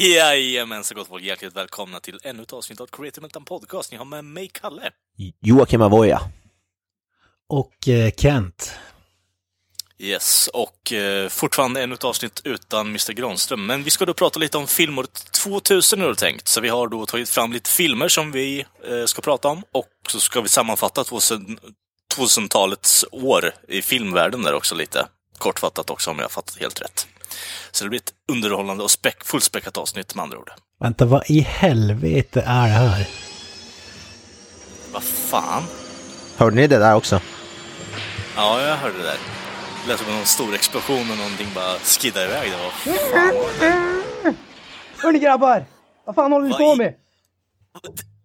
Jajamensan gott folk, hjärtligt välkomna till ännu ett avsnitt av Creative Meltdown Podcast. Ni har med mig, Kalle. Joakim Avoya. Och eh, Kent. Yes, och eh, fortfarande ännu ett avsnitt utan Mr Granström. Men vi ska då prata lite om filmåret 2000 nu tänkt. Så vi har då tagit fram lite filmer som vi eh, ska prata om. Och så ska vi sammanfatta 2000 2000-talets år i filmvärlden där också lite. Kortfattat också om jag har fattat helt rätt. Så det blir ett underhållande och späck, fullspäckat avsnitt med andra ord. Vänta, vad i helvete är det här? Vad fan? Hörde ni det där också? Ja, jag hörde det där. Det lät som en stor explosion och någonting bara skiddade iväg. Det var fan Hörni grabbar! Vad fan håller ni på i- med?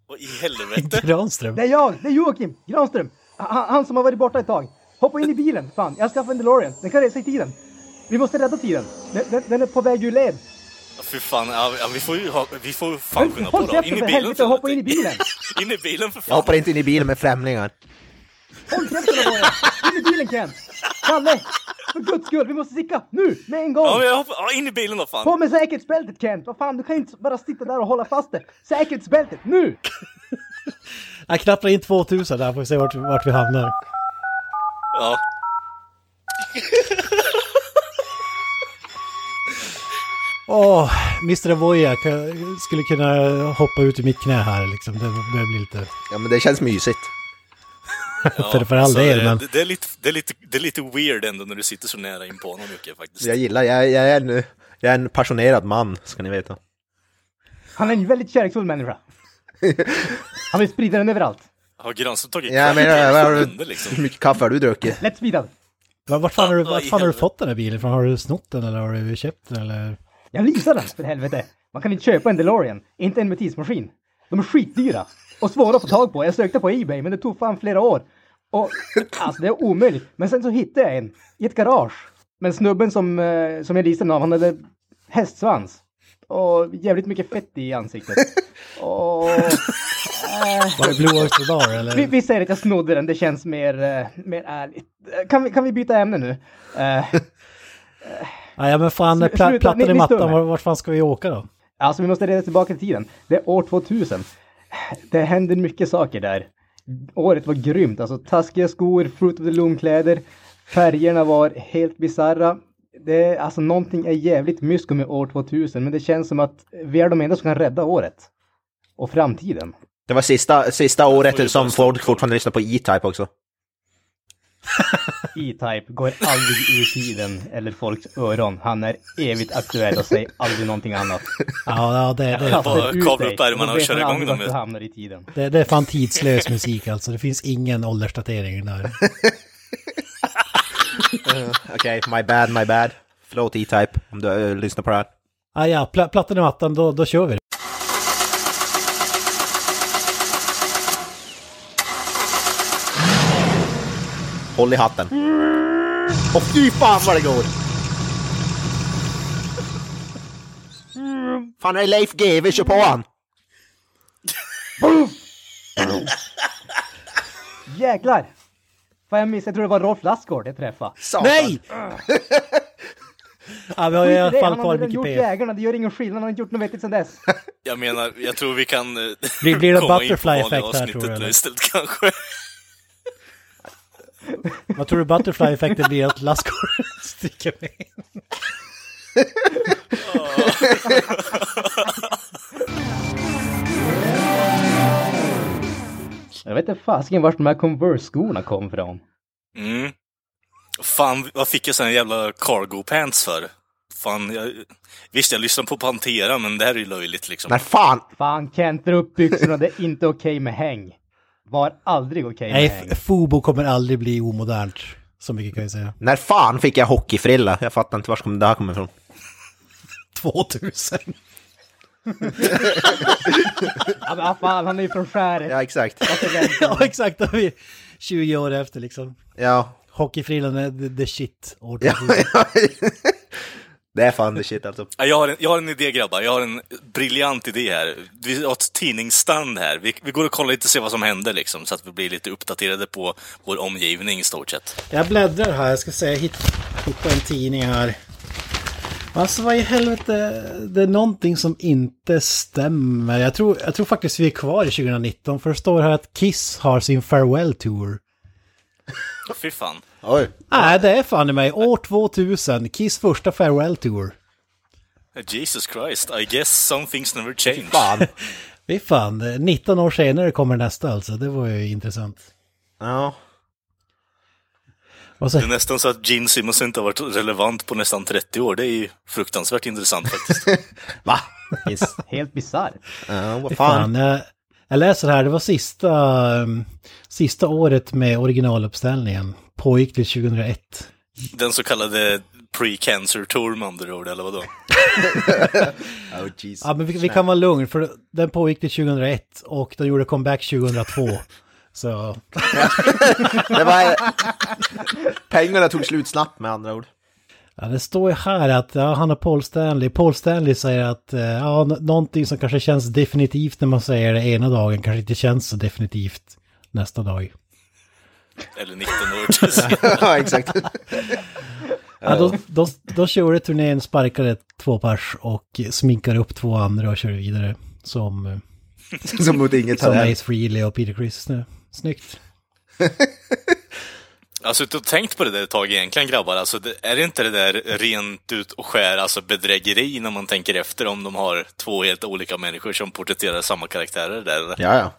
Vad i helvete? Granström. Det är jag, det är Joakim Granström. Han, han som har varit borta ett tag. Hoppa in i bilen, fan. Jag har skaffat en DeLorean. Den kan resa i tiden. Vi måste rädda tiden. Den, den, den är på väg ur led. Fy fan, ja, vi får ju ha, vi får fan Men skynda på då. In i bilen helvete hoppa in i bilen. in i bilen för Jag fan. hoppar inte in i bilen med främlingar. Håll käften och bara. In i bilen Ken. Kalle! För guds skull, vi måste sticka. Nu, med en gång. Ja, men jag hoppar, ja, in i bilen då fan. På med säkerhetsbältet Kent! Vad fan, du kan inte bara sitta där och hålla fast det. Säkerhetsbältet, nu! Jag knappar in 2000 där, får vi se vart, vart vi hamnar. Ja. Åh, Mr. Avoya skulle kunna hoppa ut i mitt knä här liksom. Det börjar bli lite... Ja, men det känns mysigt. för, för all del, det, men... det, är lite, det, är lite, det är lite weird ändå när du sitter så nära in på honom Jocke faktiskt. Jag gillar, jag, jag, är en, jag är en passionerad man, ska ni veta. Han är en väldigt kärleksfull människa. Han vill sprida den överallt. Har Granström tagit Ja, men från du, liksom? hur mycket kaffe har du druckit? Lätt spridad. Vart vart fan, har du, Vad vart fan har du fått den här bilen ifrån? Har du snott den eller har du köpt den eller? Jag leasar den för helvete. Man kan inte köpa en DeLorean, inte en med tidsmaskin. De är skitdyra och svåra att få tag på. Jag sökte på Ebay men det tog fan flera år. Och alltså det är omöjligt. Men sen så hittade jag en i ett garage. Men snubben som, eh, som jag leasade av, han hade hästsvans. Och jävligt mycket fett i ansiktet. Och... eh, Var det Blue Oyster Bar vi, eller? vi säger att jag snodde den, det känns mer, eh, mer ärligt. Kan vi, kan vi byta ämne nu? Eh, Nej, ja, men fan, Slu- pla, sluta, plattan ni- i mattan, stör mig. var- vart fan ska vi åka då? Alltså vi måste reda tillbaka till tiden. Det är år 2000. Det händer mycket saker där. Året var grymt, alltså taskiga skor, Fruit of the Loom-kläder, färgerna var helt bizarra. Det är, alltså någonting är jävligt mysko med år 2000, men det känns som att vi är de enda som kan rädda året. Och framtiden. Det var sista, sista året som folk fortfarande lyssnar på E-Type också. E-Type går aldrig ur tiden eller folks öron. Han är evigt aktuell och säger aldrig någonting annat. Ja, ja det, det, det, bara kavla upp ärmarna och köra igång dem hamnar i tiden. det, det är fan tidslös musik alltså. Det finns ingen åldersdatering där. Okej, my bad, my bad. Förlåt E-Type, om du uh, lyssnar på det här. Ah, ja, pla, plattan i mattan, då, då kör vi. Håll i hatten. Åh fy fan vad det går! Fan är Leif GW, kör på han! Jäklar! Fan jag missade, jag tror det var Rolf Lassgård jag träffade. Satan. Nej! ja, vi har i alla fall han har kvar mycket gjort. Jägarna, det gör ingen skillnad, han har inte gjort något vettigt sedan dess. Jag menar, jag tror vi kan eh, Blir- blir det komma in på butterfly vanliga effekt här, tror istället kanske. Vad tror du butterfly-effekten blir att Lassgård sticker med? Jag vet inte fasiken vart de här Converse-skorna kom från. Mm. Fan, vad fick jag såna jävla cargo pants för? Fan, jag... Visst, jag lyssnar på Pantera, men det här är ju löjligt liksom. När fan! Fan Kent, dra upp byxorna, det är inte okej med häng. Var aldrig okej med Nej, häng. F- Fubo kommer aldrig bli omodernt. Så mycket kan jag säga. När fan fick jag hockeyfrilla? Jag fattar inte var det här kommer ifrån. 2000. Ja, men fan, han är ju från skäret. Ja, exakt. ja, exakt. Då är vi 20 år efter liksom. Ja. Hockeyfrillan är the, shit. År ja. 2000. det är fan the shit alltså. Ja, Jag har, en, jag har en idé grabbar, jag har en briljant idé här. Vi har ett tidningsstand här. Vi, vi går och kollar lite och ser vad som händer liksom, så att vi blir lite uppdaterade på vår omgivning i stort sett. Jag bläddrar här, jag ska se, jag hitt, hitta en tidning här. Alltså vad i helvete, det är någonting som inte stämmer. Jag tror, jag tror faktiskt vi är kvar i 2019, för det står här att Kiss har sin farewell tour. Fy fan. Oj. Nej, det är fan i mig. År 2000, Kiss första farewell tour. Jesus Christ, I guess some things never change. Fan. Fy fan, 19 år senare kommer nästa alltså. Det var ju intressant. Ja. Det är nästan så att Gene Simmons inte har varit relevant på nästan 30 år. Det är ju fruktansvärt intressant faktiskt. Va? Yes. Helt bisarrt. Ja, vad fan. fan, jag, jag läser här, det var sista, um, sista året med originaluppställningen. Pågick till 2001. Den så kallade pre-cancer tour med andra ord, eller vadå? Oh, jeez. Ja, men vi, vi kan vara lugn, för den pågick till 2001 och de gjorde comeback 2002. Så, Det var... Pengarna tog slut snabbt med andra ord. ja, det står ju här att ja, han har Paul Stanley. Paul Stanley säger att eh, ja, någonting som kanske känns definitivt när man säger det ena dagen kanske inte känns så definitivt nästa dag. Eller 19 år till ja, exakt. Ja, då, då, då körde turnén, sparkade två pers och sminkade upp två andra och körde vidare. Som, Som mot inget som Ace Frehley och Peter Criss. Snö. Snyggt. Jag har suttit och tänkt på det där ett tag egentligen grabbar. Alltså, det, är det inte det där rent ut och skär, alltså bedrägeri när man tänker efter om de har två helt olika människor som porträtterar samma karaktärer där? Ja, ja.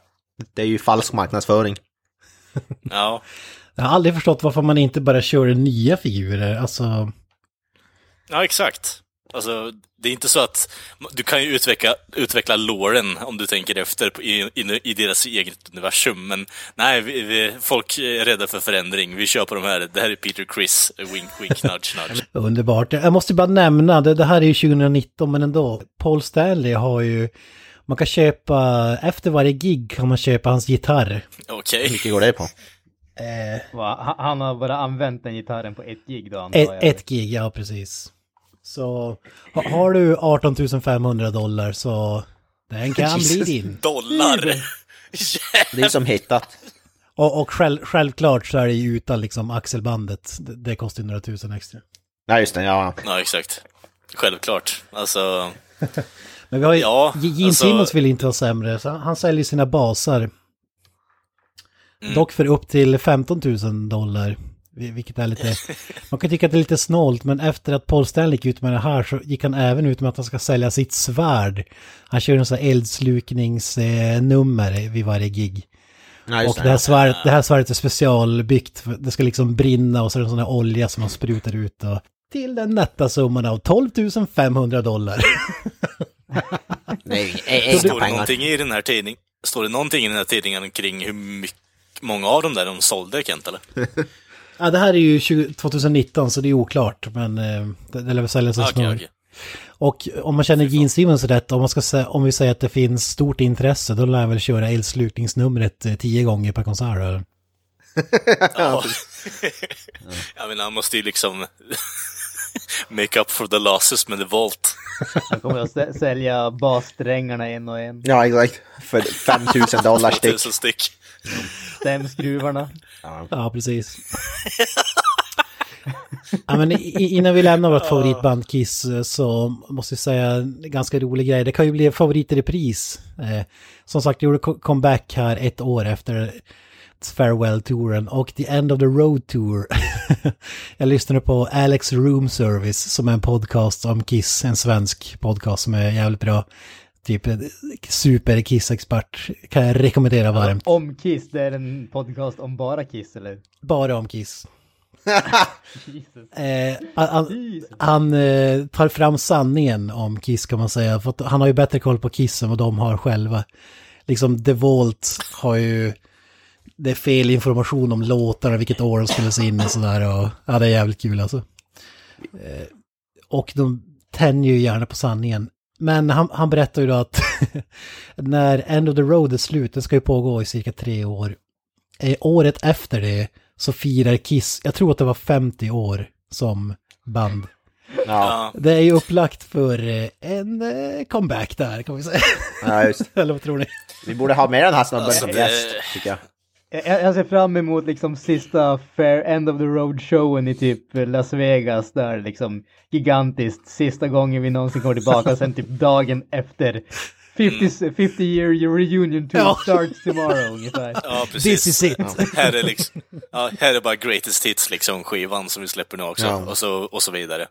Det är ju falsk marknadsföring. Ja. Jag har aldrig förstått varför man inte bara kör nya figurer. Alltså, ja, exakt. Alltså, det är inte så att du kan ju utveckla, utveckla låren om du tänker efter i, i, i deras eget universum, men nej, vi, vi, folk är rädda för förändring. Vi kör på de här, det här är Peter Chris, wink, wink, nudge, nudge. underbart. Jag måste bara nämna, det, det här är ju 2019 men ändå. Paul Stanley har ju, man kan köpa, efter varje gig kan man köpa hans gitarr. Okej. Hur mycket går det på? Eh, Va? Han- har bara använt den gitarren på ett gig då antar ett, jag. ett gig, ja precis. Så ha, har du 18 500 dollar så den kan bli din. Dollar! Det är som hittat. Och, och själv, självklart så är det ju utan liksom axelbandet. Det, det kostar ju några tusen extra. Ja, just det. Ja. Ja, exakt. Självklart. Alltså, Men vi har ju, Ja, Gene alltså- Simmons vill inte vara sämre, så han- säljer sina basar. Mm. Dock för upp till 15 000 dollar. vi- Vilket är lite... Man kan tycka att det är lite snålt, men efter att Paul Stanley gick ut med det här så gick han även ut med att han ska sälja sitt svärd. Han kör en sån här eldslukningsnummer vid varje gig. just Och det. här, svärdet, det här svärdet är specialbyggt. Det ska liksom brinna och så är det en sån här olja som man sprutar ut. Och till den nätta summan av 12 500 dollar. Nej, inga står det någonting i den här tidningen? Står det någonting i den här tidningen kring hur mycket, många av dem där de sålde, Kent, eller? Ja, det här är ju 20, 2019 så det är oklart, men eh, det, det lär väl säljas så Okej, snart. okej. Och om man känner Gene Simmons rätt, om, man ska säga, om vi säger att det finns stort intresse, då lär jag väl köra eldslukningsnumret eh, tio gånger per konsert. eller? Ja. Jag menar, han måste ju liksom make up for the losses med The Vault. Han kommer att sä- sälja bassträngarna en och en. Ja, exakt. För 5000 dollar styck. Tusen styck. Stämskruvarna. Ja, precis. ja, men innan vi lämnar vårt favoritband Kiss så måste jag säga en ganska rolig grej. Det kan ju bli favorit i repris. Eh, som sagt, jag gjorde co- comeback här ett år efter Farewell-touren och The End of the Road Tour. jag lyssnade på Alex Room Service som är en podcast om Kiss, en svensk podcast som är jävligt bra. Typ eh, super-Kiss-expert. Kan jag rekommendera varmt. Om Kiss, det är en podcast om bara Kiss eller? Bara om Kiss. Eh, han han eh, tar fram sanningen om Kiss kan man säga. För han har ju bättre koll på Kiss än vad de har själva. Liksom The Vault har ju... Det är fel information om låtarna, vilket år de spelas in och sådär. Och, ja, det är jävligt kul alltså. Eh, och de, tänjer ju gärna på sanningen. Men han, han berättar ju då att när End of the Road är slut, den ska ju pågå i cirka tre år. Eh, året efter det så firar Kiss, jag tror att det var 50 år som band. Ja, Det är ju upplagt för eh, en eh, comeback där kan vi säga. ja just. Eller vad tror ni? Vi borde ha med den här snubben Alltså, som gäst, tycker jag. Jag, jag ser fram emot liksom sista Fair End of the Road showen i typ Las Vegas där liksom gigantiskt sista gången vi någonsin kommer tillbaka sen typ dagen efter 50, 50 year reunion tour Ja. starts tomorrow ungefär. ja precis. This is it. Här är, liksom, ja, här är bara greatest hits, liksom, skivan som vi släpper nu också. Ja. Och, så, och så vidare.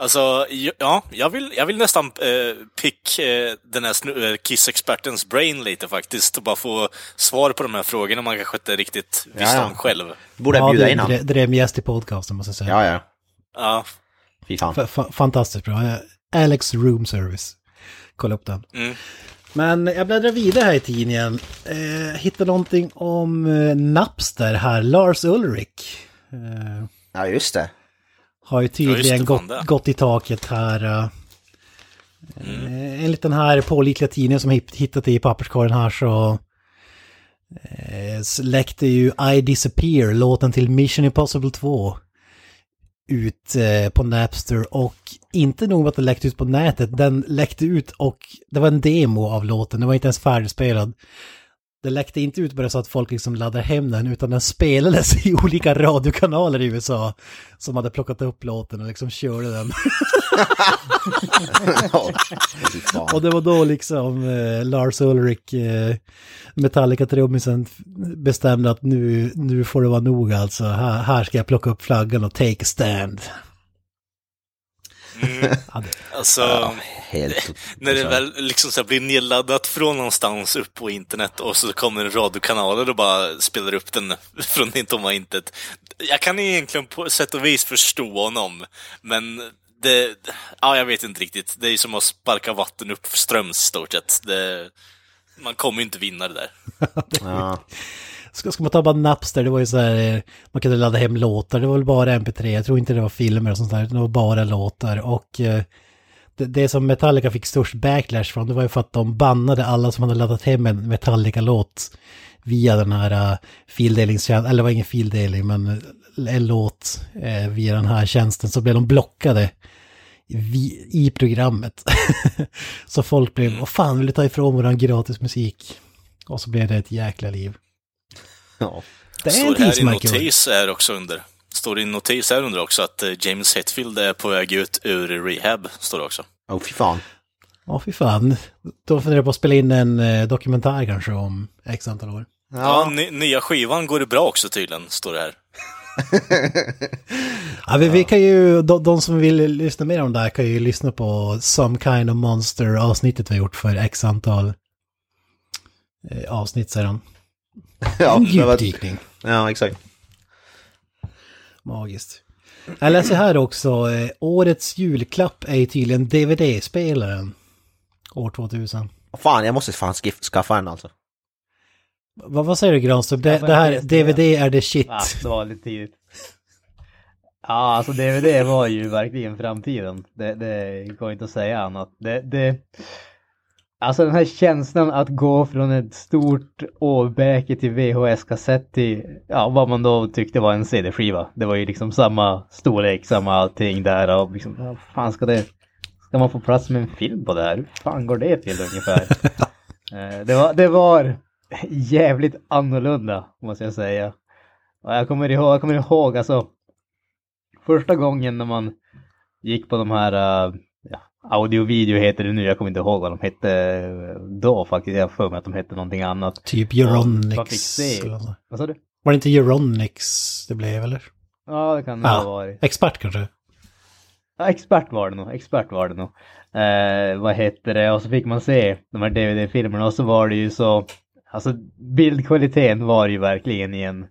Alltså, ja, jag vill, jag vill nästan eh, pick eh, den här eh, Kiss-expertens brain lite faktiskt. Och bara få svar på de här frågorna man kanske inte riktigt visste Ja, ja. om själv. Borde Ja, bjuda det in är honom. drä- drömgäst i podcasten måste jag säga. Ja, ja. Ja, Fy fan. Fa- fa- fantastiskt bra. Alex Room Service. Kolla upp den. Mm. Men jag bläddrar vidare här i tidningen. Eh, hittar någonting om eh, Napster här. Lars Ulrik. Eh, Ja, just det. Har ju tydligen det, fan gått, det. gått i taket här. eh. Eh, enligt den här pålitliga tidningen som hitt- hittat i papperskorgen här så eh, läckte ju I Disappear, låten till Mission Impossible 2, ut på Napster och inte nog med att den läckte ut på nätet, den läckte ut och det var en demo av låten, den var inte ens färdigspelad. Det läckte inte ut bara så att folk liksom laddar hem den, utan den spelades i olika radiokanaler i USA som hade plockat upp låten och liksom körde den. Och det var då liksom eh, Lars Ulrik, eh, Metallica-trummisen, bestämde att nu, nu får det vara nog alltså. Här, här ska jag plocka upp flaggan och take a stand. Mm. Ja, det, Alltså, Helt... när det väl liksom så blir nedladdat från någonstans upp på internet och så kommer en radiokanaler och bara spelar upp den från det tomma intet. Jag kan egentligen på sätt och vis förstå honom, men det, ja, jag vet inte riktigt. Det är som att sparka vatten upp ströms i stort sett. Det, man kommer ju inte vinna det där. Ja ska, ska man ta bara Napster, det var ju så här, eh, man kunde ladda hem låtar, det var väl bara MP3, jag tror inte det var filmer och sånt där, det var bara låtar. Och eh, det, det som Metallica fick störst backlash från, det var ju för att de bannade alla som hade laddat hem en Metallica-låt via den här uh, fildelningstjänsten, eller det var ingen fildelning, men eh, en låt eh, via den här tjänsten, så blev de blockade vi, i programmet. så folk blev, vad fan vill du ta ifrån våran gratis musik? Och så blev det ett jäkla liv ja. Det är en Står här i tidsmarkör. notis här också under. Står i notis här under också att eh, James Hetfield är på väg ut ur rehab, står det också. Oh, fy fan. Ja, fy fan. Då funderar jag på att spela in en eh, dokumentär kanske om x antal år. Ja, ny, nya skivan går det bra också tydligen, står det här. Ja, vi, vi kan ju, de, de som vill lyssna mer om det här kan ju lyssna på Some Kind of Monster avsnittet vi har gjort för x antal eh, avsnitt sedan. Ja, En det var- djupdykning. ja, exakt. Magiskt. Jag läser här också, eh, årets julklapp är ju tydligen DVD-spelaren. År 2000. Fan, jag måste fan skaffa en alltså. Vad, vad säger du Granström? Det, Ja, det här DVD är det shit. Ah, det var lite tidigt. Ja, alltså DVD var ju verkligen framtiden. Det, det går inte att säga annat. Det, det, alltså den här känslan att gå från ett stort åbäke till VHS-kassett till, ja, vad man då tyckte var en CD-skiva. Det var ju liksom samma storlek, samma allting där och liksom, vad fan ska det, ska man få plats med en film på det här? Hur fan går det till ungefär? Eh, det, var, det var jävligt annorlunda, måste jag säga. Och jag kommer ihåg, jag kommer ihåg alltså första gången när man gick på de här, uh, audio video heter det nu, jag kommer inte ihåg vad de hette eh, då faktiskt, jag har för mig att de hette någonting annat. Typ Euronics. Vad sa du? Var det inte Euronics det blev eller? Ja, det kan det Ja. ha varit. Expert kanske? Ja, expert var det nog, expert var det nog. Eh, vad heter det, och så fick man se de här DVD-filmerna och så var det ju så, alltså bildkvaliteten var ju verkligen i en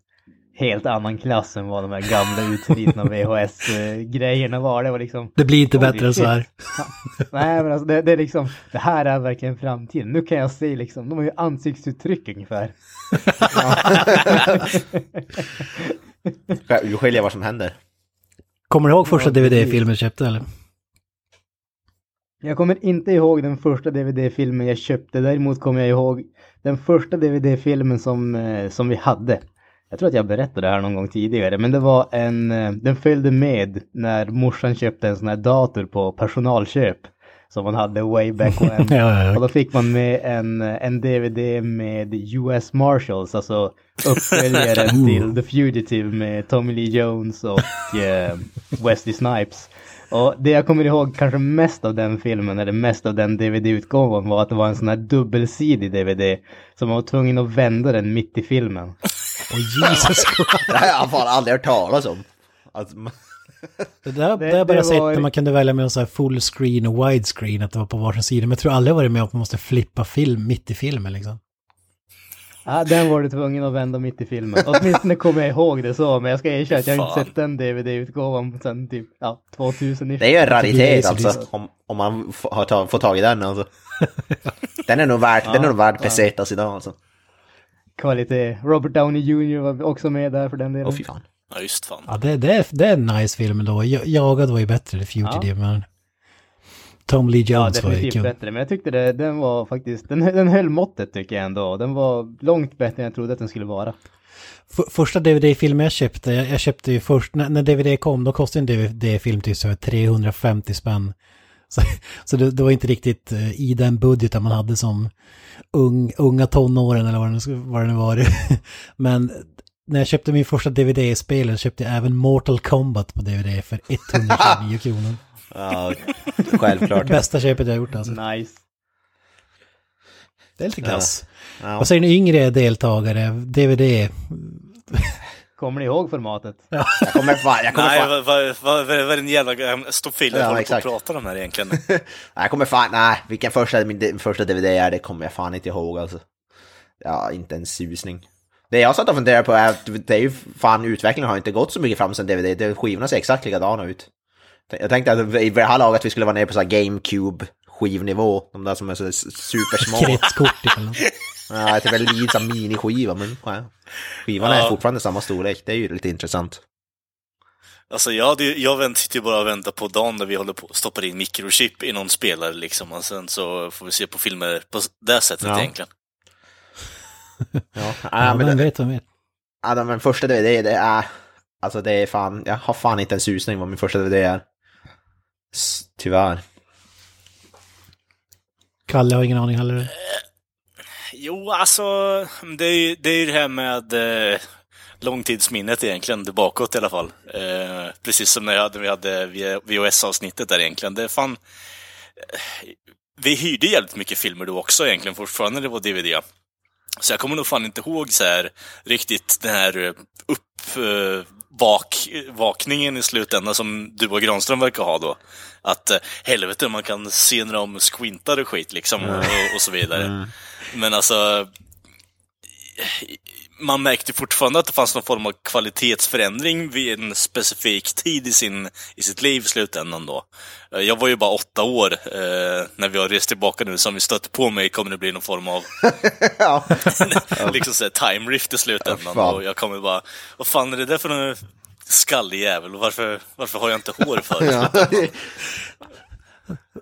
helt annan klass än vad de här gamla utslitna VHS-grejerna var. Det var liksom, Det blir inte bättre än så här. nej men alltså det, det är liksom, det här är verkligen framtiden. Nu kan jag se liksom, de har ju ansiktsuttryck ungefär. Du skiljer vad som händer. Kommer du ihåg första Ja. DVD-filmen du köpte eller? Jag kommer inte ihåg den första DVD-filmen jag köpte. Däremot kommer jag ihåg den första DVD-filmen som, eh, som vi hade. Jag tror att jag berättade det här någon gång tidigare, men det var en, eh, den följde med när morsan köpte en sån här dator på personalköp. Som man hade way back when. Ja, ja, ja. Och då fick man med en, en DVD med US Marshals, alltså uppföljaren till The Fugitive med Tommy Lee Jones och eh, Wesley Snipes. Och det jag kommer ihåg kanske mest av den filmen, eller mest av den DVD-utgåvan, var att det var en sån här dubbelsidig DVD. Så man var tvungen att vända den mitt i filmen. Och Jesus Det har jag fan aldrig hört talas om. Alltså, man- Det där, Det- har jag bara det sett var- när man kunde välja mellan så här full screen och widescreen, att det var på varsin sida. Men jag tror aldrig jag varit med om att man måste flippa film mitt i filmen liksom. Ja, den var du tvungen att vända mitt i filmen. Åtminstone kommer jag ihåg det så, men jag ska erkänna att jag har inte sett den DVD-utgåvan sen typ, ja, 2000 det är ju en raritet alltså, om, om man har ta, får tag i den alltså. Den är nog värd, den är nog värd pesetas idag alltså. Kvalitet. Robert Downey Jr var också med där för den delen. Åh fy fan. Ja, just fan. Ja, det, det, är, det är en nice film. Jag- Jagad var ju bättre, The Fugitive, men... Tom Lee Ja, Jones var ju kul. bättre. Men jag tyckte det, den var faktiskt, den, den höll måttet tycker jag ändå. Den var långt bättre än jag trodde att den skulle vara. F- första DVD-filmen jag köpte, jag, jag köpte ju först, när, när DVD kom, då kostade en DVD-film typ så här 350 spänn. Så, så det, det var inte riktigt eh, i den budgeten man hade som ung, unga tonåren eller vad det, vad det nu var. Men när jag köpte min första DVD-spelare köpte jag även Mortal Kombat på DVD för 129 kronor. Ja, självklart. Bästa köpet jag gjort alltså. Nice. Det är lite klass. Ja. Vad säger ni yngre deltagare? DVD? Kommer ni ihåg formatet? Jag kommer fan, jag kommer Nej, fan, vad, vad, vad, vad är det en jävla gamla stofil jag Ja, håller på att prata om här egentligen? jag kommer fan, nej, vilken första, min första DVD är, det kommer jag fan inte ihåg alltså. Ja, inte en susning. Det jag satt och funderade på är att det är ju fan, utvecklingen har inte gått så mycket fram sen DVD, det, skivorna ser exakt likadana ut. Jag tänkte att i det här laget vi skulle vara nere på så här GameCube skivnivå, de där som är så supersmå. Kretskort typ eller något. Ja, det är väl lite som miniskiva, men ja. skivan är Ja. fortfarande samma storlek, det är ju lite intressant. Alltså jag, hade, ju- jag väntade ju bara och väntade på dagen när vi håller på stoppar in mikrochip i någon spelare liksom. Och sen så får vi se på filmer på det sättet Ja. egentligen. Ja, Ja, ja, men vem det, vet, vem vet. ja, men första DVD, det är, alltså det är fan, jag har fan inte en susning vad min första DVD är. Tyvärr. Kalle har ingen aning heller. Jo, alltså, det är ju det, är det här med eh, långtidsminnet egentligen, det bakåt i alla fall. Eh, precis som när jag hade, vi hade VHS-avsnittet där egentligen. Det är fan... Eh, vi hyrde jävligt mycket filmer då också egentligen, fortfarande när det var DVD. Så jag kommer nog fan inte ihåg så här riktigt den här eh, upp... Eh, i slutändan som du och Granström verkar ha då. Att eh, helvete, man kan se när de squintar och skit liksom och, och så vidare. Men alltså, man märkte fortfarande att det fanns någon form av kvalitetsförändring vid en specifik tid i, sin, i sitt liv i slutändan då. Eh, Jag var ju bara åtta år eh, när vi har rest tillbaka nu, som vi stötte på mig kommer det bli någon form av ja. liksom såhär time rift i slutändan. Ja, och jag kommer bara, vad fan är det där för någon skallig jävel? Varför, varför har jag inte hår för?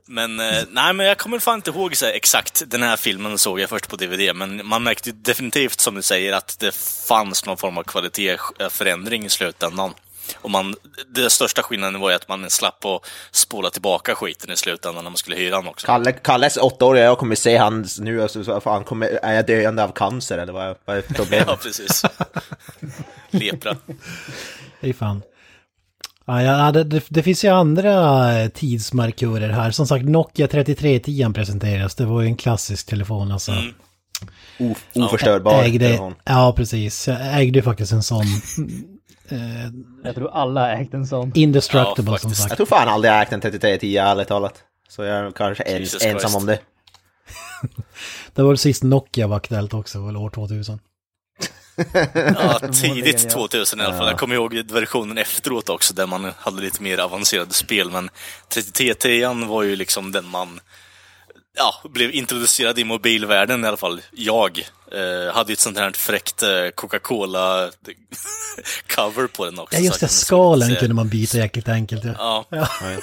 Men eh, nej, men jag kommer fan inte ihåg så här, exakt den här filmen såg jag först på DVD, men man märkte definitivt som du säger att det fanns någon form av kvalitetsförändring i slutändan. Och man, det största skillnaden var ju att man slapp att spola tillbaka skiten i slutändan när man skulle hyra den också. Kalle, Kalles åtta år, jag kommer se han nu, och så, så, fan, kommer, är jag döende av cancer eller vad är, vad är problemet? Ja, precis. Lepra. Är fan. Ja, ja, det, det, det finns ju andra eh, tidsmarkörer här. Som sagt, Nokia 3310 presenteras. Det var ju en klassisk telefon alltså. O, oförstörbar ägde, telefon. ja, precis. Jag ägde ju faktiskt en sån. Eh, Jag tror alla ägt en sån. indestructible Ja, som sagt. Jag tror fan aldrig jag ägt en 3310 ärligt talat. Så jag är kanske ens, ensam om det. Det var väl sist Nokia var aktuellt också, väl år 2000. Ja, tidigt ja. 2000 i alla fall. Jag kommer ihåg versionen efteråt också, där man hade lite mer avancerade spel. Men 3310 var ju liksom den man ja, blev introducerad i mobilvärlden i alla fall. Jag eh, hade ju ett sånt här fräckt eh, Coca-Cola-cover på den också. Ja, just det. Skalen kunde man byta jäkligt enkelt. Ja. Ja.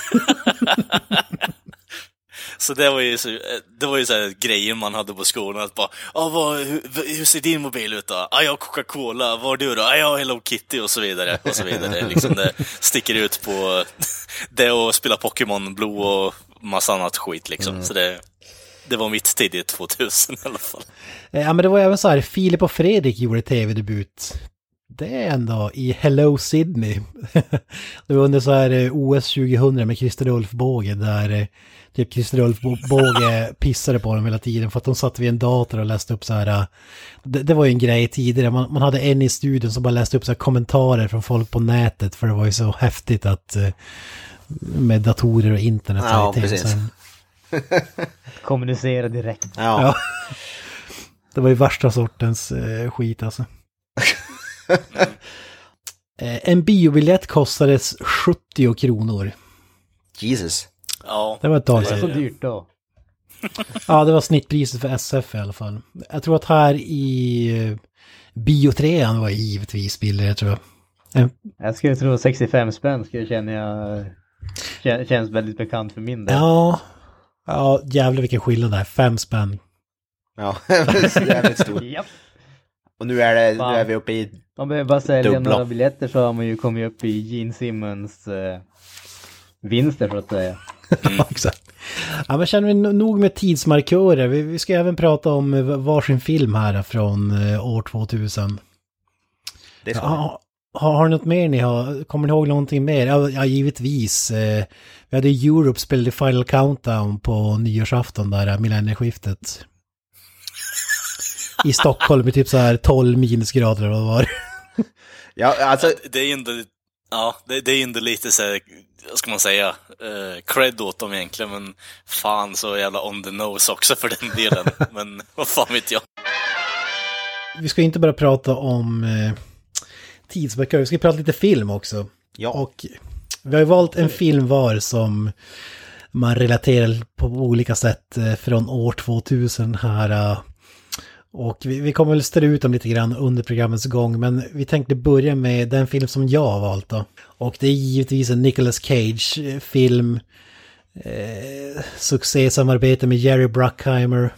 Så det var ju, så, det var ju så grejer man hade på skolan, att bara ah, vad, hur, hur ser din mobil ut då? Ah, jag har Coca-Cola, vad har du då? Ah, jag har Hello Kitty och så vidare. Och så vidare. liksom det sticker ut på det och spela Pokémon Blue och massa annat skit liksom. Så det, det var mitt tidigt 2000 i alla fall. Eh, Ja men det var även så här, Filip och Fredrik gjorde tv-debut. Det är ändå i Hello Sydney. det var under så här eh, OS 2000 med Christer Ulf Båge där eh, typ Christer Ulf Bo- Båge pissade på dem hela tiden för att de satt vid en dator och läste upp så här. eh, Det, det var ju en grej tidigare, man, man hade en i studion som bara läste upp så här kommentarer från folk på nätet för det var ju så häftigt att med datorer och internet. Ja, precis. Kommunicera direkt. Ja. Ja. Det var ju värsta sortens skit alltså. eh, en biobiljett kostades 70 kronor. Jesus. Ja, Det var ett tag Det är så sedan. dyrt då. Ja, det var snittpriset för SF i alla fall. Jag tror att här i eh, biotrean var givetvis billigare tror jag. En, Jag skulle tro 65 spänn skulle känna jag kän- känns väldigt bekant för min del. ja, ja, jävlar vilken skillnad det är. Fem spänn. Ja, jävligt stor. Och nu är, det, nu är vi uppe i... Man behöver bara sälja Dubbla. några biljetter så har man ju kommit upp i Gene Simmons eh, vinster så att säga. Ja, exakt. Ja, men känner vi no- nog med tidsmarkörer. Vi, vi ska även prata om eh, varsin film här från eh, år 2000. Det ska Ja, har, har ni något mer ni har? Kommer ni ihåg någonting mer? Ja, ja givetvis. Eh, vi hade Europe spelade Final Countdown på nyårsafton där, millennieskiftet. I Stockholm i typ så här 12 minusgrader eller vad det var. Ja, alltså... det är ju ändå, ja, det, det är ju ändå lite så här, vad ska man säga, eh, cred åt dem egentligen, men fan så jävla on the nose också för den delen. men vad fan vet jag. Vi ska inte bara prata om eh, tidsmarkörer, vi ska prata lite film också. Ja. Och vi har ju valt en film var som man relaterar på olika sätt eh, från år 2000 här. Och vi, vi kommer väl ställa ut dem lite grann under programmets gång, men vi tänkte börja med den film som jag har valt då. Och det är givetvis en Nicolas Cage-film. Eh, eh, succésamarbete med Jerry Bruckheimer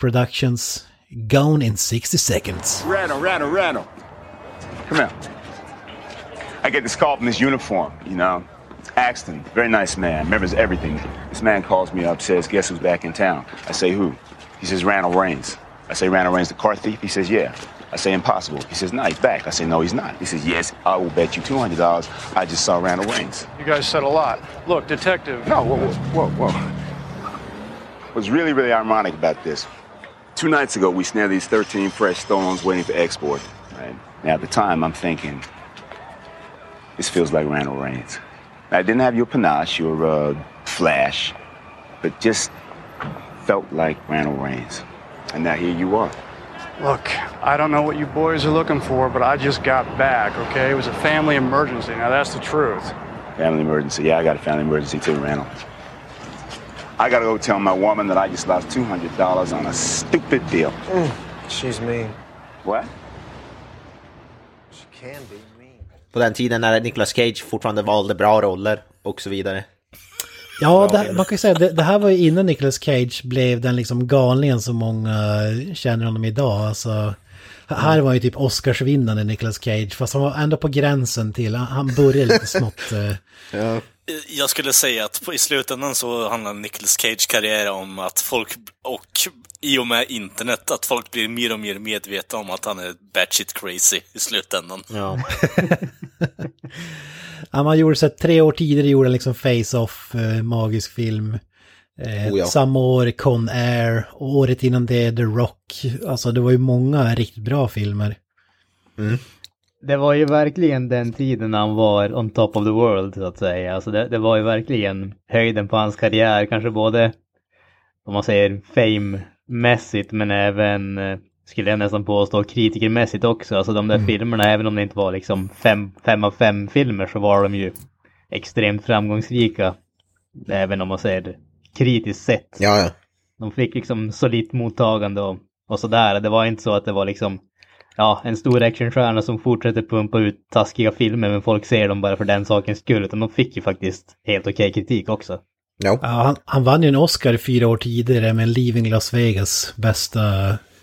Productions. Gone in 60 seconds. Randall, Randall, Randall. Come out. I get this call from this uniform, you know. Axton, very nice man, remembers everything. This man calls me up, says, guess who's back in town? I say, who? He says, Randall Reigns. I say, Randall Raines, the car thief? He says, yeah. I say, impossible. He says, no, he's back. I say, no, he's not. He says, yes, I will bet you $200 I just saw Randall Raines. You guys said a lot. Look, detective. No, whoa, whoa, whoa, whoa. What's really, really ironic about this, two nights ago, we snared these 13 fresh stones waiting for export. Right? Now, at the time, I'm thinking, this feels like Randall Reigns. I didn't have your panache, your uh, flash, but just felt like Randall Reigns. And now here you are. Look, I don't know what you boys are looking for, but I just got back, okay? It was a family emergency. Now, that's the truth. Family emergency. Yeah, I got a family emergency too, Randall. I gotta go tell my woman that I just lost $200 on a stupid deal. Mm, she's mean. What? She can be mean. På den tiden när Nicolas Cage fortfarande valde bra roller och så vidare. Ja, det, man kan ju säga det, det här var ju innan Nicolas Cage blev den liksom galningen som många känner honom idag. Alltså, här var ju typ Oscarsvinnande Nicolas Cage, fast han var ändå på gränsen till, han- började lite smått. eh, Jag skulle säga att i slutändan så handlar Nicolas Cage karriär om att folk, och i och med internet, att folk blir mer och mer medvetna om att han är batshit crazy i slutändan. Ja. Ja, man gjorde så att tre år tidigare gjorde han liksom Face-Off, eh, magisk film. Eh, Oh ja. Samma år Con Air, och året innan det The Rock. Alltså det var ju många riktigt bra filmer. Det var ju verkligen den tiden han var on top of the world så att säga. Alltså det, det var ju verkligen höjden på hans karriär, kanske både om man säger fame-mässigt men även eh, skulle jag nästan påstå kritikermässigt också. Alltså de där filmerna, även om det inte var liksom fem, fem av fem filmer så var de ju extremt framgångsrika. Även om man säger det kritiskt sett. Ja, ja. De fick liksom solitt mottagande och, och sådär. Det var inte så att det var liksom ja, en stor actionstjärna som fortsätter pumpa ut taskiga filmer men folk ser dem bara för den sakens skull. Utan de fick ju faktiskt helt okej kritik också. Jo. Ja, han, han vann ju en Oscar fyra år tidigare med Leaving Las Vegas, bästa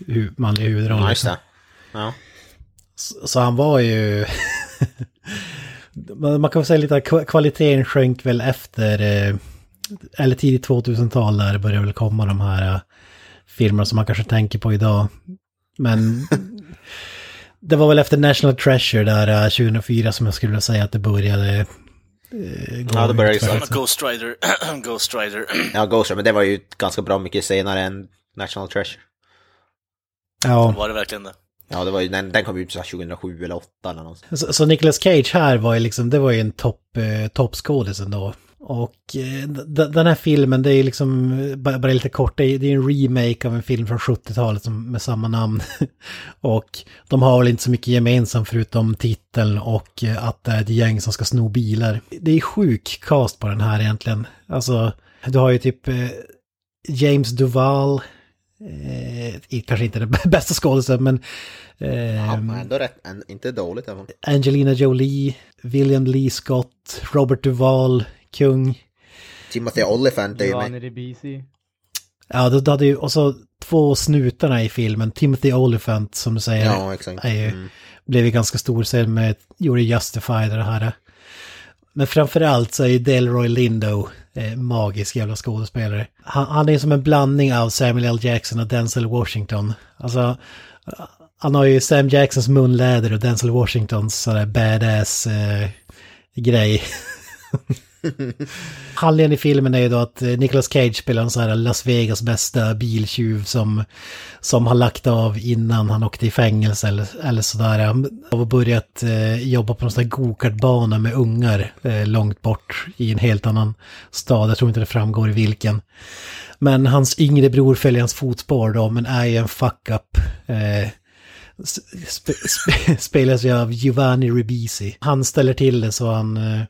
hu manliga huvudroll. Ja, just det. Ja. Så, så han var ju... man man kan väl säga lite att kva- kvaliteten sjönk väl efter, eh, eller tidigt 2000-tal där började väl komma de här eh, filmerna som man kanske tänker på idag. Men det var väl efter National Treasure där eh, 2004 som jag skulle vilja säga att det började eh, gå Ja, det började så. Ghost Rider, Ghost Rider. Ja, Ghost Rider, men det var ju ganska bra mycket senare än National Treasure. Ja. Var det verkligen det? Ja, det var ju, den, den kom ut så här 2007 eller 2008 eller något. Så, så Nicolas Cage här var ju liksom, det var ju en topp, eh, toppskådis ändå. Och eh, den här filmen, det är liksom, bara, lite kort, det är, en remake av en film från 70-talet som, med samma namn. och de har väl inte så mycket gemensamt förutom titeln och eh, att det är ett gäng som ska sno bilar. Det är sjuk cast på den här egentligen. Alltså, du har ju typ eh, James Duval, eh, kanske inte den bästa skådisen men eh, Ja, men ändå rätt, inte dåligt även. Angelina Jolie, William Lee Scott, Robert Duvall, kung. Timothy Olyphant är ju med. Ribisi. Ja, då, då hade ju, och så två snutarna i filmen, Timothy Olyphant som du säger, Ja, exakt. är ju, Mm. blev ju ganska stor sen med, gjorde Justified och det här. Men framförallt så är ju Delroy Lindo eh, magisk jävla skådespelare. Han, han är som en blandning av Samuel L. Jackson och Denzel Washington. Alltså, han har ju Sam Jacksons munläder och Denzel Washingtons sådär badass eh, grej. Handlingen i filmen är ju då att eh, Nicolas Cage spelar en sån här Las Vegas bästa biltjuv som, som har lagt av innan han åkte i fängelse eller, eller sådär. Han har börjat eh, jobba på någon sån här gokartbana med ungar eh, långt bort i en helt annan stad. Jag tror inte det framgår i vilken. Men hans yngre bror följer hans fotspår då, men är ju en fuck-up. Eh, sp sp spelas ju av Giovanni Ribisi. Han ställer till det så han... Eh,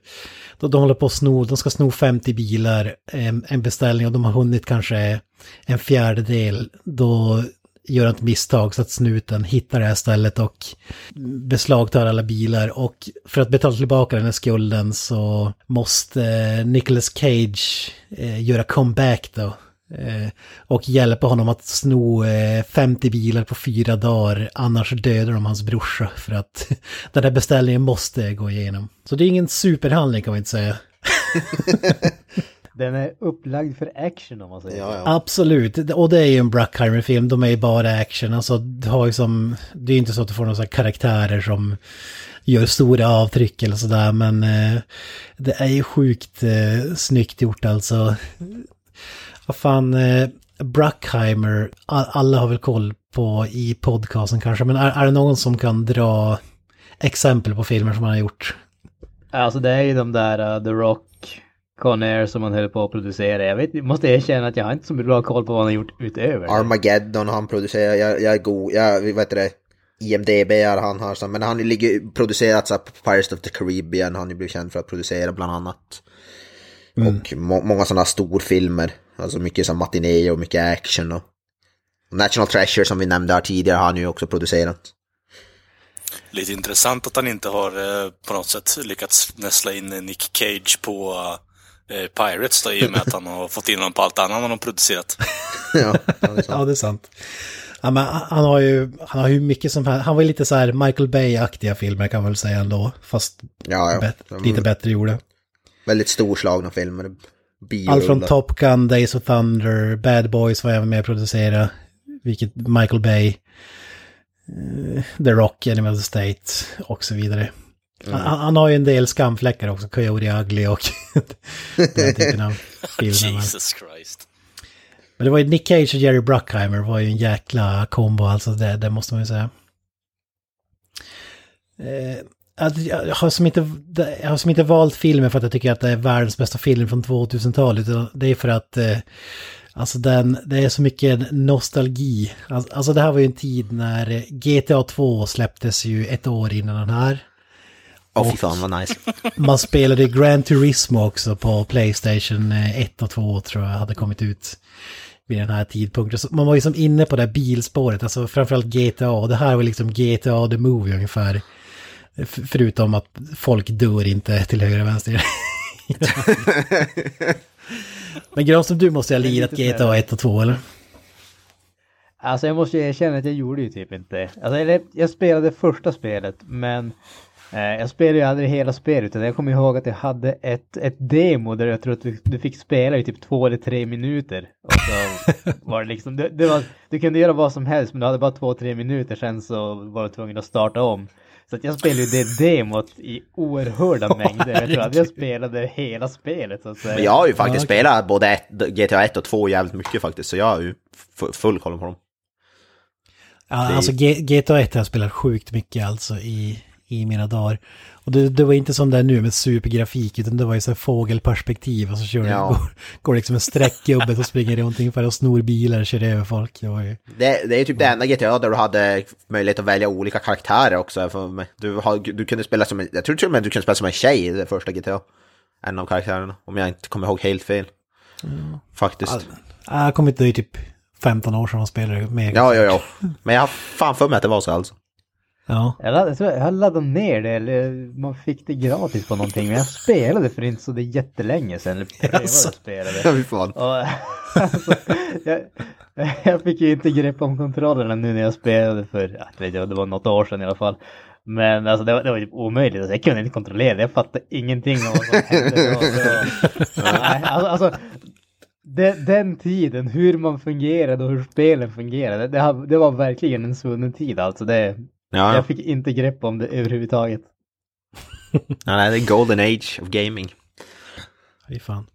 då De, håller på att sno, de ska sno 50 bilar, en, en beställning och de har hunnit kanske en fjärdedel. Då gör ett misstag så att snuten hittar det här stället och beslagtar alla bilar. Och för att betala tillbaka den här skulden så måste eh, Nicolas Cage eh, göra comeback då. Eh, och hjälpa honom att sno eh, 50 bilar på fyra dagar, annars dödar de hans brorsa för att den där beställningen måste gå igenom. Så det är ingen superhandling kan man inte säga. Den är upplagd för action om man säger Ja, ja. Absolut, och det är ju en Bruckheimer-film, de är ju bara action. Alltså, du har ju som, det är ju inte så att du får några här karaktärer som gör stora avtryck eller sådär, men eh, det är ju sjukt eh, snyggt gjort alltså. Vad fan, eh, Bruckheimer, alla har väl koll på i podcasten kanske, men är, är det någon som kan dra exempel på filmer som han har gjort? Alltså det är ju de där uh, The Rock, Con Air som man höll på att producera. Jag vet, måste erkänna att jag har inte så bra koll på vad han har gjort utöver. Armageddon han producerat, jag, jag är god, jag heter det, IMDB har han har, så- men han ligger producerat så Pirates of the Caribbean, han har ju blivit känd för att producera bland annat. Och må, många sådana storfilmer, alltså mycket som matiné och mycket action och National Treasure som vi nämnde här tidigare har han ju också producerat. Lite intressant att han inte har eh, på något sätt lyckats näsla in Nick Cage på eh, Pirates då, i och med att han har fått in honom på allt annat han har producerat. ja, ja, det är sant. Ja, det är sant. Ja, men han har ju, han har ju mycket som, han var ju lite så här Michael Bay-aktiga filmer kan man väl säga ändå, fast ja, ja. bet, lite bättre gjorda. Väldigt storslagna filmer. Allt från Biorullar. Top Gun, Days of Thunder, Bad Boys var även med att producera, vilket Michael Bay, eh, The Rock, the State och så vidare. Mm. Han, han har ju en del skamfläckar också, Coyote Ugly och den typen av filmer. Jesus Christ. Men det var ju Nick Cage och Jerry Bruckheimer var ju en jäkla kombo alltså, det, det måste man ju säga. Eh, jag, har som inte, jag har som inte valt filmen för att jag tycker att det är världens bästa film från 2000-talet. utan Det är för att eh, alltså den, det är så mycket nostalgi. Alltså, det här var ju en tid när GTA 2 släpptes ju ett år innan den här. Åh fy fan vad nice. Man spelade Gran Turismo också på Playstation eh, 1 och 2 tror jag hade kommit ut vid den här tidpunkten. Så man var ju som inne på det här bilspåret, alltså framförallt GTA. Det här var liksom GTA The Movie ungefär. Förutom att folk dör inte till höger och vänster. Men Granström, du måste ha lirat GTA 1 och 2 eller? Alltså jag måste ju erkänna att jag gjorde ju typ inte. Alltså eller, jag spelade första spelet men eh, jag spelade ju aldrig hela spelet utan jag kommer ihåg att jag hade ett, ett demo där jag tror att du, du fick spela i typ två eller tre minuter. Och så var det liksom, det, det var, du kunde göra vad som helst men du hade bara två, tre minuter sen så var du tvungen att starta om. Så att jag spelade ju det demot i oerhörda mängder. Jag tror att jag spelade hela spelet så att säga. Men jag har ju faktiskt Ja, spelat både ett, GTA 1 och 2 jävligt mycket faktiskt, så jag har ju fu- full koll på dem. Ja, alltså GTA 1 har jag spelat sjukt mycket alltså i, i mina dagar. Och det, det var inte som det är nu med supergrafik, utan det var ju så här fågelperspektiv och så kör Ja. det, går, går liksom en streckgubbe som springer runt ungefär och snor bilar och kör över folk. Det ju... Det, det är typ det enda GTA där du hade möjlighet att välja olika karaktärer också. Du, har, du kunde spela som en, jag tror till och med du kunde spela som en tjej i det första GTA. En av karaktärerna, om jag inte kommer ihåg helt fel. Faktiskt. Ja, Jag kommer inte, det är typ 15 år sedan man spelade med. Ja, ja, ja. Men jag har fan för mig att det var så alltså. Ja. Jag, ladd, jag, laddade ner det, eller man fick det gratis på någonting, men jag spelade för inte så det är jättelänge sedan, eller prövade Jaså? att spela Ja, fan. Och, alltså, jag, jag fick ju inte grepp om kontrollerna nu när jag spelade för, jag vet inte, det var något år sedan i alla fall. Men alltså det var, det var typ omöjligt, alltså, jag kunde inte kontrollera det, jag fattade ingenting om vad som hände. Det var, nej, alltså, alltså, den, den tiden, hur man fungerade och hur spelen fungerade, det, det var verkligen en svunnen tid alltså. Det, Ja, ja. jag fick inte grepp om det överhuvudtaget. ja nej, det är golden age of gaming. Fy fan.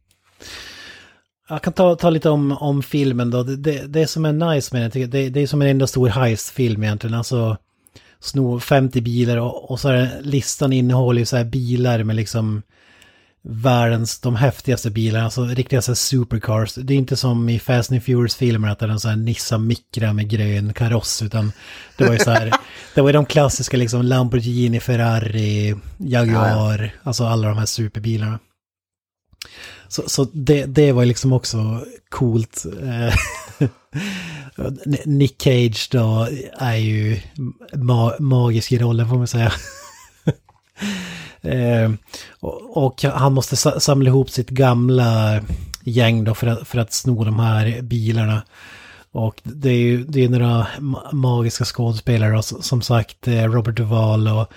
Jag kan ta, ta lite om, om filmen då. Det, det, det som är nice med den, det, det är som en enda stor heist-film egentligen. Alltså sno 50 bilar och, och så är listan innehåller ju så här bilar med liksom världens, de häftigaste bilarna, alltså riktiga så supercars. Det är inte som i Fast and Furious-filmer att det är en sån här Nissan Micra med grön kaross, utan det var ju så här, det var ju de klassiska liksom Lamborghini, Ferrari, Jaguar, alltså alla de här superbilarna. Så, så det, det var ju liksom också coolt. Eh, Nick Cage då är ju ma magisk i rollen får man säga eh, och, och han måste samla ihop sitt gamla gäng då för att, för att sno de här bilarna. Och det är ju det är några magiska skådespelare då, som sagt eh, Robert Duvall och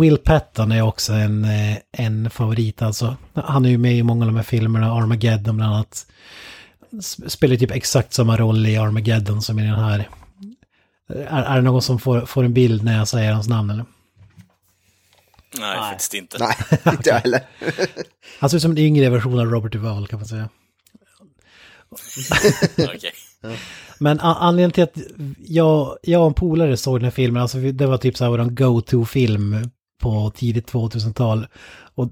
Will Patton är också en, eh, en favorit alltså. Han är ju med i många av de här filmerna, Armageddon bland annat. Spelar typ exakt samma roll i Armageddon som i den här. Är, är det någon som får, får en bild när jag säger hans namn eller? Nej, faktiskt inte. Nej, inte jag heller. Han ser ut som en yngre version av Robert Duvall kan man säga. Men anledningen till att jag, jag och en polare såg den här filmen, alltså det var typ så här vår go-to-film på tidigt 2000-tal. Och,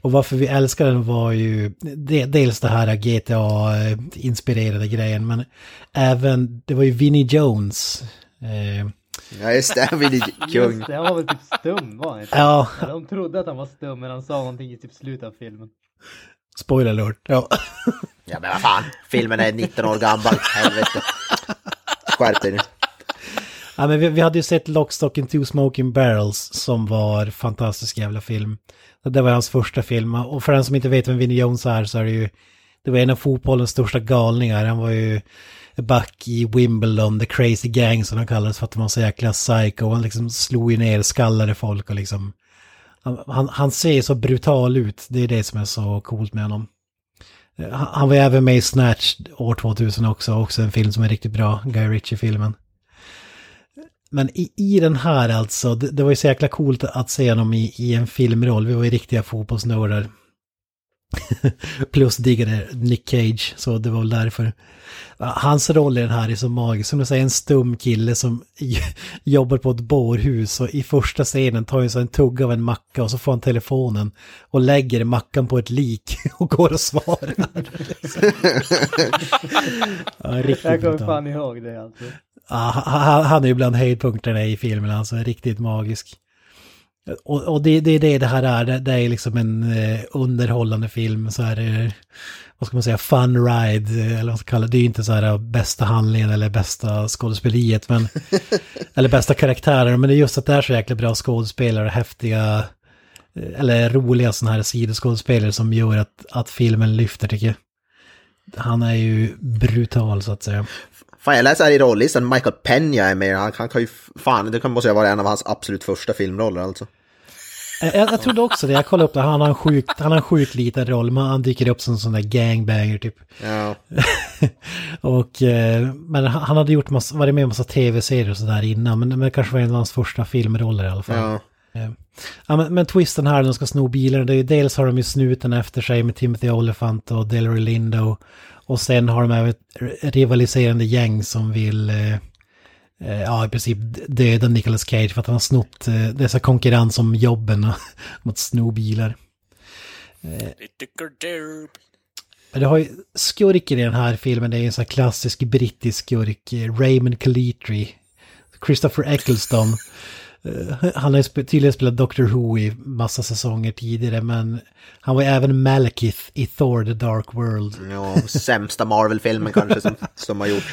och varför vi älskade den var ju de, dels det här GTA-inspirerade grejen, men även, det var ju Vinnie Jones. Eh, Ja, just det, Willy Kung. Just det, han var väl typ stum var han inte? ja, Eller De trodde att han var stum men han sa någonting i typ slutet av filmen. spoiler alert. Ja. Ja, men vad fan. Filmen är 19 år gammal, helvete. Skärp dig nu. Ja, men vi, vi hade ju sett Lockstock and Two Smoking Barrels som var fantastisk jävla film. Det var hans första film och för den som inte vet vem Vinnie Jones är så är det ju... Det var en av fotbollens största galningar. Han var ju back i Wimbledon, the crazy gang som de kallades för att de var så jäkla psycho. Han liksom slog ju ner skallade folk och liksom... Han, han, han ser så brutal ut, det är det som är så coolt med honom. Eh, han, han var ju även med i Snatch år 2000 också, också en film som är riktigt bra, Guy Ritchie-filmen. Men i, i den här alltså, det, det var ju så jäkla coolt att se honom i, i en filmroll. Vi var ju riktiga fotbollsnördar. Plus diggade Nick Cage, så det var väl därför. Hans roll i den här är så magisk. Som du säger, en stum kille som jobbar på ett bårhus och i första scenen tar han så en tugga av en macka och så får han telefonen och lägger mackan på ett lik och går och svarar. ja, riktigt Jag kommer fan ihåg det alltså. Ja, han, han är ju bland höjdpunkterna i filmen, alltså riktigt magisk. Och, och det, det är det det här är, det, det är liksom en eh, underhållande film, så här, eh, vad ska man säga, fun ride, eh, eller vad ska man kalla det, det är ju inte så här eh, bästa handlingen eller bästa skådespeleriet, men, eller bästa karaktärer, men det är just att det är så jäkla bra skådespelare, häftiga, eh, eller roliga sådana här sidoskådespelare som gör att, att filmen lyfter tycker jag. han är ju brutal så att säga. Fan, jag läser här i rollistan, Michael Peña är med. Han, han kan ju, fan, det måste ju vara en av hans absolut första filmroller alltså. Jag, jag trodde också det, jag kollade upp det, han har en sjukt, han har en sjukt liten roll, men han dyker upp som en sån där gangbanger typ. Ja. och, eh, men han hade gjort massa, varit med i massa tv-serier och sådär innan, men, men det kanske var en av hans första filmroller i alla fall. ja. Eh, Ja, men, men twisten här, de ska sno bilen, det är dels har de ju snuten efter sig med Timothy Olyphant och Delroy Lindo. Och sen har de även ett rivaliserande gäng som vill, eh, eh, ja i princip döda Nicolas Cage för att han har snott eh, dessa konkurrens om jobben mot sno bilar. Eh, men det har ju skurken i den här filmen, det är en sån här klassisk brittisk skurk, eh, Raymond Calitri, Christopher Eccleston. Eh, Han har tydligen spelat Doctor Who i massa säsonger tidigare, men han var även Malekith i Thor The Dark World. ja sämsta Marvel-filmen kanske som, som har gjort.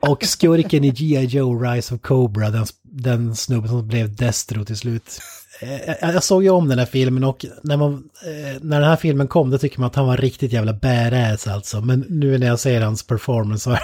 Och skurken i G.I. Joe Rise of Cobra, den, den snubben som blev Destro till slut. Eh, Jag, jag såg ju om den här filmen och när, man, eh, när den här filmen kom då tycker man att han var riktigt jävla badass alltså. Men nu när jag ser hans performance så är,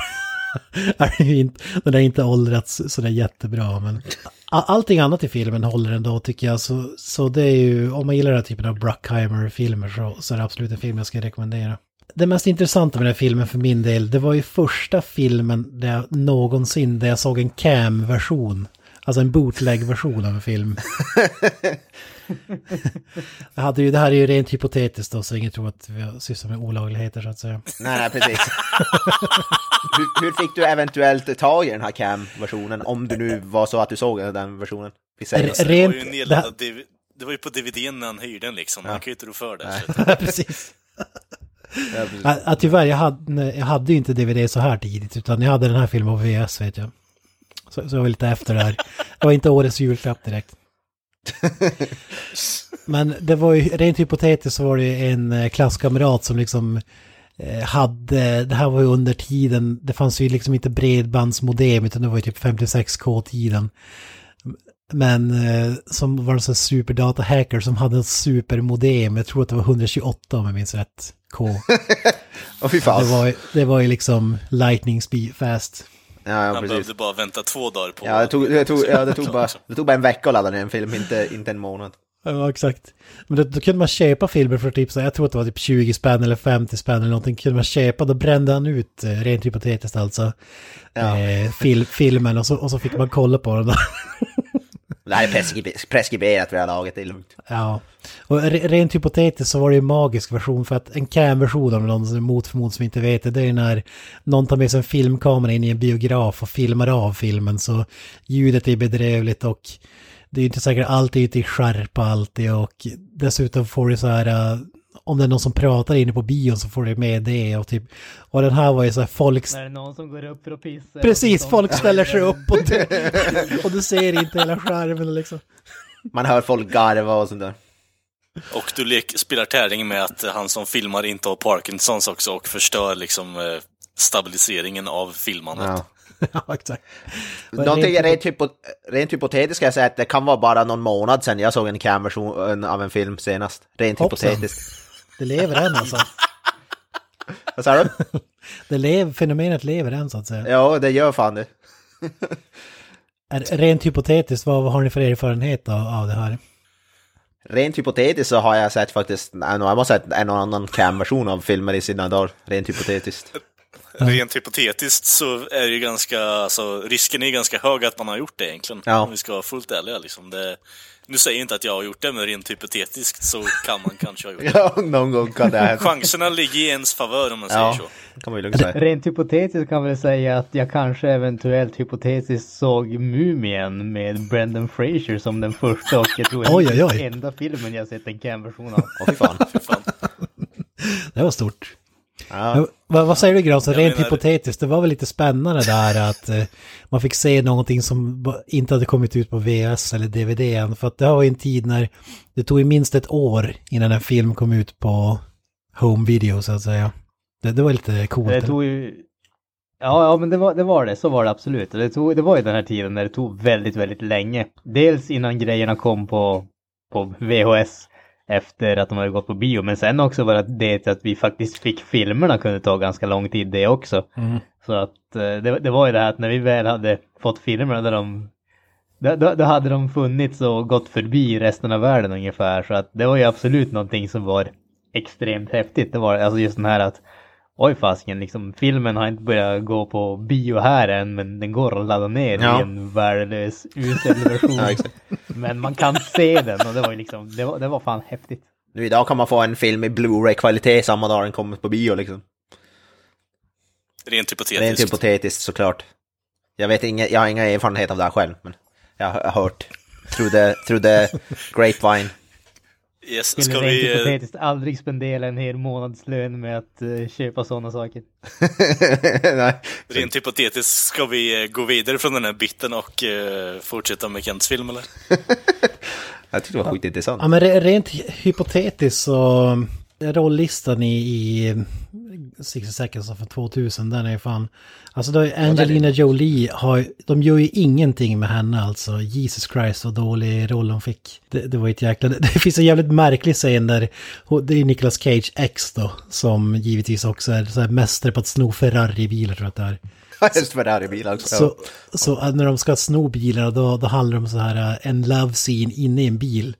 är det ju inte, den har inte åldrats sådär jättebra. Men allting annat i filmen håller ändå tycker jag. Så, så det är ju, om man gillar den här typen av Bruckheimer-filmer så, så är det absolut en film jag ska rekommendera. Det mest intressanta med den här filmen för min del, det var ju första filmen där jag någonsin, där jag såg en cam-version. Alltså en bootleg-version av en film. jag hade ju, det här är ju rent hypotetiskt då, så ingen tror att vi sysslar med olagligheter så att säga. Nej, nej, precis. hur, hur fick du eventuellt tag i den här cam-versionen? Om du nu var så att du såg den versionen? Vi säger så. Det var ju Rent- nedladdad det var ju på DVD när han hyrde den liksom, man kan ju inte rå för det. Precis. Ja, precis. Ja, ja, tyvärr, jag hade, jag hade ju inte DVD så här tidigt, utan jag hade den här filmen på VS vet jag. Så, så jag var lite efter där. Det var inte årets julklapp direkt. Men det var ju, rent hypotetiskt så var det ju en eh, klasskamrat som liksom eh, hade, det här var ju under tiden, det fanns ju liksom inte bredbandsmodem utan det var ju typ 56k-tiden. Men eh, som var en sån superdata-hacker som hade en supermodem, jag tror att det var 128 om jag minns rätt, K. Åh fy fan. Det var, ju- det var ju liksom lightning speed fast. Ja, ja, Han precis. behövde bara vänta två dagar på Ja, det tog, det, tog, ja, det, tog bara, det tog bara en vecka att ladda ner en film, inte, inte en månad. Ja, exakt. Men då, då kunde man köpa filmer för typ så jag tror att det var typ 20 spänn eller 50 spänn eller någonting. Kunde man köpa, då brände han ut, eh, rent hypotetiskt alltså, Ja. eh, fil, filmen och så, och så fick man kolla på den. Det här är preskriberat vid det här laget, det är lugnt. ja. Och re, rent hypotetiskt så var det ju en magisk version för att en cam-version av någon som är mot förmodan som inte vet det, det är när någon tar med sig en filmkamera in i en biograf och filmar av filmen så ljudet är bedrövligt och det är inte säkert alltid ute i skärpa alltid och dessutom får du så här äh, om det är någon som pratar inne på bion så får du med det och typ och den här var ju så här folk När det är någon som går upp för att pissa. precis folk ställer sig upp och du, och du ser inte hela skärmen liksom. Man hör folk garva och sånt där. Och du lek, spelar tävling med att han som filmar inte har Parkinsons också och förstör liksom eh, stabiliseringen av filmandet. Ja. ja, exakt. Någonting rent- rent, hypo, rent hypotetiskt ska jag säga att det kan vara bara någon månad sedan jag såg en cam-version av en film senast. Rent Hoppsan. hypotetiskt. Det lever än alltså. Vad sa du? Det lev, fenomenet lever än så att säga. Ja, det gör fan det. Rent hypotetiskt, vad, vad har ni för erfarenhet av, av det här? Rent hypotetiskt så har jag sett faktiskt, jag måste ha sett en och annan cam-version av filmer i sina dagar. Rent hypotetiskt. Rent hypotetiskt så är det ju ganska, alltså risken är ganska hög att man har gjort det egentligen. Ja. Om vi ska vara fullt ärliga liksom. Det, nu säger jag inte att jag har gjort det, men rent hypotetiskt så kan man kanske ha gjort det. Ja, någon gång kan det hända. Chanserna ligger i ens favör om man Ja, säger så. kan man ju lugnt säga. Rent hypotetiskt kan vi säga att jag kanske eventuellt hypotetiskt såg Mumien med Brendan Fraser som den första och jag tror Oj, oj, oj. den enda filmen jag sett en cam-version av. Åh fy fan. Fan. Det var stort. Ja. Vad, vad säger du Granström, rent menar- hypotetiskt, det var väl lite spännande där att eh, man fick se någonting som inte hade kommit ut på VS eller DVD än. För att det var ju en tid när det tog minst ett år innan en film kom ut på home video så att säga. Det, det var lite coolt. Det tog ju... Ja, ja men det var, det var det, så var det absolut. Det, tog, det var ju den här tiden när det tog väldigt, väldigt länge. Dels innan grejerna kom på, på VHS. Efter att de hade gått på bio. Men sen också var det att vi faktiskt fick filmerna kunde ta ganska lång tid det också. Så att eh, det, det var ju det här att när vi väl hade fått filmerna där de då, då, då hade de funnits och gått förbi resten av världen ungefär. Så att det var ju absolut någonting som var extremt häftigt. Det var alltså just den här att Oj fasiken, liksom filmen har inte börjat gå på bio här än men den går att ladda ner Ja. i en värdelös usel version. Ja, men man kan se den och det var ju liksom, det var, det var fan häftigt. Nu idag kan man få en film i Blu-ray-kvalitet samma dag den kommer på bio liksom. Rent Det är inte hypotetiskt. hypotetiskt såklart. Jag vet inga, jag har inga erfarenhet av det här själv, men jag har hört. Through the, through the grapevine. Yes, Skulle ska vi... eh, hypotetiskt aldrig spendera en hel månadslön med att eh, köpa sådana saker. Nej. Rent hypotetiskt, ska vi eh, gå vidare från den här biten och eh, fortsätta med Kents film eller? Jag tyckte det var skitintressant. Ja men re- rent hy- hypotetiskt så rollistan i, i 60 Seconds of 2000 den är ju fan... Alltså då är Angelina Jolie har, de gör ju ingenting med henne alltså. Jesus Christ vad dålig roll hon fick. Det, det var ett jäkla... Det, finns en jävligt märklig scen där, det är Nicolas Cage ex då, som givetvis också är så här mästare på att sno Ferrari-bilar tror jag att det är. Helst Ferrari-bil också. Så, så när de ska sno bilarna då, då handlar det om så här eh, en love scene inne i en bil.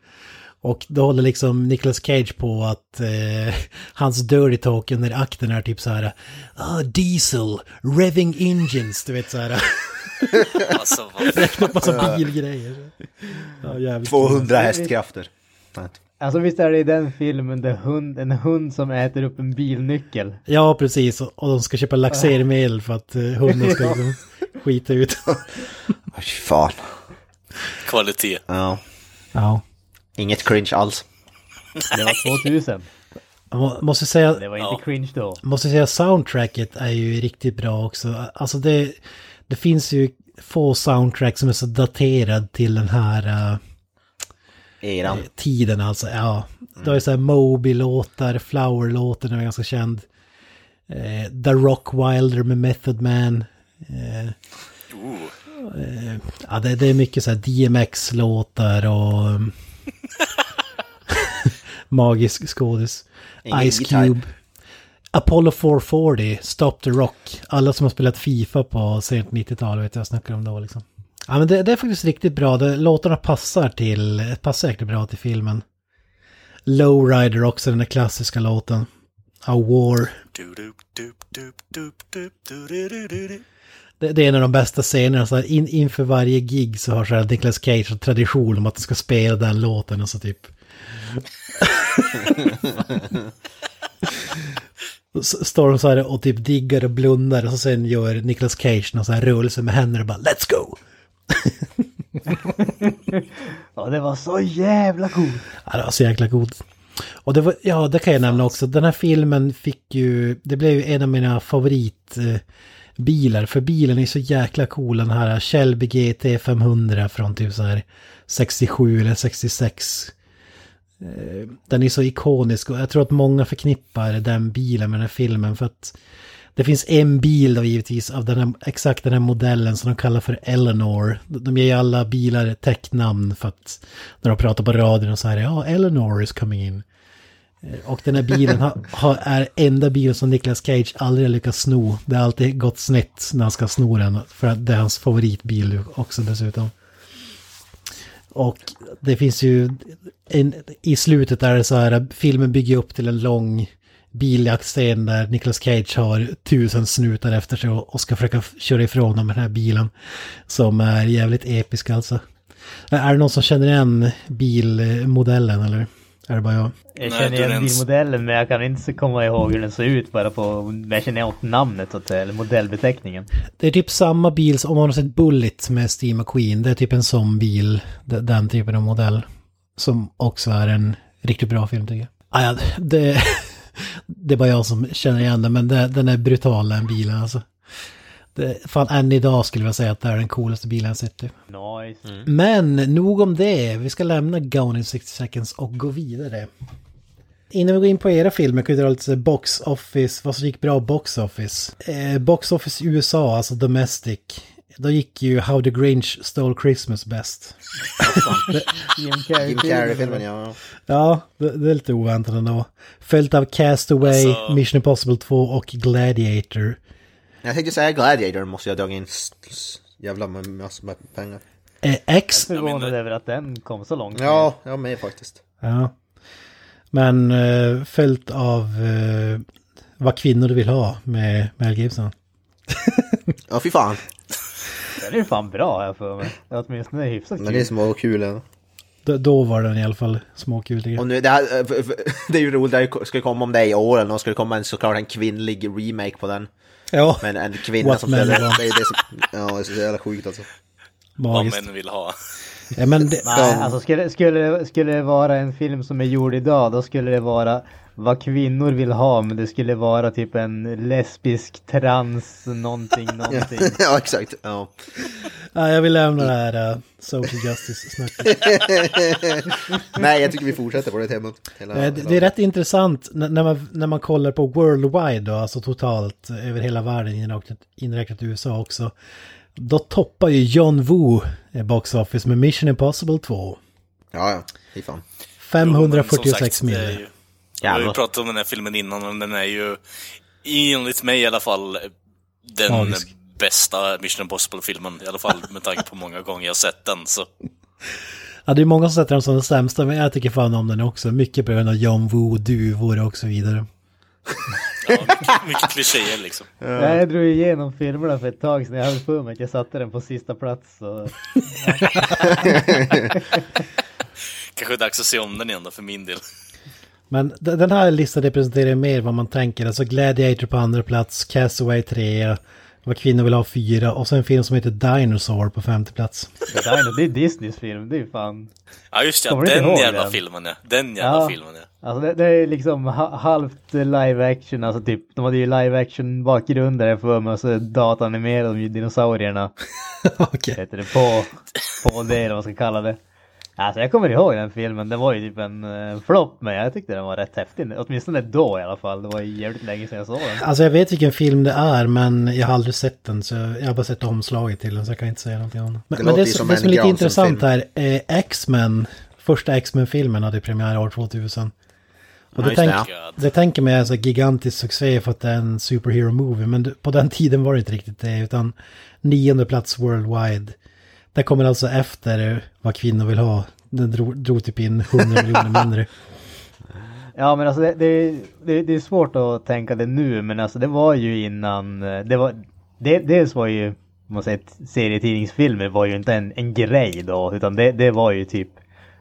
Och då håller liksom Nicolas Cage på att eh, hans dirty talk under akten är typ så här ah, diesel, revving engines, du vet så här. Alltså, vad Massa bilgrejer. Ja, jävligt 200 hästkrafter. Alltså visst är det i den filmen där hund, en hund som äter upp en bilnyckel. Ja, precis. Och och de ska köpa laxermedel för att eh, hunden ska liksom skita ut. Åh, fy fan. kvalitet. Ja. ja. Inget cringe alls. Det var 2000. Jag må- måste säga... Det var inte Ja. cringe då. måste säga soundtracket är ju riktigt bra också. Alltså det, det finns ju få soundtrack som är så daterad till den här Eran. tiden alltså. Ja, det har ju så här Moby-låtar, Flower-låten är ganska känd. Eh, The Rock Wilder med Method Man. Eh, eh, ja, det, det är mycket så här DMX-låtar och... um, magisk skådis. Ice gitarr. Cube. Apollo 440, Stop the Rock. Alla som har spelat Fifa på sent 90-tal vet jag snackar om då liksom. Ja men det, det är faktiskt riktigt bra. Det, låtarna passar till, passar jäkligt bra till filmen. Lowrider också, den där klassiska låten. A War det, det, är en av de bästa scenerna. Så in, inför varje gig så har så här Nicolas Cage en tradition om att de ska spela den låten och alltså typ. så typ... Står de så här och typ diggar och blundar och så sen gör Nicolas Cage någon så här rörelse med händerna och bara Let's go! ja, det var så jävla coolt! Ja, det var så jäkla coolt. Och det var, ja, det kan jag nämna också. Den här filmen fick ju, det blev ju en av mina favorit eh, bilar. för bilen är så jäkla cool, den här Shelby GT 500 från typ så här 67 eller 66. Eh, den är så ikonisk och jag tror att många förknippar den bilen med den här filmen för att det finns en bil då givetvis av den här, exakt den här modellen som de kallar för Eleanor. De ger ju alla bilar täcknamn för att när de pratar på radion och så här, ja, Eleanor is coming in. Eh, och den här bilen har, har, är enda bilen som Nicolas Cage aldrig har lyckats sno. Det har alltid gått snett när han ska sno den, för att det är hans favoritbil också dessutom. Och det finns ju, en, i slutet är det så här, filmen bygger upp till en lång biljaktscen där Nicolas Cage har tusen snutar efter sig och ska försöka köra ifrån dem med den här bilen. Som är jävligt episk alltså. Är det någon som känner igen bilmodellen eller? Är det bara jag? Jag känner igen bilmodellen men jag kan inte komma ihåg hur den ser ut bara på, men jag känner åt namnet att eller modellbeteckningen. Det är typ samma bil som om man har sett Bullet med Steve McQueen. Det är typ en sån bil, den typen av modell. Som också är en riktigt bra film tycker jag. Ah, ja, det, det är bara jag som känner igen den, men det, den är brutal den bilen alltså. Det, fan, än idag skulle jag säga att det är den coolaste bilen jag sett. Typ. Nice. Men nog om det. Vi ska lämna Gone in 60 seconds och gå vidare. Innan vi går in på era filmer kan vi dra lite box office, vad som gick bra box office. Eh, box office USA, alltså domestic. då gick ju How the Grinch Stole Christmas bäst. Jim Carrey. Jim Carrey-filmen, ja. Ja, det, det är lite oväntat ändå. Följt av Castaway, Alltså- Mission Impossible 2 och Gladiator. Jag tänkte säga Gladiator måste jag dra in jävla med massor med pengar. Eh, X, Förvånad över att den kom så långt. Ja, jag med faktiskt. ja. Men eh, följt av eh, Vad kvinnor vill ha med Mel Gibson. Ja, fy fan. Den är ju fan bra här för mig. Åtminstone hyfsat Men det är kul. små och kul. ja. Då, då var den i alla fall småkul Och jag. nu, det, här, eh, det är ju roligt, det ska komma om det i år eller något, ska det komma en, såklart en kvinnlig remake på den. Ja, Men en kvinna What som want. det är det som, ja det är så jävla sjukt alltså. Vad magiskt. män vill ha. Ja, men det, Nej, alltså skulle, skulle, skulle det vara en film som är gjord idag, då skulle det vara vad kvinnor vill ha, men det skulle vara typ en lesbisk trans någonting, någonting. ja, exakt. Ja. ja, jag vill lämna det här uh, social justice-snacket. Nej, jag tycker vi fortsätter på det temat. Hela, Det, det är rätt intressant när, man, när man kollar på worldwide då, alltså totalt eh, över hela världen inräknat, inräknat USA också. Då toppar ju John Woo eh, box office med Mission Impossible 2. Ja, ja. Fy fan. Jo, men som 546 sagt, det är miljoner. Vi har ju pratat om den här filmen innan och den är ju, enligt mig i alla fall, den Magisk. bästa Mission Impossible-filmen. I alla fall med tanke på många gånger jag sett den. Så. Ja, det är många som sätter den som den sämsta, men jag tycker fan om den också. Mycket på grund av John Woo, duvor och så vidare. Ja, mycket, mycket klichéer liksom. Jag drog igenom filmerna för ett tag sedan, jag hade för mig att jag satte den på sista plats. Så... Kanske är dags att se om den igen då, för min del. Men den här listan representerar mer vad man tänker. Alltså Gladiator på andra plats, Castaway 3, vad kvinnor vill ha fyra och sen en film som heter Dinosaur på femte plats. Det, där är, nog- det är Disneys film, det är fan... Ja just inte den jävla den? filmen ja. Den jävla Ja. filmen ja. Alltså det, det är liksom ha, halvt live action, alltså typ, de hade ju live action bakgrund där för mig och så datanimerade de ju dinosaurierna, Okej. heter det, på, på det eller vad man ska kalla det. Alltså jag kommer ihåg den filmen, den var ju typ en uh, flopp men jag tyckte den var rätt häftig, åtminstone då i alla fall, det var ju jävligt länge sedan jag såg den. Alltså jag vet vilken film det är men jag har aldrig sett den så jag har bara sett omslaget till den så jag kan inte säga någonting om den. Men Det det, men det, som, det en som är lite intressant här, eh, X-Men, första X-Men-filmen hade premiär år 2000. Och det, det, tänk, det tänker mig alltså gigantisk succé för att det är en superhero movie men det- på den tiden var det inte riktigt det utan nionde plats worldwide. Det kommer alltså efter vad kvinnor vill ha. Den drog, drog typ in 100 miljoner mindre. Ja men alltså det, det, det, det är svårt att tänka det nu men alltså det var ju innan, det var, det, dels var ju, om man säger serietidningsfilmer var ju inte en, en grej då utan det, det var ju typ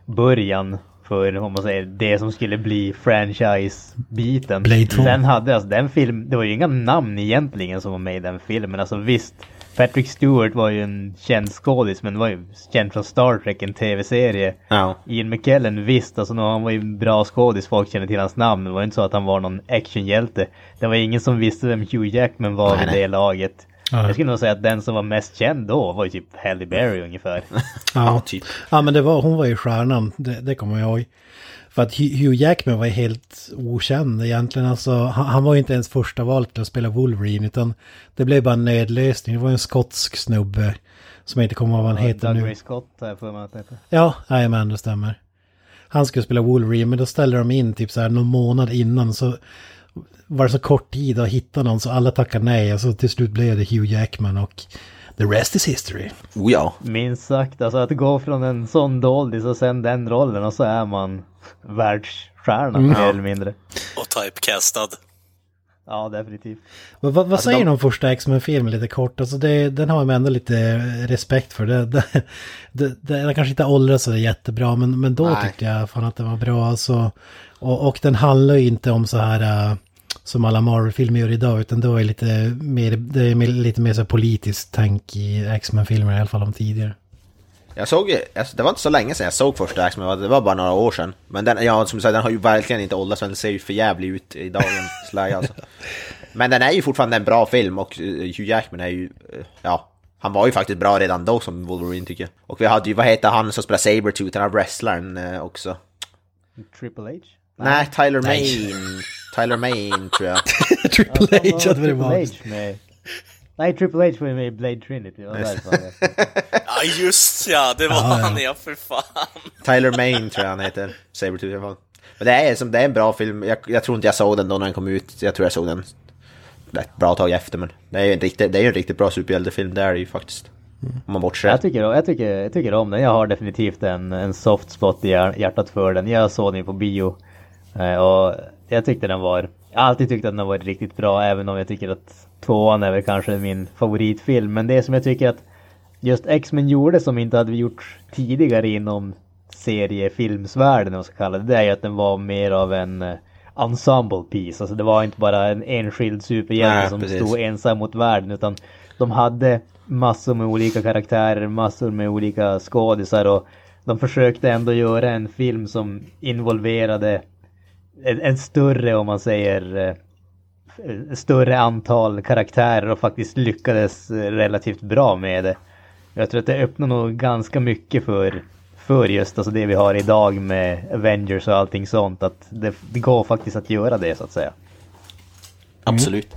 början för, om man säger, det som skulle bli franchise-biten. Blade 2. Sen hade alltså den film, det var ju inga namn egentligen som var med i den filmen. Alltså visst, Patrick Stewart var ju en känd skådis men var ju känd från Star Trek, en tv-serie. Ja. Ian McKellen visst, alltså han var ju en bra skådis, folk kände till hans namn. Det var ju inte så att han var någon actionhjälte. Det var ingen som visste vem Hugh Jackman var Nej, vid nej. det laget. Ja. Jag skulle nog säga att den som var mest känd då var ju typ Halle Berry ungefär. Ja, typ. Ja, men det var, hon var ju stjärnan, det, det kommer jag ihåg. För att Hugh Jackman var helt okänd egentligen. Alltså, han, han var ju inte ens första val till att spela Wolverine, utan det blev bara en nödlösning. Det var en skotsk snubbe som jag inte kommer ihåg vad han heter Doug nu. Ray Scott har jag för mig att det heter. Ja, jajamän, det stämmer. Han skulle spela Wolverine, men då ställde de in typ så här någon månad innan så var det så kort tid att hitta någon så alla tackade nej och så till slut blev det Hugh Jackman och the rest is history. Oh ja. Minst sagt, alltså att gå från en sån doldis och sen den rollen och så är man världsstjärna mer eller mindre. Och typecastad. Ja, definitivt. Vad, vad, vad Alltså, säger de- du om första X-Men-filmen lite kort? Alltså det, den har jag ändå lite respekt för. Det, det, det, den kanske inte åldrats så jättebra, men, men då Nej. tyckte jag fan att den var bra. Alltså, och, och den handlar ju inte om så här äh, som alla Marvel-filmer gör idag, utan då är lite mer, det är lite mer så politiskt tänk i X-Men-filmer, i alla fall om tidigare. Jag såg ju, alltså, det var inte så länge sedan jag såg första X-Men, det var bara några år sedan. Men den, ja, som sagt, den har ju verkligen inte åldrats, den ser ju för jävligt ut i dagens läge alltså. Men den är ju fortfarande en bra film och eh, Hugh Jackman är ju, eh, ja, han var ju faktiskt bra redan då som Wolverine tycker jag. Och vi hade ju, vad heter han som spelar Sabretooth, den här wrestlern eh, också. Triple H? Nej, Tyler Main. Tyler Main tror jag. Triple H hade varit magiskt. Nej, Triple H var ju med i Blade Trinity. Det var därför Ja, just ja, det var Ja, han ja, för fan. Tyler Main tror jag han heter. Sabretooth i alla fall. Men det är, som, det är en bra film. Jag, jag tror inte jag såg den då när den kom ut. Jag tror jag såg den ett bra tag efter. Men det är ju en riktigt, det är en riktigt bra superhjältefilm. Det är det ju faktiskt. Om man bortser. Jag tycker, jag, tycker, jag tycker om den. Jag har definitivt en, en soft spot i hjär- hjärtat för den. Jag såg den ju på bio. Eh, och jag tyckte den var... Jag har alltid tyckt att den har varit riktigt bra även om jag tycker att tvåan är väl kanske min favoritfilm. Men det som jag tycker att just X-Men gjorde som inte hade gjorts tidigare inom seriefilmsvärlden om man ska kalla det. Det är ju att den var mer av en eh, ensemble piece. Alltså det var inte bara en enskild superhjälte som precis. stod ensam mot världen utan de hade massor med olika karaktärer, massor med olika skådisar och de försökte ändå göra en film som involverade en, en större, om man säger, eh, större antal karaktärer och faktiskt lyckades eh, relativt bra med det. Jag tror att det öppnar nog ganska mycket för, för just alltså det vi har idag med Avengers och allting sånt. Att det, det går faktiskt att göra det så att säga. Absolut.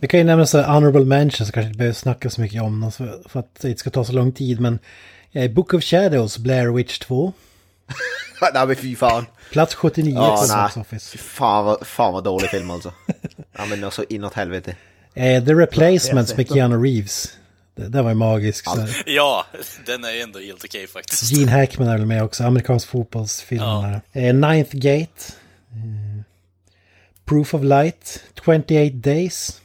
Vi kan ju nämna så honorable mentions, kanske inte behöver snacka så mycket om dem för, för att det inte ska ta så lång tid. Men eh, Book of Shadows, Blair Witch 2. nej men fy fan. Plats 79 Ja, på. Box Office. fan vad, fan vad dålig film alltså. ja men alltså inåt helvete. Eh, The Replacements med Keanu Reeves. Det, det var ju magisk. Så här. Ja, den är ändå helt okej faktiskt. Gene Hackman är väl med också, amerikansk fotbollsfilm. Ja. Eh, Ninth Gate. Eh, Proof of Light. 28 Days.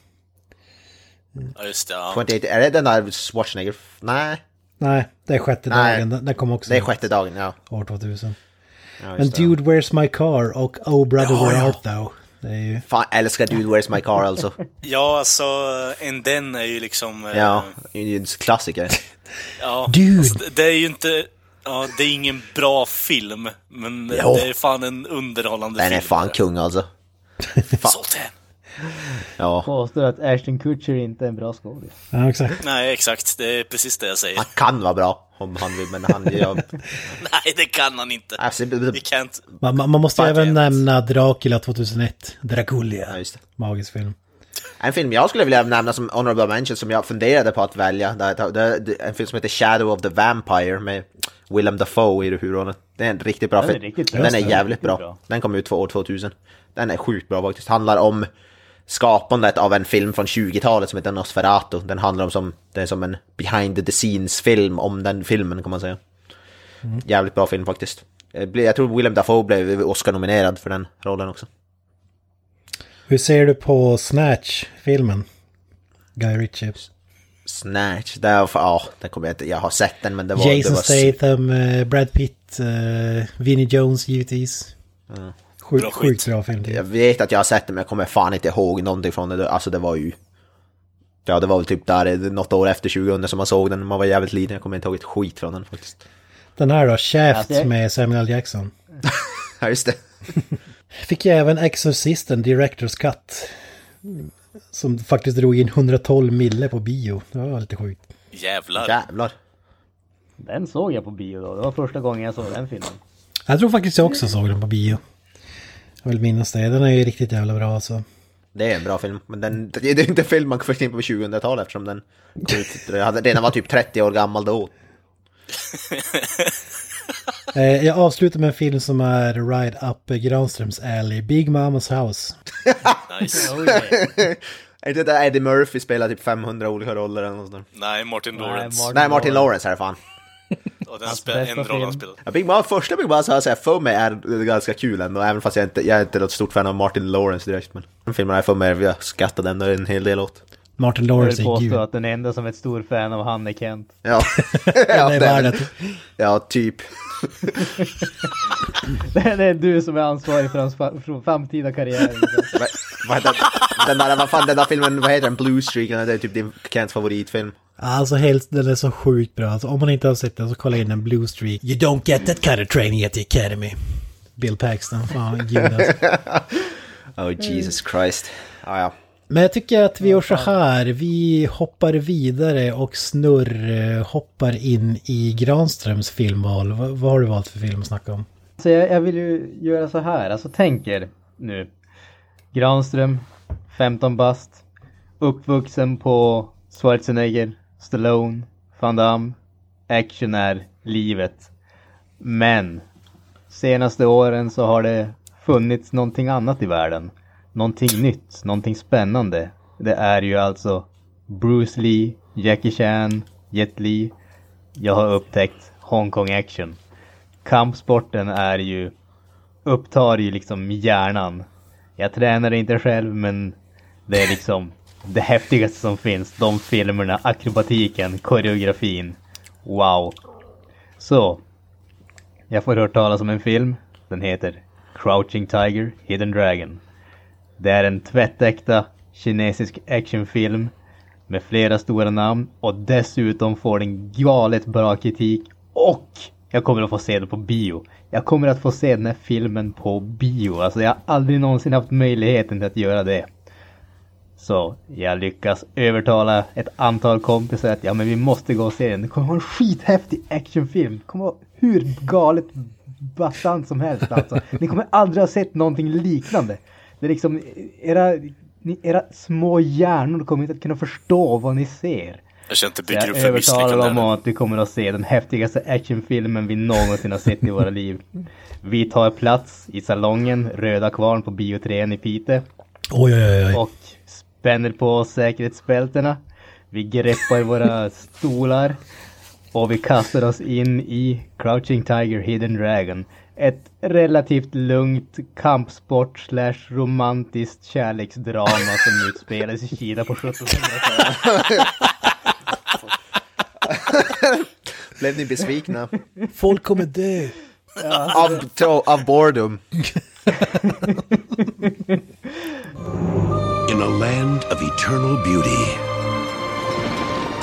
Ja, just det. Ja. 28, är det den där Schwarzenegger? Nej, Nej, det är sjätte Nej. dagen. Den, den kom också det är sjätte dagen, ja. år 2000. Ja Men. Dude, Where's My Car och Oh Brother, Ja, Where ja. Art Thou? Det är ju... Fan, älskar Dude Where's My Car alltså. ja, alltså, en den är ju liksom... eh, Ja, en klassiker. ja. Dude. Alltså, det- är ju inte... Ja, det är ingen bra film, men Jo. det är fan en underhållande Den film. är fan kung alltså. Fan. Sultan. Ja, Påstår att Ashton Kutcher inte är en bra skådis. Ja, exakt. Nej, exakt. Det är precis det jag säger. han kan vara bra om han vill, men han... Ja, Nej, det kan han inte. alltså, kan inte... Man, man man måste Fuck även nämna Dracula 2001. Draculia. ja, just det. Magisk film. En film jag skulle vilja nämna som honorable mention som jag funderade på att välja. Det, det, det, det, en film som heter Shadow of the Vampire med Willem Dafoe i huvudrollen. Det är en riktigt bra Den är film. riktigt bra. Den är det, jävligt bra. bra. Den kom ut för år 2000. Den är sjukt bra faktiskt. Handlar om skapandet av en film från 20-talet som heter Nosferatu. Den handlar om som, det är som en behind the scenes film om den filmen kan man säga. Jävligt bra film faktiskt. Jag tror Willem Dafoe blev Oscar-nominerad för den rollen också. Hur ser du på Snatch-filmen? Guy Ritchie. Snatch, där, ja, den kommer jag inte, jag har sett den men det var... Jason det var, Statham, eh, Brad Pitt, uh, Vinnie Jones givetvis. Sjukt, Bra sjukt bra film. jag. Vet att jag har sett den men jag kommer fan inte ihåg någonting från det. Alltså det var ju... Ja det var väl typ där, något år efter 2000 som man såg den. Man var jävligt liten, jag kommer inte ihåg ett skit från den faktiskt. Den här då, Shaft Alltså, jag- med Samuel L. Jackson. Ja just det. Fick jag även Exorcisten, Directors Cut. Som faktiskt drog in 112 mille på bio. Det var lite sjukt. Jävlar. Jävlar. Den såg jag på bio då. Det var första gången jag såg den filmen. Jag tror faktiskt jag också såg den på bio. Jag vill minnas det. Den är ju riktigt jävla bra alltså. Det är en bra film. Men den, det är inte en film man förknippar med 2000-talet eftersom den kom ut, den hade- den var typ 30 år gammal då. Eh, jag avslutar med en film som är Ride Up Granströms Alley. Big Mamas House. Nice. Oh, yeah. Är det där Eddie Murphy spelar typ 500 olika roller eller något sånt? Nej, Martin Lawrence. Martin Nej, Martin Lawrence är det fan. Och den Hans spelar en roll han spelar. Ja, Big Mouth, första Big Mouth har jag för mig är ganska kul ändå, även fast jag inte, jag är inte något stort fan av Martin Lawrence direkt. Men den filmen har jag för mig, jag skattade ändå en hel del åt. Martin Jag Lawrence vill är påstå gud. att den enda som är ett stor fan av han är Kent. Ja, Det ja, är det är väl- ja typ. Det är du som är ansvarig för hans framtida karriär. Vad- den där, vad fan den där filmen, vad heter den? Blue Streak, det är typ din Kents favoritfilm. Alltså helt, den är så sjukt bra. Alltså, om man inte har sett den så kolla in den Blue Streak. You don't get that kind of training at the academy. Bill Paxton, fan gud alltså. Oh Jesus Christ. Ja, ja. Men jag tycker att vi gör så här. Vi hoppar vidare och snurr eh, hoppar in i Granströms filmval. Vad, vad har du valt för film att snacka om? Så jag, jag vill ju göra så här, alltså tänk er nu. Granström, 15 bast. uppvuxen på Schwarzenegger, Stallone, Van Damme. Action är livet. Men senaste åren så har det funnits någonting annat i världen. Någonting nytt, någonting spännande. Det är ju alltså Bruce Lee, Jackie Chan, Jet Li. Jag har upptäckt Hongkong action. Kampsporten är ju, upptar ju liksom hjärnan. Jag tränar inte själv men det är liksom det häftigaste som finns. De filmerna, akrobatiken, koreografin. Wow. Så. Jag får hört talas om en film. Den heter Crouching Tiger, Hidden Dragon. Det är en tvättäkta kinesisk actionfilm med flera stora namn och dessutom får den galet bra kritik och jag kommer att få se den på bio. Jag kommer att få se den här filmen på bio. Alltså jag har aldrig någonsin haft möjligheten att göra det. Så jag lyckas övertala ett antal kompisar att ja men vi måste gå och se den. Det kommer vara en skithäftig actionfilm. Det kommer vara hur galet bastant som helst alltså. Ni kommer aldrig ha sett någonting liknande. Det är liksom era, era små hjärnor kommer inte att kunna förstå vad ni ser. Jag känner inte bygger jag upp för övertalar dem misslyckande. om att vi kommer att se den häftigaste actionfilmen vi någonsin har sett i våra liv. Vi tar plats i salongen Röda Kvarn på Bio 3 i Piteå Oj, oj, oj. och spänner på oss säkerhetsbältena. Vi greppar våra stolar och vi kastar oss in i Crouching Tiger Hidden Dragon. Ett relativt lugnt kampsport slash romantiskt kärleksdrama som utspelas i Kina på 1700-talet. Blev ni besvikna? Folk kommer dö. av, to- av boredom. In a land of eternal beauty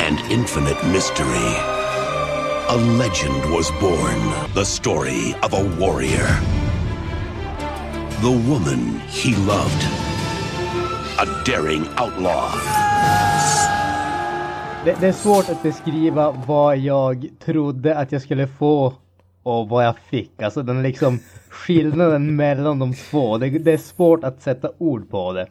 and infinite mystery, a legend was born. The story of a warrior. The woman he loved. A daring outlaw. Det, det är svårt att beskriva vad jag trodde att jag skulle få och vad jag fick. Alltså den liksom skillnaden mellan de två. Det, det är svårt att sätta ord på det.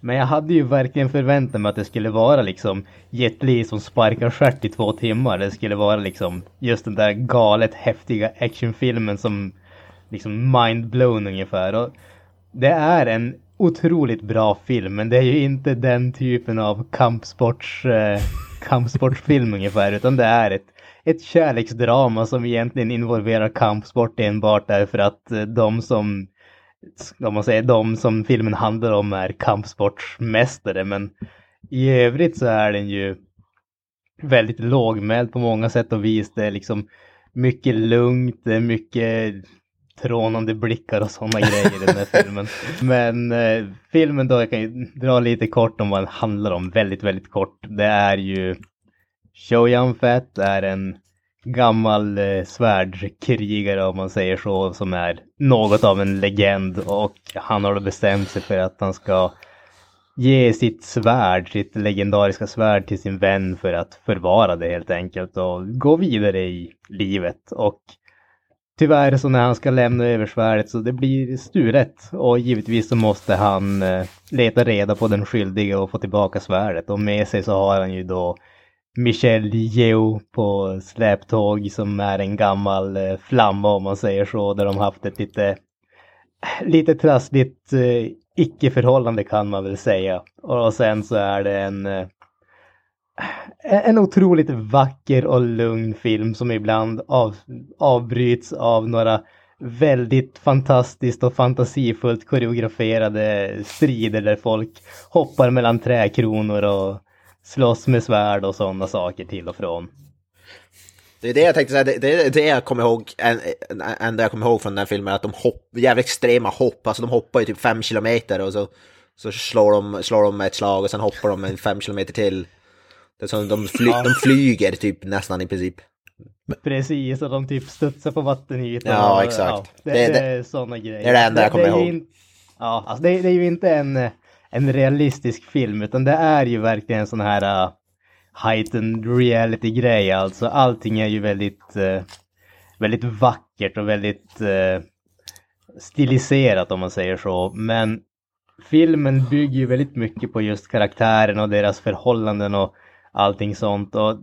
Men jag hade ju verkligen förväntat mig att det skulle vara liksom Jet Li som sparkar stjärt i två timmar. Det skulle vara liksom just den där galet häftiga actionfilmen som liksom mind-blown ungefär. Och det är en otroligt bra film, men det är ju inte den typen av kampsports, eh, kampsportsfilm ungefär, utan det är ett, ett kärleksdrama som egentligen involverar kampsport enbart därför att eh, de som, om man säger de som filmen handlar om är kampsportsmästare, men i övrigt så är den ju väldigt lågmäld på många sätt och vis. Det är liksom mycket lugnt, det är mycket trånande blickar och sådana grejer i den här filmen. Men eh, filmen då, jag kan ju dra lite kort om vad den handlar om, väldigt, väldigt kort. Det är ju Show Yun Fat är en gammal eh, svärdkrigare om man säger så, som är något av en legend och han har då bestämt sig för att han ska ge sitt svärd, sitt legendariska svärd till sin vän för att förvara det helt enkelt och gå vidare i livet. Och tyvärr så när han ska lämna över svärdet så det blir stulet och givetvis så måste han eh, leta reda på den skyldige och få tillbaka svärdet och med sig så har han ju då Michel Yeo på släptåg som är en gammal eh, flamma om man säger så där de haft ett lite lite trassligt eh, icke-förhållande kan man väl säga. Och sen så är det en eh, en otroligt vacker och lugn film som ibland av, avbryts av några väldigt fantastiskt och fantasifullt koreograferade strider där folk hoppar mellan träkronor och slåss med svärd och sådana saker till och från. Det är det jag tänkte säga, det, det är det jag kommer ihåg, en, en, enda jag kommer ihåg från den här filmen, att de hopp, jävligt extrema hopp, alltså de hoppar ju typ fem kilometer och så, så slår, de, slår de ett slag och sen hoppar de en fem kilometer till. Det är som de, fly, de flyger typ nästan i princip. Precis, och de typ studsar på vattenytan. Ja, och- exakt. det, Det- det, det- är sådana grejer. det är det enda jag kommer ihåg. in- ja, alltså det, det är ju inte en, en realistisk film, utan det är ju verkligen en sån här uh, heightened reality-grej. Alltså allting är ju väldigt, uh, väldigt vackert och väldigt uh, stiliserat om man säger så. Men filmen bygger ju väldigt mycket på just karaktären och deras förhållanden och allting sånt. Och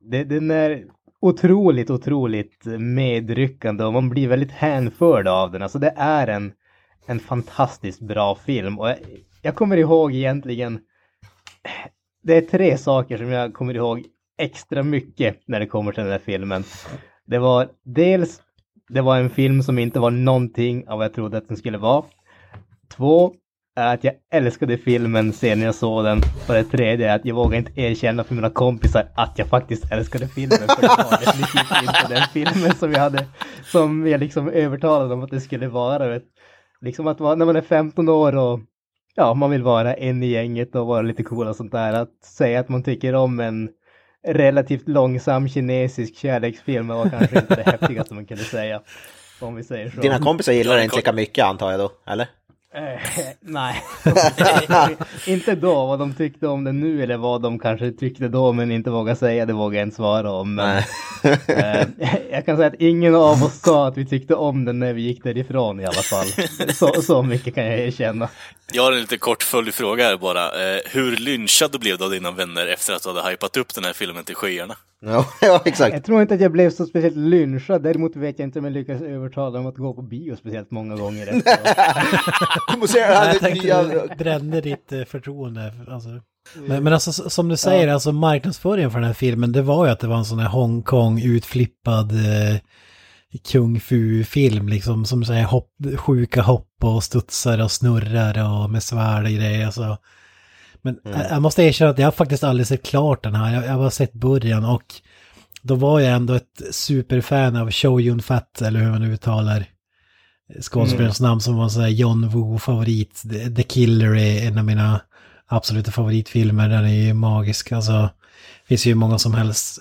det, den är otroligt, otroligt medryckande och man blir väldigt hänförd av den. Alltså det är en, en fantastiskt bra film. Och jag, jag kommer ihåg egentligen, det är tre saker som jag kommer ihåg extra mycket när det kommer till den här filmen. Det var dels, det var en film som inte var någonting av vad jag trodde att den skulle vara. Två, är att jag älskade filmen sen jag såg den. Och det tredje är att jag vågar inte erkänna för mina kompisar att jag faktiskt älskade filmen. För det var definitivt inte den filmen som jag hade, som jag liksom övertalade om att det skulle vara. Vet. Liksom att vara, när man är 15 år och ja, man vill vara en i gänget och vara lite cool och sånt där. Att säga att man tycker om en relativt långsam kinesisk kärleksfilm var kanske inte det häftigaste man kunde säga. Om vi säger så. Dina kompisar gillar det inte lika mycket antar jag då, eller? Eh, nej, inte då. Vad de tyckte om det nu eller vad de kanske tyckte då men inte vågar säga, det vågar jag inte svara om. Men, eh, jag kan säga att ingen av oss sa att vi tyckte om den när vi gick därifrån i alla fall. Så, så mycket kan jag erkänna. Jag har en lite kort följdfråga här bara. Eh, hur lynchad blev du av dina vänner efter att du hade hypat upp den här filmen till skyarna? Ja, ja, exakt. Jag tror inte att jag blev så speciellt lynchad. Däremot vet jag inte om jag lyckades övertala dem att gå på bio speciellt många gånger. Du måste göra det här Jag nya... brände ditt eh, förtroende. Alltså. Men, men alltså som du säger, alltså marknadsföringen för den här filmen, det var ju att det var en sån här Hongkong utflippad eh, kung fu-film liksom. Som säger hopp, sjuka hopp och studsar och snurrar och med svärd och grejer. Alltså. Men jag, jag måste erkänna att jag faktiskt aldrig sett klart den här. Jag, jag har bara sett början och då var jag ändå ett superfan av Chow Yun Fat, eller hur man uttalar skådespelarens namn som var en sån här John Woo-favorit. The, Killer är en av mina absoluta favoritfilmer. Den är ju magisk. Alltså, det finns ju många som helst.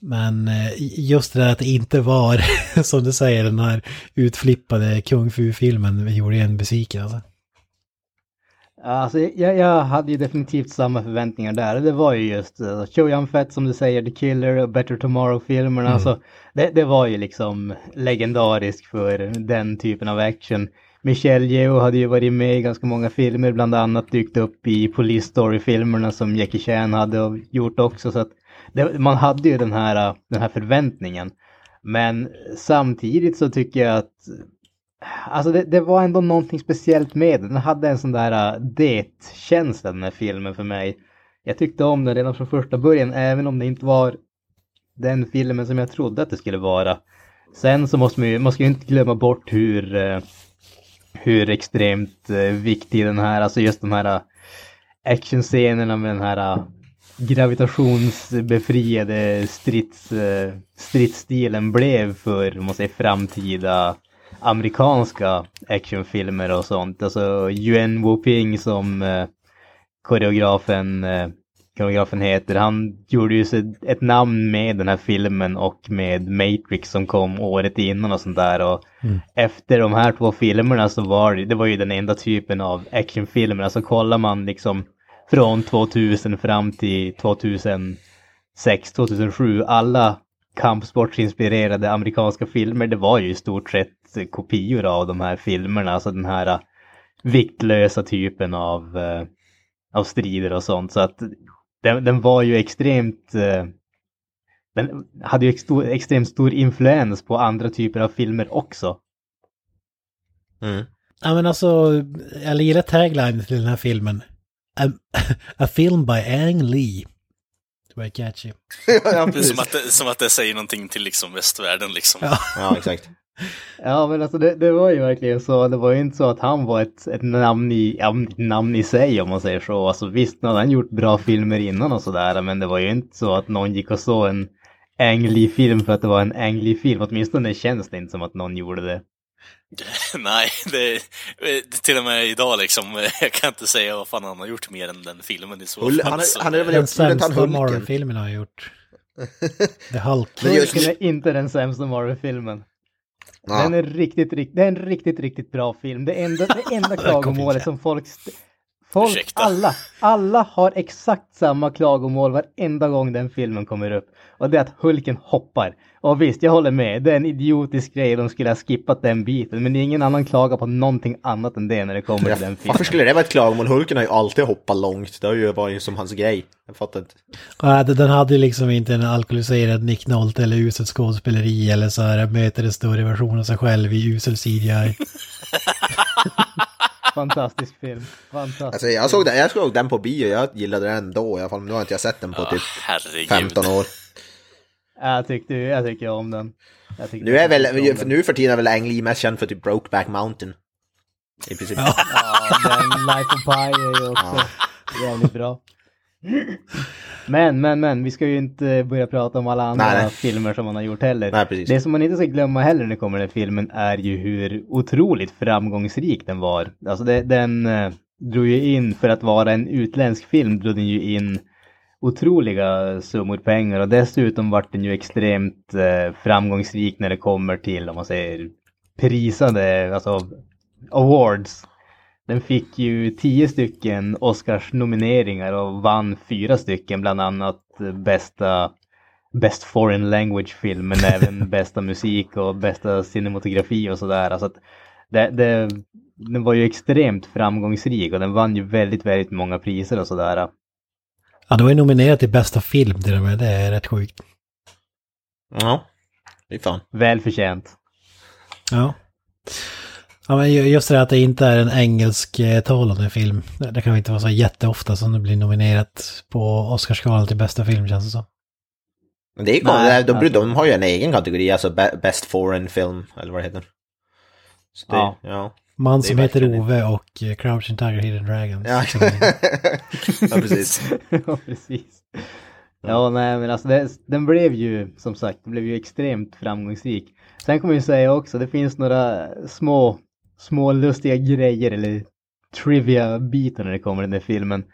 Men eh, just det där att det inte var, som du säger, den här utflippade kung fu-filmen gjorde en besviken. Alltså. Alltså, jag, jag hade ju definitivt samma förväntningar där. Det var ju just uh, Show Young Fett som du säger, The Killer och Better Tomorrow-filmerna. Alltså, det, det var ju liksom legendarisk för den typen av action. Michelle Yeoh hade ju varit med i ganska många filmer, bland annat dykt upp i Police Story-filmerna som Jackie Chan hade gjort också. Så det, man hade ju den här, uh, den här förväntningen. Men samtidigt så tycker jag att Alltså det, det, var ändå någonting speciellt med den. Den hade en sån där uh, det-känsla den här filmen för mig. Jag tyckte om den redan från första början, även om det inte var den filmen som jag trodde att det skulle vara. Sen så måste man ju, man ska ju inte glömma bort hur, uh, hur extremt uh, viktig den här, alltså just de här uh, actionscenerna med den här uh, gravitationsbefriade strids, uh, stridsstilen blev för, man säger, framtida amerikanska actionfilmer och sånt. Alltså Yuen Wuping som eh, koreografen, eh, koreografen heter, han gjorde ju sig ett namn med den här filmen och med Matrix som kom året innan och sånt där. Och Mm. efter de här två filmerna så var det, det var ju den enda typen av actionfilmer. Alltså kollar man liksom från 2000 fram till 2006, 2007, alla kampsportsinspirerade amerikanska filmer, det var ju i stort sett kopior av de här filmerna, alltså den här uh, viktlösa typen av, uh, av strider och sånt. Så att den, den var ju extremt, uh, den hade ju extremt stor influens på andra typer av filmer också. Mm. Ja men alltså, jag gillar tagline till den här filmen. A, a film by Ang Lee. Det var catchy. ja, som att, det, som att det säger någonting till liksom västvärlden liksom. Ja. Ja, exakt. Ja men alltså det, det var ju verkligen så, det var ju inte så att han var ett, ett namn, i, ja, namn i sig om man säger så. Alltså visst, nu hade han gjort bra filmer innan och sådär, men det var ju inte så att någon gick och såg en Ang Lee-film för att det var en Ang Lee-film. Åtminstone känns det inte som att någon gjorde det. Nej, det, det, till och med idag liksom, jag kan inte säga vad fan han har gjort mer än den filmen i så fall. han, han är väl Den sämsta? Marvel-filmen har jag gjort. The Hulk. Hulken är inte den sämsta Marvel-filmen. Ja. Den är riktigt, riktigt, det är en riktigt, riktigt bra film. Det enda, det enda klagomålet som folk, Folk, Ursäkta. alla, alla har exakt samma klagomål varenda gång den filmen kommer upp. Och det är att Hulken hoppar. Och visst, jag håller med. Det är en idiotisk grej. De skulle ha skippat den biten. Men ingen annan klagar på någonting annat än det när det kommer till den filmen. Varför skulle det vara ett klagomål? Hulken har ju alltid hoppat långt. Det har ju varit som hans grej. Jag fattar inte. Ja, det- den hade liksom inte en alkoholiserad Nick Nolte eller uselt skådespeleri eller så här möter en större version av sig själv i usel CGI. Fantastisk film. Fantastisk. Alltså jag såg den, jag såg den på bio, jag gillade den ändå i alla fall. Nu har inte jag sett den på typ Herregud. 15 år. Jag tyckte, jag tycker om den. Jag tyckte Nu är väl, den. nu för tiden är väl Ang Lee mest känd för typ Brokeback Mountain. I princip. Ja, den Life of Pi är ju också jävligt bra. Men, men, men, vi ska ju inte börja prata om alla andra Nej, nej. filmer som man har gjort heller. Nej, precis. Det som man inte ska glömma heller när det kommer den filmen är ju hur otroligt framgångsrik den var. Alltså det, den eh, drog ju in, för att vara en utländsk film, drog den ju in otroliga summor pengar och dessutom vart den ju extremt eh, framgångsrik när det kommer till, om man säger, prisade, alltså awards. Den fick ju tio stycken Oscars-nomineringar och vann fyra stycken, bland annat eh, bästa Best Foreign Language film, men även bästa musik och bästa cinematografi och sådär. Alltså det, det, den var ju extremt framgångsrik och den vann ju väldigt, väldigt många priser och sådär. Ja, det var ju nominerat till bästa film till och med. Det är rätt sjukt. Ja, det är fan. Välförtjänt. Ja. Ja, men ju- just det här att det inte är en engelsktalande film. Det kan inte vara så jätteofta som det blir nominerat på Oscarsgalan till bästa film känns det som. Men det är ju Nej, de, alltså- de har ju en egen kategori, alltså Be- Best Foreign Film, eller vad det heter. Så det, Ja. ja. Man som heter Ove och eh, Crouching Tiger Hidden Dragons. Ja. ja, precis. ja, precis. Ja, nej, men alltså det, den blev ju, som sagt, den blev ju extremt framgångsrik. Sen kommer jag säga också, det finns några små, små lustiga grejer eller trivia-bitar när det kommer till den här filmen.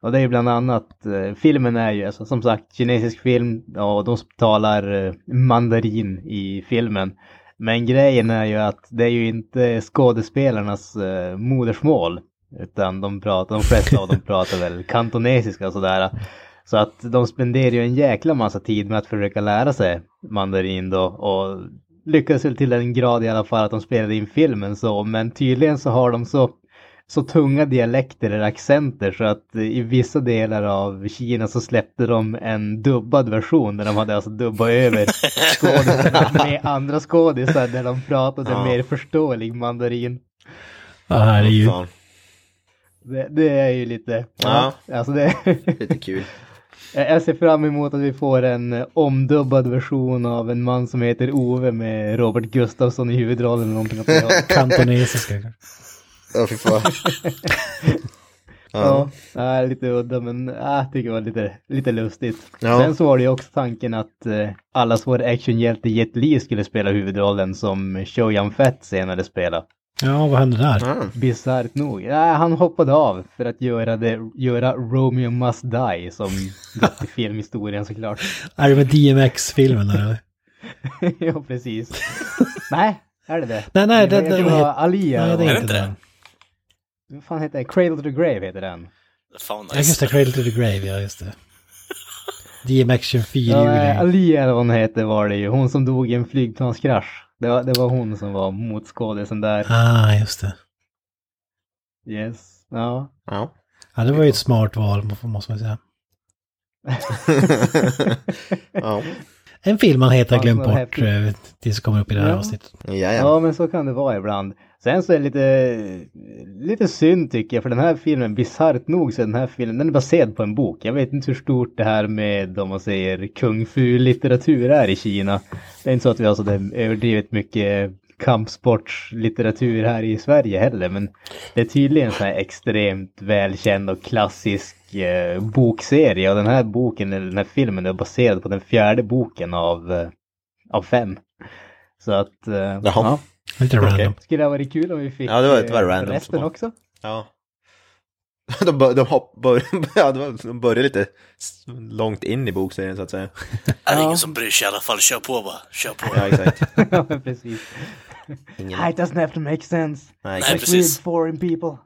Och det är ju bland annat, eh, filmen är ju alltså, som sagt kinesisk film och de talar eh, mandarin i filmen. Men grejen är ju att det är ju inte skådespelarnas eh, modersmål. Utan de pratar, de flesta av dem pratar väl kantonesiska och sådär. Så att de spenderar ju en jäkla massa tid med att försöka lära sig mandarin då. Och lyckades väl till en grad i alla fall att de spelade in filmen så. Men tydligen så har de så, så tunga dialekter eller accenter så att i vissa delar av Kina så släppte de en dubbad version där de hade alltså dubbat över skådisarna med andra skådisar där de pratade Ja. mer förståelig mandarin. Ja, herregud. Fan, Det, det är ju lite, Ja. alltså det, lite kul. jag ser fram emot att vi får en omdubbad version av en man som heter Ove med Robert Gustafsson i huvudrollen eller någonting. Kantonesiska. Ja, fy fan. Ja, ja, lite udda men jag tycker det var lite, lite lustigt. Ja. Sen så var det ju också tanken att eh, allas vår actionhjälte Jet Li skulle spela huvudrollen som Show Yun Fett senare spela. Ja, vad hände där? Ja. Bisarrt nog. Ja, han hoppade av för att göra, det, göra Romeo Must Die som gått i filmhistorien såklart. Är det med DMX-filmen där eller? ja, precis. Nej, är det det? Nej, nej, det- det- det var Alia. Nej, det Är inte det? Den. Vad fan heter det? Cradle to the Grave heter den. Fan Ja, just det. Cradle to the Grave, ja just det. DMX 24 Ja. Alia eller vad hon heter var det ju. Hon som dog i en flygplanskrasch. Det var, det var hon som var motskådisen där. Ah, just det. Yes. Ja. Ja. Ja, det var ju ett smart val, måste man säga. ja. En film man helt har glömt bort eh, tills kommer upp i det här Ja. avsnittet. Ja, Ja, ja. men så kan det vara ibland. Sen så är det lite, lite synd tycker jag, för den här filmen, bisarrt nog så är den här filmen, den är baserad på en bok. Jag vet inte hur stort det här med, om man säger, kung fu-litteratur är i Kina. Det är inte så att vi har så där överdrivet mycket kampsportslitteratur här i Sverige heller, men det är tydligen så här extremt välkänd och klassisk eh, bokserie. Och den här boken, eller den här filmen, är baserad på den fjärde boken av, eh, av fem. Så att, eh, ja. Lite random. Skulle det ha varit kul om vi fick Ja, det var- det var eh, random resten som- också? ja. De, bör, de, hopp, bör, ja, de var- de började lite långt in i bokserien så att säga. Är det Ja. ingen som bryr sig i alla fall? Kör på bara. Kör på. Ja, exakt. ja, men precis. Ingen... It doesn't have to make sense. Nej, Nej, exakt. precis. Foreign people.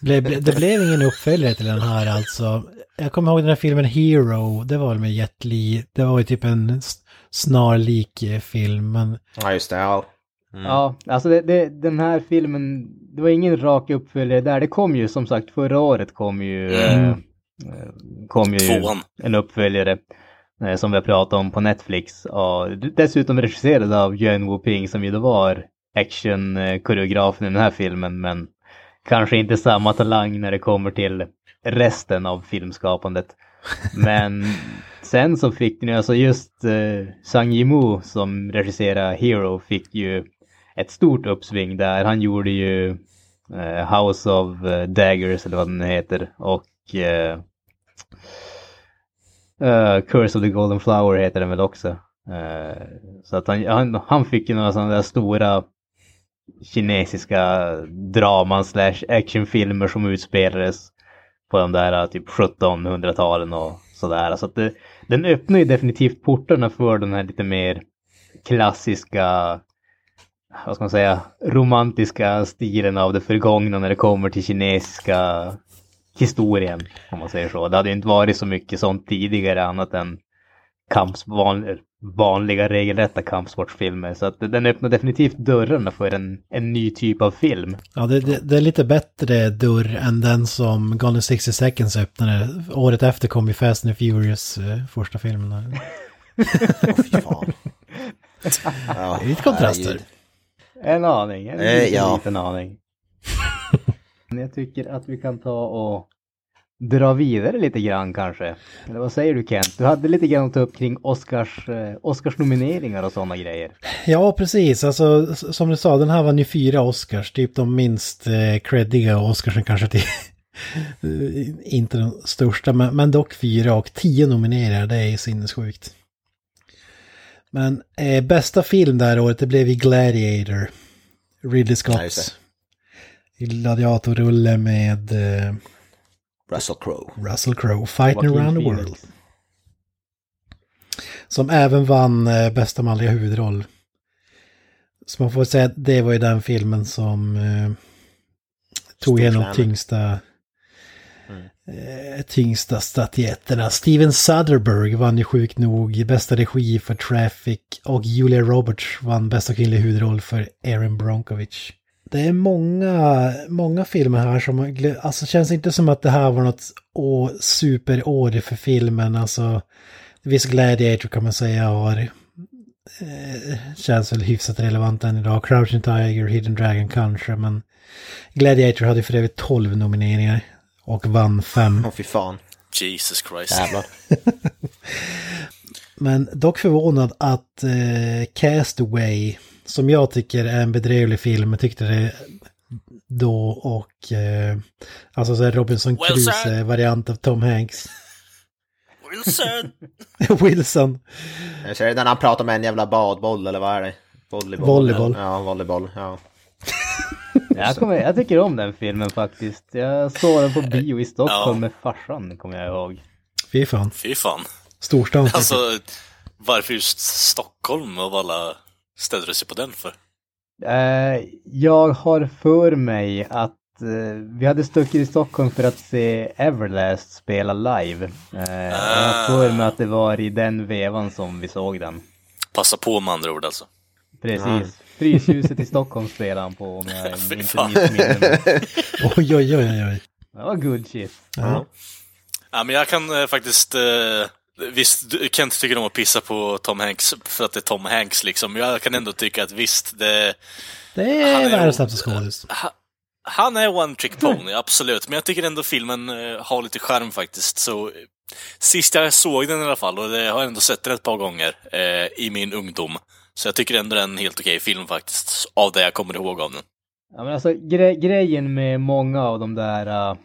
ble, ble, det blev ingen uppföljare till den här alltså. Jag kommer ihåg den här filmen Hero, det var väl med Jet Li. Det var ju typ en snarlik eh, film, men Ja, just det. Ja. Ja, alltså det, det, den här filmen, det var ingen rak uppföljare där. Det kom ju som sagt förra året kom ju, Mm. eh, kom ju Tvåan. en uppföljare eh, som vi har pratat om på Netflix. Och dessutom regisserad av Yuan Wu Ping som ju då var action-koreografen i den här filmen men kanske inte samma talang när det kommer till resten av filmskapandet. Men sen så fick ni alltså just eh, Sang Yimou som regisserar Hero fick ju ett stort uppsving där. Han gjorde ju eh, House of eh, Daggers eller vad den heter och eh, eh, Curse of the Golden Flower heter den väl också. Eh, så att han, han, han fick ju några sådana där stora kinesiska draman slash actionfilmer som utspelades på de där eh, typ 1700-talen och sådär. Så att det, den öppnar ju definitivt portarna för den här lite mer klassiska, vad ska man säga, romantiska stilen av det förgångna när det kommer till kinesiska historien, om man säger så. Det hade ju inte varit så mycket sånt tidigare annat än kamps, van, vanliga regelrätta kampsportsfilmer. Så att den öppnar definitivt dörrarna för en, en ny typ av film. ja, det, det, det är lite bättre dörr än den som Gone in 60 seconds öppnade. Året efter kom ju Fast and the Furious eh, första filmen. Fy fan. Ja, Det är lite kontraster. En aning, en Eh, liten, ja. liten aning. Men jag tycker att vi kan ta och dra vidare lite grann kanske. Eller vad säger du Kent? Du hade lite grann att ta upp kring Oscars, eh, Oscars nomineringar och sådana grejer. Ja, precis. Alltså, som du sa, den här var ju fyra Oscars. Typ de minst eh, creddiga Oscarsen kanske till... inte de största, men, men dock fyra och tio nominerade. Det är ju sinnessjukt. Men eh, bästa film det här året, det blev ju Gladiator. Ridley Scotts gladiatorrulle med eh, Russell Crowe. Russell Crowe, Fighting around the world. Som även vann eh, bästa manliga huvudroll. Så man får säga att det var ju den filmen som eh, tog igenom tyngsta, eh, tyngsta statyetterna. Steven Soderbergh vann ju sjukt nog bästa regi för Traffic och Julia Roberts vann bästa kvinnliga huvudroll för Erin Bronkovich. Det är många, många filmer här som, alltså känns inte som att det här var något å, superår för filmen. Alltså, viss Gladiator kan man säga har, eh, känns väl hyfsat relevant än idag. Crouching Tiger, Hidden Dragon kanske, men Gladiator hade för övrigt 12 nomineringar och vann fem. Åh fy fan. Jesus Christ. Jävlar. Men dock förvånad att eh, Castaway, som jag tycker är en bedrövlig film, jag tyckte det då och eh, alltså så Robinson. Crusoe-variant av Tom Hanks. Wilson! Wilson. Jag ser det när han pratar med en jävla badboll eller vad är det? Volleyboll. Volleyboll. Ja, volleyboll. Ja. Jag, kommer, jag tycker om den filmen faktiskt. Jag såg den på bio i Stockholm med farsan, kommer jag ihåg. Fy fan. Fy fan. Storstan. Alltså, varför just Stockholm av alla städer du sig på den för? Eh, jag har för mig att eh, vi hade stuckit i Stockholm för att se Everlast spela live. Eh, Jag har för mig att det var i den vevan som vi såg den. Passa på med andra ord alltså. Precis. Fryshuset i Stockholm spelade han på om jag inte missminner mig. Oj, oj, oj, oj. Det var good shit. Ja. Ja, men jag kan eh, faktiskt... Eh, visst, du- Kent tycker om att pissa på Tom Hanks för att det är Tom Hanks liksom. Jag kan ändå tycka att visst, det... Det Han är är världens sämsta skådis. Ha, han är one trick pony, absolut. Men jag tycker ändå filmen eh, har lite charm faktiskt. Så eh, sist jag såg den i alla fall, och det har jag ändå sett den ett par gånger eh, i min ungdom. Så jag tycker ändå det är en helt okej film faktiskt, av det jag kommer ihåg av den. Ja, men alltså gre- grejen med många av de där, uh,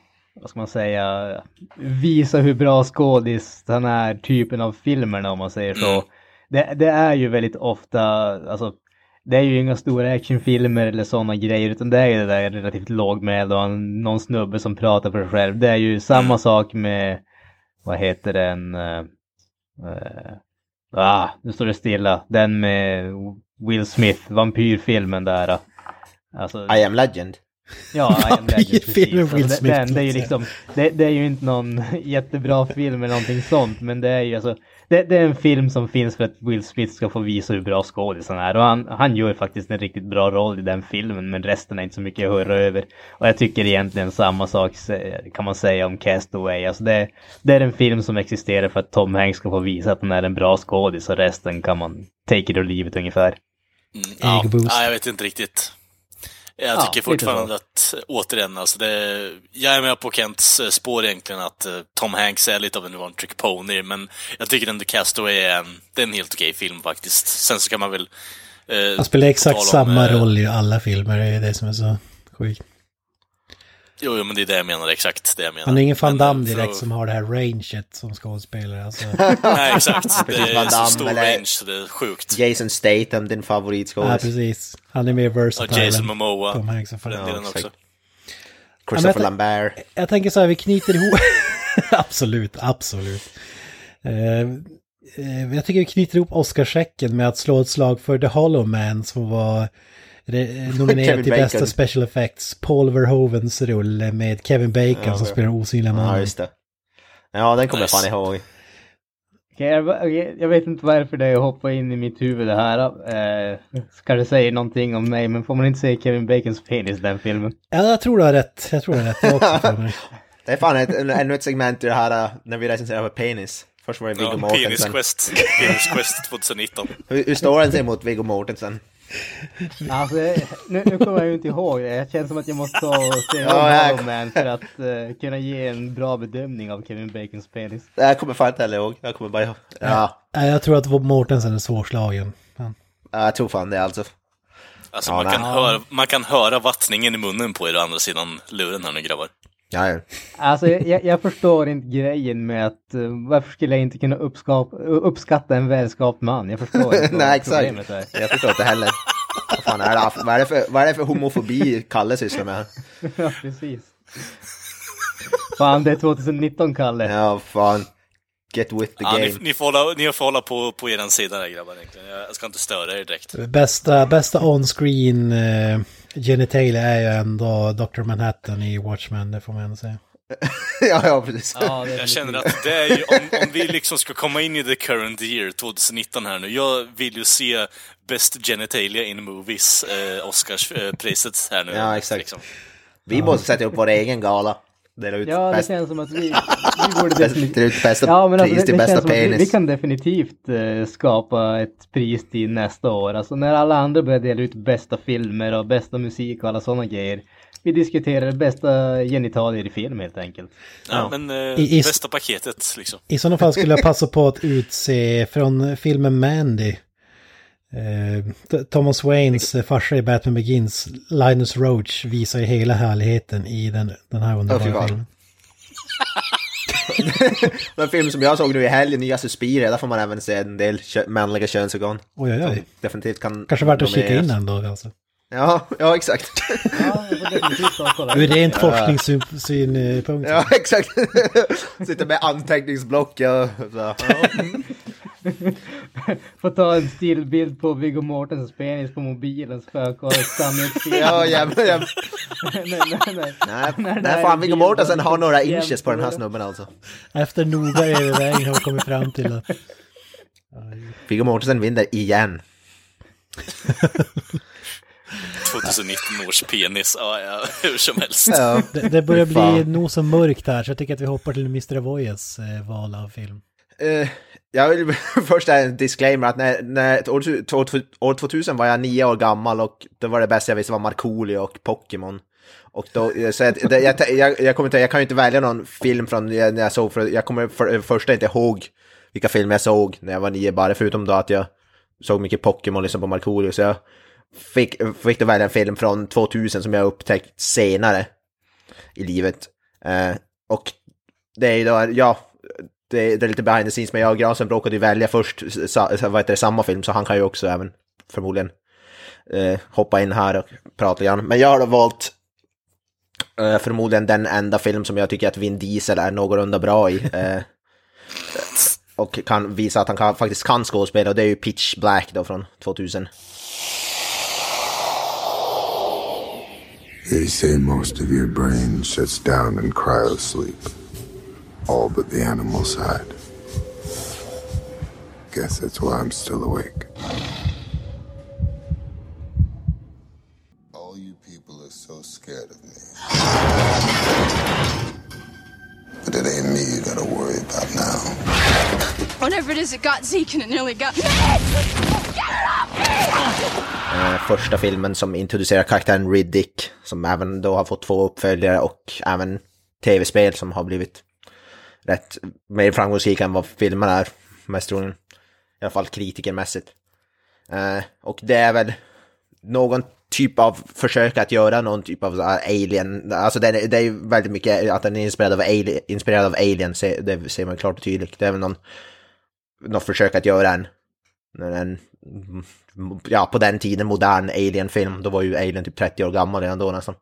vad ska man säga, visa hur bra skådis den här typen av filmerna om man säger så. Mm. Det, det är ju väldigt ofta, alltså det är ju inga stora actionfilmer eller sådana grejer utan det är ju det där relativt lågmälda och någon snubbe som pratar för sig själv. Det är ju samma sak med, vad heter den, uh, uh, ah, nu står det stilla, den med Will Smith, vampyrfilmen där. Alltså, I am legend. Ja, I am Legend, precis. filmen Will Alltså, Smith, den, det är ju liksom, det, det är ju inte någon jättebra film eller någonting sånt, men det är ju alltså, det, det är en film som finns för att Will Smith ska få visa hur bra skådisen är. Och han, han gör faktiskt en riktigt bra roll i den filmen, men resten är inte så mycket att höra över. Och jag tycker egentligen samma sak kan man säga om Castaway. Alltså det, det är en film som existerar för att Tom Hanks ska få visa att han är en bra skådis och resten kan man take it or leave it ungefär. Ja, Eggboost. nej, jag vet inte riktigt. Jag Ja, tycker fortfarande att, återigen, alltså det, jag är med på Kents eh, spår egentligen att eh, Tom Hanks är lite av en one trick pony, men jag tycker ändå Castaway är en, det är en helt okej film faktiskt. Sen så kan man väl... Eh, Han spelar exakt om, samma eh, roll i alla filmer, det är det som är så sjukt. Jo, jo, men det är det jag menar, exakt det jag menar. Han är ingen Van Damme direkt att- som har det här ranget som skådespelare. Alltså. Nej, exakt. Det Precis, Van är så Damme stor eller- range, så det är sjukt. Jason Statham, din Ja, favoritskådis. precis. Han är mer Ja, versatile Jason än Momoa, Tom Hanks. för den Ja, delen också. Christopher Ja, Lambert. Jag tänker så här, vi knyter ihop... absolut, absolut. Eh, eh, jag tycker vi knyter ihop Oscarschecken med att slå ett slag för The Hollow Man som var nominerad Kevin till Bacon. bästa special effects. Paul Verhovens rulle med Kevin Bacon Ja, som ja. spelar osynliga Ja, mannen. just det. Ja, den kommer Nice. jag fan ihåg. Jag, vet inte varför det hoppar in i mitt huvud det här. Eh, kanske säger någonting om mig, men får man inte säga Kevin Bacons penis i den filmen? Ja, jag tror du har rätt. Jag tror du har rätt. Jag också. Det är fan ett, ännu ett segment i det här äh, när vi recenserar på penis. Först var det Viggo Ja, Mortensen. Penis Quest, Penis Quest 2019. Hur, hur står den sig mot Viggo Mortensen? Alltså, nu, nu kommer jag ju inte ihåg det. Jag känner som att jag måste ta och se om Ja, för att eh, kunna ge en bra bedömning av Kevin Bacons penis. Jag kommer fan inte heller ihåg. Jag kommer bara ihåg. Ja, Ja, jag tror att Mortensen är svårslagen. Ja, jag tror fan det alltså. Alltså Ja, man, kan höra, man kan höra vattningen i munnen på er å andra sidan luren här nu grabbar. Ja, ja. Alltså, jag, jag förstår inte grejen med att uh, varför skulle jag inte kunna uppskap, uppskatta en välskapt man? Jag förstår inte Nej, problemet exakt. är. Jag förstår inte heller. Vad fan är det, vad är det, för, vad är det för homofobi Kalle sysslar med? Ja, precis. Fan, det är 2019, Kalle. Ja, fan. Get with the Ja, game. ni, ni, får hålla, ni får hålla på, på er sida där grabbar egentligen. Jag ska inte störa er direkt. Bästa, bästa on-screen uh, genitalia är ju ändå Dr. Manhattan i Watchmen, det får man ändå säga. ja, ja, precis. Ja, Jag känner att det är ju, om, om vi liksom ska komma in i the current year, 2019 här nu. Jag vill ju se Best Genitalia in Movies, eh, Oscarspriset här nu. Ja, exakt. Liksom. Vi måste sätta upp vår egen gala. Dela ut Ja, det bäst, känns som att vi, vi borde definitivt... dela ut bästa Ja, men alltså, pris det, till det bästa vi, penis. vi kan definitivt eh, skapa ett pris till nästa år. Alltså när alla andra börjar dela ut bästa filmer och bästa musik och alla sådana grejer. Vi diskuterar bästa genitalier i film helt enkelt. Ja, men eh, I- i- bästa paketet liksom. I sådana fall skulle jag passa på att utse från filmen Mandy. Eh, Thomas Waynes eh, farsa i Batman Begins, Linus Roach, visar ju hela härligheten i den, den här underbara filmen. Den film som jag såg nu i helgen, nya Suspiria, där får man även se en del kö manliga könsorgan. Oj, oj, oj. definitivt kan... Kanske värt att kika in den då alltså. Ja, ja exakt. Ja. Ur rent forskningssynpunkt. ja, exakt. Sitter med anteckningsblock och så. Får ta en stillbild på Viggo Mortensens penis på mobilen så får jag kolla samhetsbild. Ja, jävlar, jävlar. nej, nej, nej. Nej, nej här fan Viggo Mortensen har några inches på den här snubben alltså. Efter noga övervägning har vi kommit fram till att... Viggo Mortensen vinner igen. 2019 års penis, ja, ja hur som helst. Ja. Det, det börjar bli nog så mörkt här så jag tycker att vi hoppar till Mr. Avoyas eh, val av film. Eh, jag vill först en disclaimer att när, när år, år 2000 var jag nio år gammal och då var det bästa jag visste var Markoolio och Pokémon. Och då, eh, så jag, det, jag, jag, jag, kommer inte, jag kan ju inte välja någon film från när jag såg, för jag kommer för, eh, första inte ihåg vilka filmer jag såg när jag var nio bara, förutom då att jag såg mycket Pokémon liksom på Markoolio. Så jag fick, fick då välja en film från 2000 som jag upptäckt senare i livet. Eh, och det är ju då, ja, det, det är lite behind the scenes, men jag och Granström råkade ju välja först sa, vad heter det, samma film, så han kan ju också även förmodligen eh, hoppa in här och prata igen. grann. Men jag har då valt eh, förmodligen den enda film som jag tycker att Vin Diesel är någorlunda bra i. Eh, och kan visa att han kan, faktiskt kan skådespela, och det är ju Pitch Black då från 2000. They say most of your brain shuts down in cryosleep. All but the animal side. Guess that's why I'm still awake. All you people are so scared of me. But it ain't me you gotta worry about now. Whatever it is, it got Zeke and it nearly got me. Eh, första filmen som introducerar karaktären Riddick, som även då har fått två uppföljare och även tv-spel som har blivit rätt mer framgångsrika än vad filmerna är, mest troligen. I alla fall kritikermässigt. Eh, och det är väl någon typ av försök att göra någon typ av alien, alltså det är, det är ju väldigt mycket att den är inspirerad av alien, inspirerad av alien det ser man klart och tydligt. Det är väl någon, något försök att göra en, en, ja på den tiden modern alien-film, då var ju alien typ 30 år gammal redan då nästan.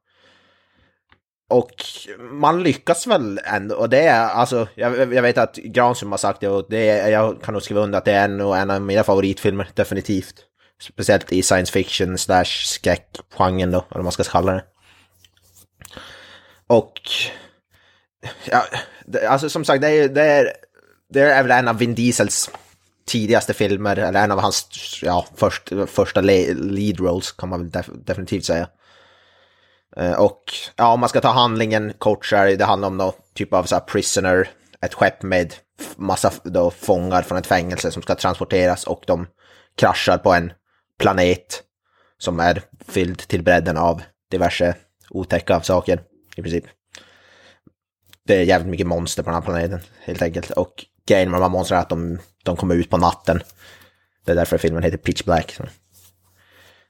Och man lyckas väl ändå, och det är alltså, jag, jag vet att Granström har sagt det och det är, jag kan nog skriva under att det är en, en av mina favoritfilmer, definitivt. Speciellt i science fiction slash skräckgenren då, eller vad man ska kalla det. Och, ja, det, alltså som sagt, det är, det är, det är väl en av Vin Diesels tidigaste filmer, eller en av hans ja, först, första lead roles kan man väl def, definitivt säga. Eh, och ja, om man ska ta handlingen kort så är det, det handlar om någon typ av så här prisoner, ett skepp med massa då, fångar från ett fängelse som ska transporteras och de kraschar på en planet som är fylld till bredden av diverse otäcka saker i princip. Det är jävligt mycket monster på den här planeten helt enkelt och grejen med de här monstren är att de, de kommer ut på natten. Det är därför filmen heter Pitch Black. Så.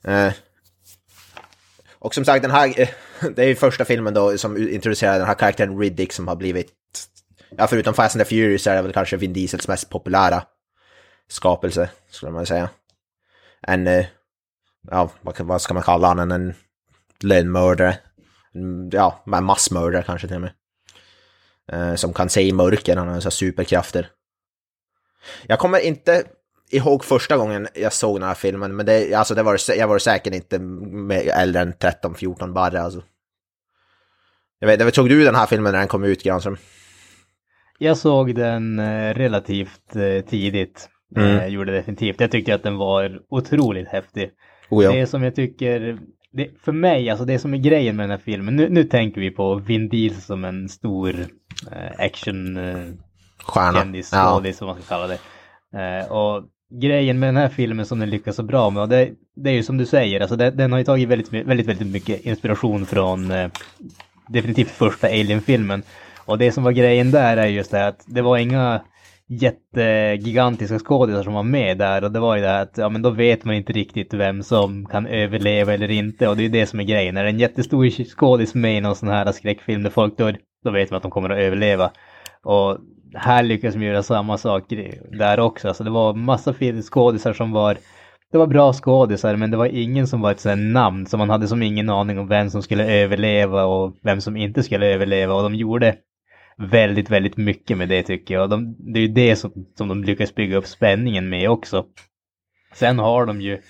Eh, och som sagt, den här, det är ju första filmen då som introducerar den här karaktären Riddick som har blivit, ja förutom Fast and the Furious så är det väl kanske Vin Diesels mest populära skapelse, skulle man säga. En, eh, ja vad, ska man kalla honom, en lönnmördare. Ja, massmördare kanske till och med. Eh, som kan se i mörker, han har så superkrafter. Jag kommer inte ihåg första gången jag såg den här filmen, men det, alltså det var, jag var säkert inte med, äldre än 13-14 bara. Alltså. Jag vet, såg du den här filmen när den kom ut, Granström? Jag såg den eh, relativt eh, tidigt. Mm. Eh, gjorde definitivt. Jag tyckte att den var otroligt häftig. Oh, ja. Det som jag tycker, det, för mig, alltså det som är grejen med den här filmen, nu, nu tänker vi på Vin Diesel som en stor eh, action eh, Stjärna. kändis, Ja. som man ska kalla det. Eh, och grejen med den här filmen som den lyckas så bra med, och det, det är ju som du säger, alltså det, den har ju tagit väldigt, väldigt, väldigt mycket inspiration från eh, definitivt första Alien-filmen. Och det som var grejen där är just det här att det var inga jättegigantiska skådisar som var med där och det var ju det här att ja men då vet man inte riktigt vem som kan överleva eller inte och det är ju det som är grejen. Är det en jättestor skådis med i någon sån här skräckfilm där folk dör, då vet man att de kommer att överleva. Och här lyckas de göra samma sak där också. Alltså det var massa skådisar som var det var bra skådisar men det var ingen som var ett sånt namn så man hade som ingen aning om vem som skulle överleva och vem som inte skulle överleva och de gjorde väldigt, väldigt mycket med det tycker jag. Och de, det är ju det som, som de lyckas bygga upp spänningen med också. Sen har de ju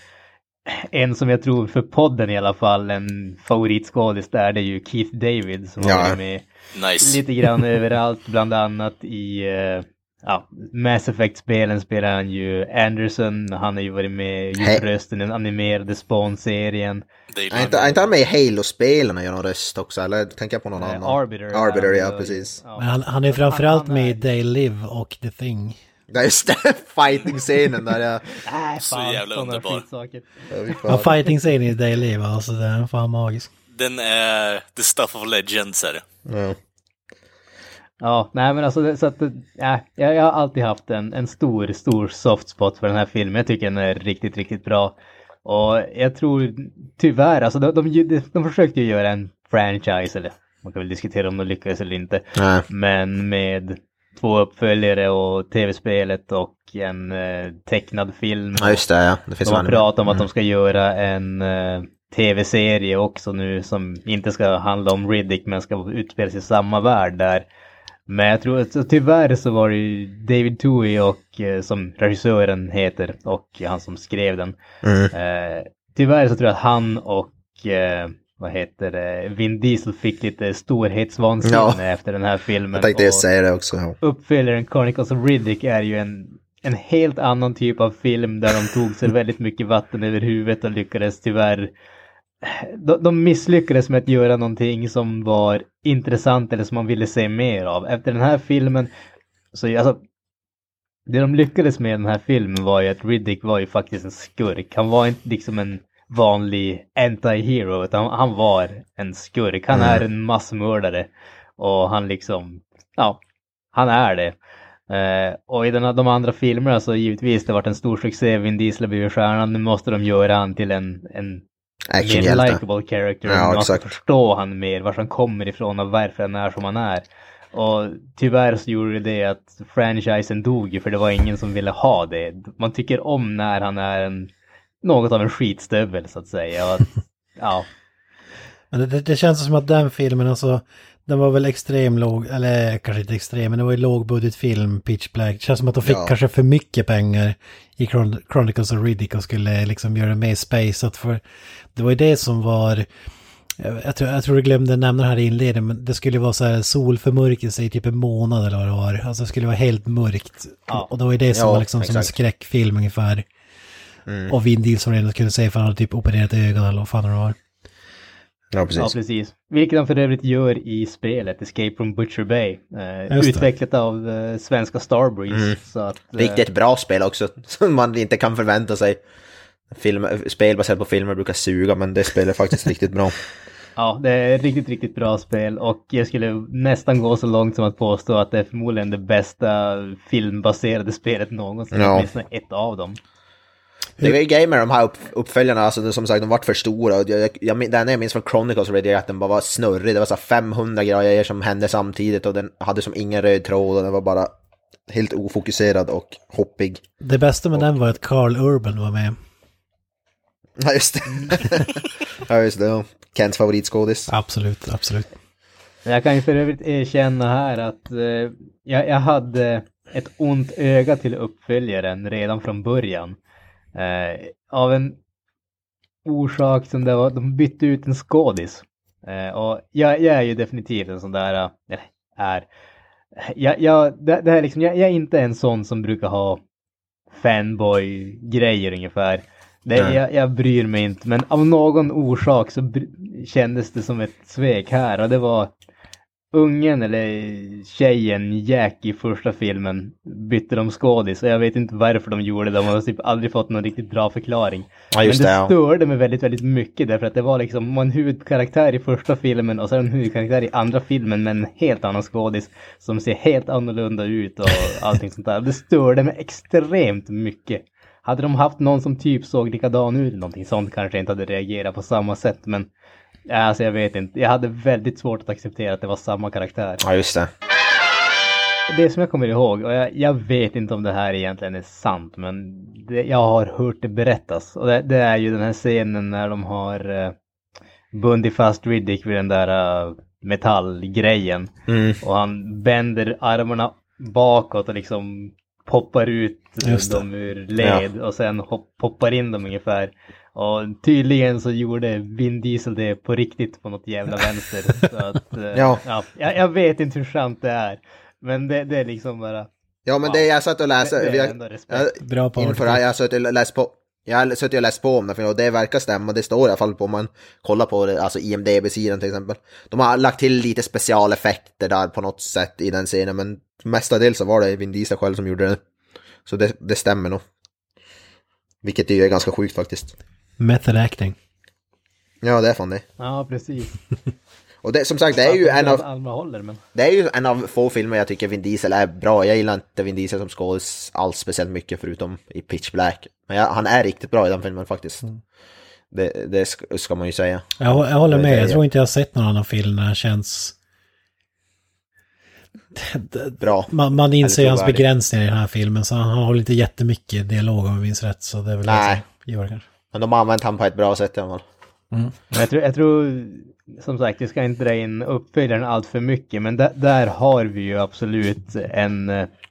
en som jag tror för podden i alla fall, en favoritskådis där, det är ju Keith David som Ja. varit med Nice. lite grann överallt, bland annat i eh, ja, Mass Effect-spelen spelar han ju Anderson, han har ju varit med och gjort rösten i den animerade Spawn-serien. Är inte, är inte han med i Halo-spelen och gör någon röst också? Eller tänker jag på någon Eh, annan? Arbiter. Arbiter, ja Han- precis. ja. Men han, han är framförallt med i They Live och The Thing. Ja just det, fighting-scenen där jag... Nej, Så jävla underbar. Ja, fighting-scenen i Live, alltså den är fan magisk. Den är the stuff of legends är det. Ja. Ja, nej men alltså så att, ja, jag, har alltid haft en, en stor, stor soft spot för den här filmen. Jag tycker den är riktigt, riktigt bra. Och jag tror tyvärr, alltså de, de, de, de försökte ju göra en franchise, eller man kan väl diskutera om de lyckades eller inte. Nej. Men med två uppföljare och tv-spelet och en eh, tecknad film. Ja just det, ja. Det finns De har pratat om att de Mm. ska göra en eh, tv-serie också nu som inte ska handla om Riddick men ska utspela sig i samma värld där. Men jag tror att tyvärr så var det ju David Toohey och eh, som regissören heter och han som skrev den. Mm. Eh, tyvärr så tror jag att han och eh, vad heter det, Vin Diesel fick lite storhetsvansinne Ja. efter den här filmen. Jag tänkte säga det också. Ja. Uppföljaren Chronicles of Riddick är ju en, en helt annan typ av film där de tog sig väldigt mycket vatten över huvudet och lyckades tyvärr de, de misslyckades med att göra någonting som var intressant eller som man ville se mer av. Efter den här filmen, så alltså, det de lyckades med i den här filmen var ju att Riddick var ju faktiskt en skurk. Han var inte liksom en vanlig anti-hero, utan han var en skurk. Han Mm. är en massmördare. Och han liksom, ja, han är det. Eh, och i den, här- de andra filmerna så givetvis det varit en stor succé, Vin Diesel har blivit stjärnan, nu måste de göra han till en, en mer Actionhjälte. likable character. Ja, man måste exakt. förstå han mer, var han kommer ifrån och varför han är som han är. Och tyvärr så gjorde det att franchisen dog för det var ingen som ville ha det. Man tycker om när han är en, något av en skitstövel så att säga. Och att, ja, Men det, det, det känns som att den filmen, alltså, den var väl extrem låg, eller kanske inte extrem, men det var ju lågbudgetfilm, Pitch Black. Det känns som att de fick Ja. kanske för mycket pengar i Chron- Chronicles of Riddick och skulle liksom göra det mer spacet. För det var ju det som var, jag, jag, tror, jag tror du glömde nämna det här i inledningen, men det skulle vara så här solförmörkelse i typ en månad eller vad det var. Alltså det skulle vara helt mörkt. Ja. Och det var ju det som Ja, var liksom som en exakt. skräckfilm ungefär. Mm. Och Vin Diesel redan kunde säga för han hade typ opererat ögon eller vad fan det var. Ja, precis. ja, precis. Vilket han för övrigt gör i spelet Escape from Butcher Bay. Eh, utvecklat av eh, svenska Starbreeze. Mm. Så att, eh, Riktigt bra spel också, som man inte kan förvänta sig. Film, spel baserat på filmer brukar suga, men det spelet är faktiskt riktigt bra. Ja, det är ett riktigt, riktigt bra spel och jag skulle nästan gå så långt som att påstå att det är förmodligen det bästa filmbaserade spelet någonsin. Ja. Åtminstone ett av dem. Det är ju grejer med de här upp, uppföljarna, alltså det- som sagt de vart för stora. Och Jag, jag, det enda jag minns från Chronicles Red är att den bara var snurrig, det var så här 500 grejer som hände samtidigt och den hade som ingen röd tråd och den var bara helt ofokuserad och hoppig. Det bästa med den var att Carl Urban var med. Ja just det. ja just det, ja. Kents favoritskådis. Absolut, absolut. Jag kan ju för övrigt erkänna här att eh, jag, jag hade ett ont öga till uppföljaren redan från början. Eh, av en orsak som det var, de bytte ut en skådis. Eh, och jag, jag är ju definitivt en sån där, eh, eller är, jag, jag, det, det här är liksom, jag, jag är inte en sån som brukar ha fanboy-grejer ungefär. Det, Nej. jag, jag bryr mig inte, men av någon orsak så kändes det som ett svek här och det var ungen eller tjejen Jack i första filmen bytte de skådis och jag vet inte varför de gjorde det. De har typ aldrig fått någon riktigt bra förklaring. Ja Men det, det störde mig väldigt, väldigt mycket därför att det var liksom en huvudkaraktär i första filmen och sen en huvudkaraktär i andra filmen med en helt annan skådis som ser helt annorlunda ut och allting sånt där. Det störde mig extremt mycket. Hade de haft någon som typ såg likadan ut eller någonting sånt kanske jag inte hade reagerat på samma sätt men ja, alltså jag vet inte. Jag hade väldigt svårt att acceptera att det var samma karaktär. Ja just det. Det som jag kommer ihåg, och jag, jag vet inte om det här egentligen är sant, men det, jag har hört det berättas. Och det, det är ju den här scenen när de har eh, bundit fast Riddick vid den där eh, metallgrejen. Mm. Och han bänder armarna bakåt och liksom poppar ut dem ur led och sen hopp, poppar in dem ungefär. Och tydligen så gjorde Vin Diesel det på riktigt på något jävla vänster. Så att, eh, Ja. jag, jag vet inte hur sant det är. Men det, det är liksom bara... Ja men Wow. det jag satt och läste, Det- det jag- Bra på inför det här, jag suttit och läst på jag har suttit och läst på om det och det verkar stämma, det står i alla fall på om man kollar på det, alltså IMDB-sidan till exempel. De har lagt till lite specialeffekter där på något sätt i den scenen men mestadels så var det Vin Diesel själv som gjorde det. Så det, det stämmer nog. Vilket är ju ganska sjukt faktiskt. Method acting. Ja det är fan det. Ja, precis. Och det, som sagt det är ju en av, Alma håller, men... det är ju en av få filmer jag tycker Vin Diesel är bra. Jag gillar inte Vin Diesel som skådis alls speciellt mycket förutom i Pitch Black. Men jag, han är riktigt bra i den filmen faktiskt. Det, det ska, man ju säga. Jag, jag håller med, jag tror inte jag har sett någon annan film där han känns... Bra. Man, man inser hans begränsningar i den här filmen, så han har inte jättemycket dialog om jag minns rätt, så det är väl Nej. det som gör det kanske. Men de har använt han på ett bra sätt i alla fall. Jag tror, jag tror, som sagt, vi ska inte dra in uppföljaren allt för mycket, men där, där har vi ju absolut en,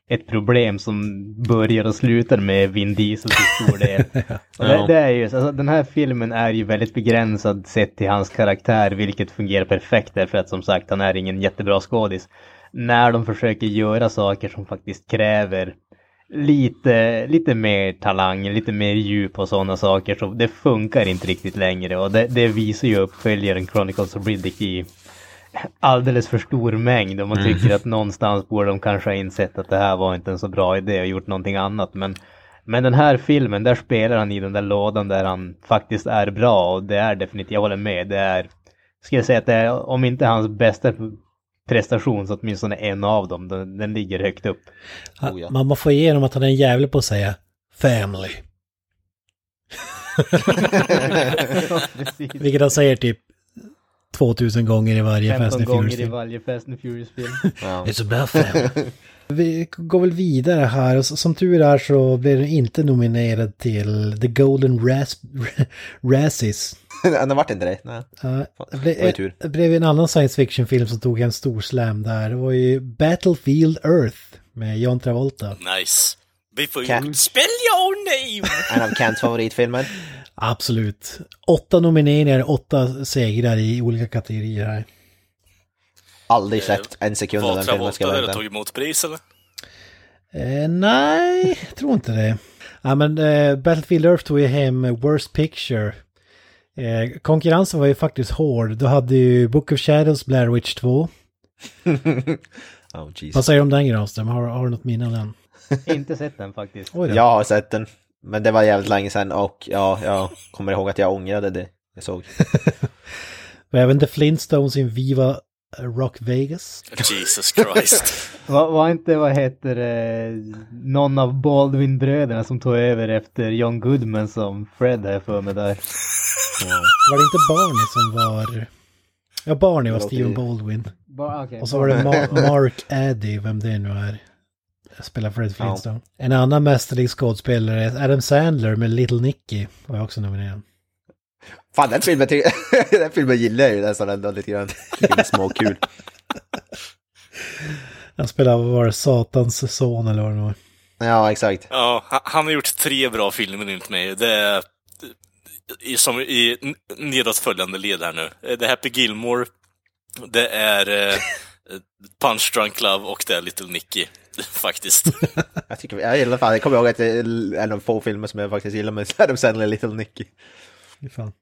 ett problem som börjar och slutar med Vin Diesel till stor del. Och det, det är ju, alltså, den här filmen är ju väldigt begränsad sett till hans karaktär, vilket fungerar perfekt därför att som sagt, han är ingen jättebra skådis. När de försöker göra saker som faktiskt kräver lite, lite mer talang, lite mer djup och sådana saker. Så det funkar inte riktigt längre och det, det visar ju uppföljaren Chronicles of Riddick i alldeles för stor mängd och man Mm. tycker att någonstans borde de kanske ha insett att det här var inte en så bra idé och gjort någonting annat. Men, men den här filmen, där spelar han i den där lådan där han faktiskt är bra och det är definitivt, jag håller med, det är, ska jag säga att det är, om inte hans bästa prestation så åtminstone en av dem, den, den ligger högt upp. Oh, ja. Man må få igenom att han är en jävel på att säga family. Vilket han säger typ 2000 gånger i varje Fast 15 and gånger Furious i film. varje Fast and Furious-film. Ja. It's about family. Vi går väl vidare här och som tur är så blev den inte nominerad till The Golden Ras Razzies. det vart inte det. Nej. Ja, det, Det blev, var ju tur. det blev en annan science fiction-film som tog en stor slam där. Det var ju Battlefield Earth med John Travolta. Nice. Vi får ju... Kan- Spell your name! En av Kents favoritfilmer. Absolut. Åtta nomineringar, åtta segrar i olika kategorier här. Aldrig sett en sekund av den filmen ska vänta. tog emot pris eller? Eh, nej, tror inte det. Ja, men eh, Battlefield Earth tog ju hem Worst Picture. Eh, konkurrensen var ju faktiskt hård. Du hade ju Book of Shadows, Blair Witch 2. Oh. Vad säger du om den Granström? Har, har du något minne av den? inte sett den faktiskt. Jag har sett den. Men det var jävligt länge sedan och ja, jag kommer ihåg att jag ångrade det jag såg. Och även The Flintstones in Viva Rock Vegas. Jesus Christ. Var, var inte, vad heter det, någon av Baldwin-bröderna som tog över efter John Goodman som Fred här för mig där? Var det inte Barney som var... Ja, Barney var Steven Baldwin. Ba, okay. Och så var det Ma- Mark Addy, vem det nu är. Spelar Fred Flintstone. En annan mästerlig skådespelare är Adam Sandler med Little Nicky. Var jag också nominerad. Fan den filmen, ty- den filmen gillar jag ju nästan ändå lite grann. Tycker är småkul. Han spelar, vad var det, Satans son eller vad det var. Ja, exakt. Ja, han- har gjort tre bra filmer enligt mig. Det är i, som i n- nedåt följande led här nu. Eh, Det är Happy Gilmore, det är eh, Punch Drunk Love och det är Little Nicky. Faktiskt. Jag, tycker, jag gillar fan, jag kommer ihåg att det är en av få filmer som jag faktiskt gillar med Adam Sandler, Little Nicky. Fan.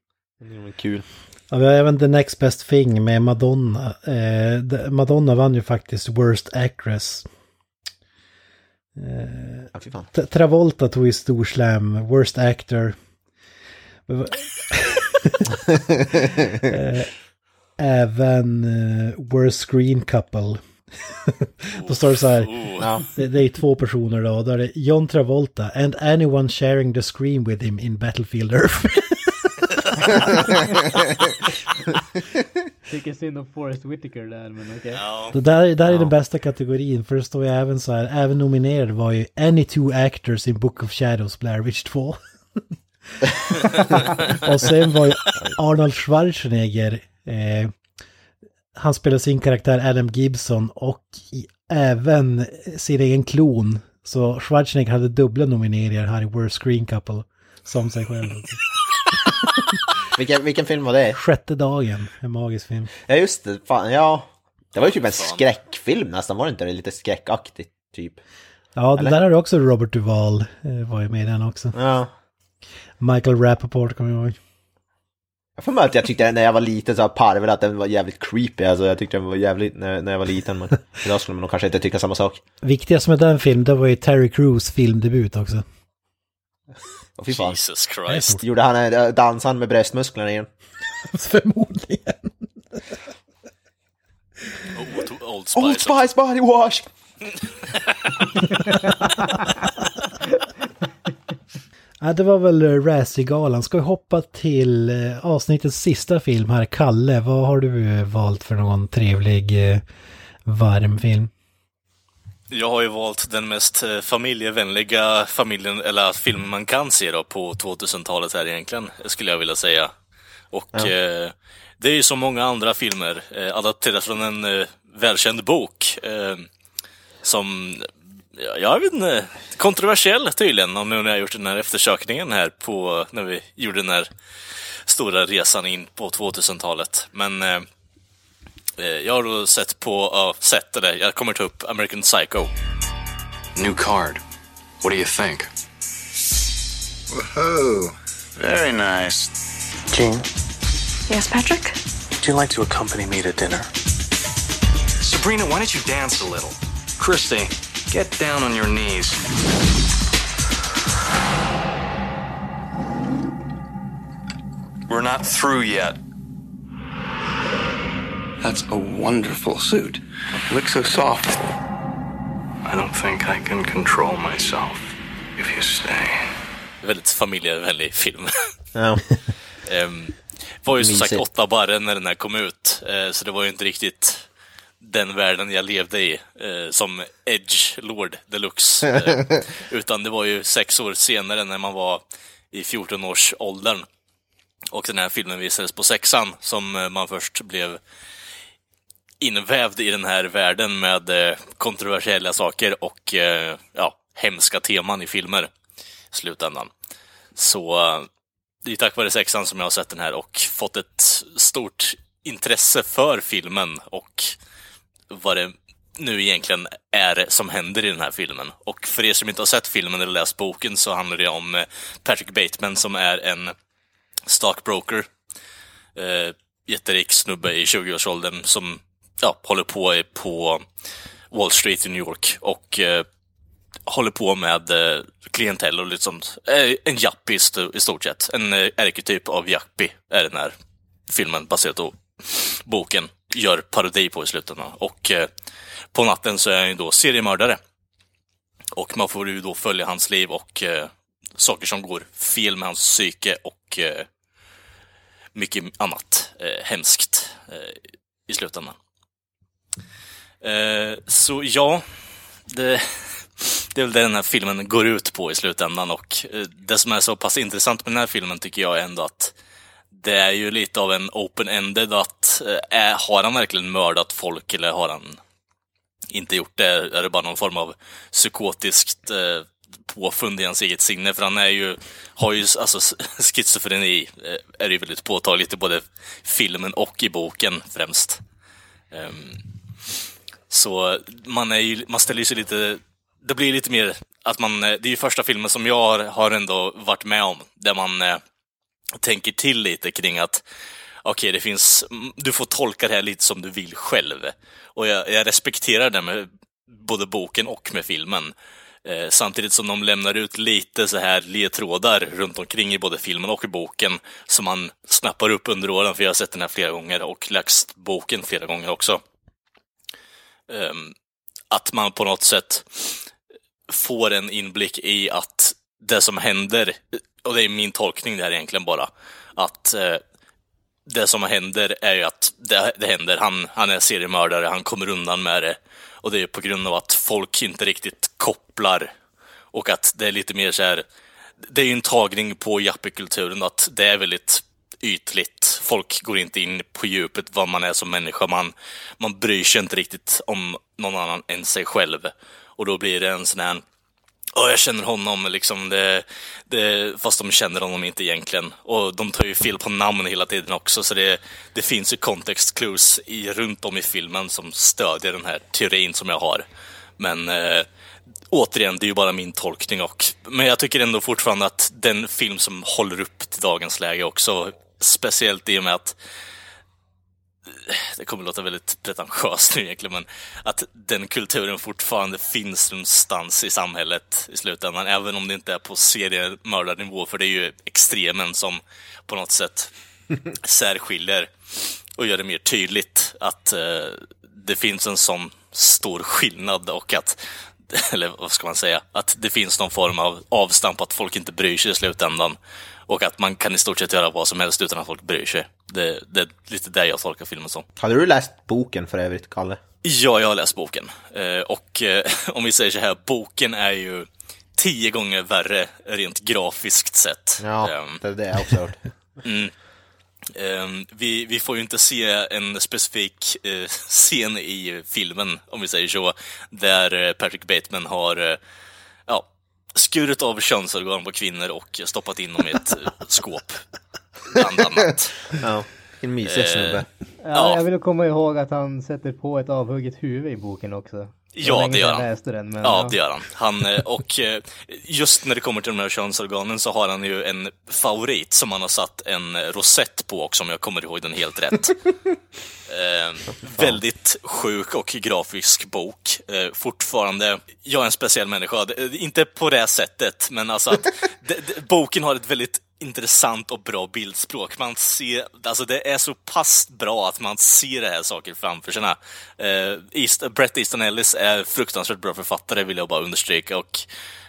Är kul. Ja, vi har även The Next Best Thing med Madonna. Eh, Madonna vann ju faktiskt Worst Actress. Eh, Ja, Travolta tog ju stor slam, Worst Actor. eh, även eh, Worst Screen Couple. då står det så här, det, det är två personer då, då är det John Travolta and anyone sharing the screen with him in Battlefield Earth. Tycker synd om Forrest Whitaker där, men okej. Ja. Det där, där är den bästa kategorin, för det står ju även så här, även nominerad var ju Any two actors in Book of Shadows, Blair Witch 2. och sen var ju Arnold Schwarzenegger, eh, han spelar sin karaktär Adam Gibson och i, även sin egen klon. Så Schwarzenegger hade dubbla nomineringar här i Worst Screen Couple som sig själv. Vilken, vilken film var det? Sjätte dagen, en magisk film. Ja just det, fan ja. Det var ju typ en skräckfilm nästan, var det inte det? Lite skräckaktigt typ. Ja, det där har du också Robert Duvall, eh, var ju med i den också. Ja. Michael Rappaport kommer jag ihåg. Jag får med att jag tyckte när jag var liten så här parvel att den var jävligt creepy. Alltså jag tyckte den var jävligt när, när jag var liten. Men idag skulle man nog kanske inte tycka samma sak. Viktigast med den filmen, det var ju Terry Crews filmdebut också. Fy fan. Jesus Christ. Gjorde han, äh, dansade han med bröstmusklerna igen? Förmodligen. Oh, Old Old Spice. Spice body wash! Ja, det var väl eh, Razzie-galan. Ska vi hoppa till eh, avsnittets sista film här. Kalle, vad har du eh, valt för någon trevlig, eh, varm film? Jag har ju valt den mest eh, familjevänliga familjen, eller filmen man kan se då på 2000-talet här egentligen, skulle jag vilja säga. Och Ja. eh, det är ju som många andra filmer eh, adapterat från en eh, välkänd bok. Eh, som, ja, jag vet inte, kontroversiell tydligen, om nu när jag gjort den här eftersökningen här på, när vi gjorde den här stora resan in på 2000-talet. Men eh, Eh, jag har då sett på, ja, sett eller jag kommer ta upp American Psycho. New card. What do you think? Woohoo. Very nice. Jean, Yes, Patrick? would you like to accompany me to dinner? Sabrina, why don't you dance a little? Christy, get down on your knees. We're not through yet. That's a wonderful suit. Looks so soft. I don't think I can control myself if you stay. Väldigt familjevänlig film. Ja. Ehm, var ju som sagt åtta barre när den här kom ut, eh, så det var ju inte riktigt den världen jag levde i eh, som Edge Lord Deluxe. Eh, utan det var ju sex år senare när man var i 14-årsåldern. Och den här filmen visades på sexan som man först blev invävd i den här världen med eh, kontroversiella saker och eh, ja, hemska teman i filmer i slutändan. Så eh, det är tack vare sexan som jag har sett den här och fått ett stort intresse för filmen och vad det nu egentligen är som händer i den här filmen. Och för er som inte har sett filmen eller läst boken så handlar det om Patrick Bateman som är en stockbroker. Eh, jätterik snubbe i 20-årsåldern som ja, håller på på Wall Street i New York och eh, håller på med eh, klientell och lite sånt. Eh, en jappie i st- i stort sett. En eh, arketyp av jappie är den här filmen baserat på boken gör parodi på i slutändan. Och eh, på natten så är han ju då seriemördare. Och man får ju då följa hans liv och eh, saker som går fel med hans psyke och eh, mycket annat eh, hemskt eh, i slutändan. Eh, så ja, det, det är väl det den här filmen går ut på i slutändan och eh, det som är så pass intressant med den här filmen tycker jag ändå att det är ju lite av en open-ended att eh, är, har han verkligen mördat folk eller har han inte gjort det? Är det bara någon form av psykotiskt eh, påfund i hans eget sinne? För han är ju, har ju, alltså schizofreni eh, är ju väldigt påtagligt i både filmen och i boken främst. Um, så man, är ju, man ställer sig lite... Det blir lite mer att man... Eh, det är ju första filmen som jag har, har ändå varit med om, där man eh, tänker till lite kring att okej, det finns... Du får tolka det här lite som du vill själv. Och jag, jag respekterar det med både boken och med filmen. Eh, samtidigt som de lämnar ut lite så här ledtrådar runt omkring i både filmen och i boken som man snappar upp under åren, för jag har sett den här flera gånger och läst boken flera gånger också. Ehm, att man på något sätt får en inblick i att det som händer, och det är min tolkning där egentligen bara, att eh, det som händer är ju att det, det händer. Han, han är seriemördare, han kommer undan med det. Och det är på grund av att folk inte riktigt kopplar. Och att det är lite mer så här, det är ju en tagning på jappekulturen att det är väldigt ytligt. Folk går inte in på djupet vad man är som människa. Man, man bryr sig inte riktigt om någon annan än sig själv. Och då blir det en sån här Ja, jag känner honom, liksom det, det, fast de känner honom inte egentligen. Och de tar ju fel på namn hela tiden också, så det, det finns ju context clues i, runt om i filmen som stödjer den här teorin som jag har. Men eh, återigen, det är ju bara min tolkning. Och, men jag tycker ändå fortfarande att den film som håller upp till dagens läge också, speciellt i och med att det kommer låta väldigt pretentiöst nu egentligen, men att den kulturen fortfarande finns någonstans i samhället i slutändan, även om det inte är på seriemördarnivå, för det är ju extremen som på något sätt särskiljer och gör det mer tydligt att eh, det finns en sån stor skillnad och att, eller vad ska man säga, att det finns någon form av avstamp att folk inte bryr sig i slutändan. Och att man kan i stort sett göra vad som helst utan att folk bryr sig. Det, det är lite där jag tolkar filmen som. Hade du läst boken för övrigt, Kalle? Ja, jag har läst boken. Eh, och eh, om vi säger så här, boken är ju tio gånger värre rent grafiskt sett. Ja, Ehm, det är det jag också hört. Mm. Ehm, vi, vi får ju inte se en specifik eh, scen i filmen, om vi säger så, där Patrick Bateman har ja, skurit av könsorgan på kvinnor och stoppat in dem i ett eh, skåp, bland annat. Ja, en mysig snubbe. Ja, Jag vill komma ihåg att han sätter på ett avhugget huvud i boken också. Ja, det gör han. läste den, men, ja, det gör han. han eh, och eh, just när det kommer till de här könsorganen så har han ju en favorit som han har satt en rosett på också, om jag kommer ihåg den helt rätt. Eh, väldigt sjuk och grafisk bok. Eh, fortfarande, jag är en speciell människa. Inte på det sättet, men alltså att boken har ett väldigt intressant och bra bildspråk. Man ser, alltså det är så pass bra att man ser det här saker framför sig. Uh, East, Brett Easton Ellis är fruktansvärt bra författare, vill jag bara understryka. Och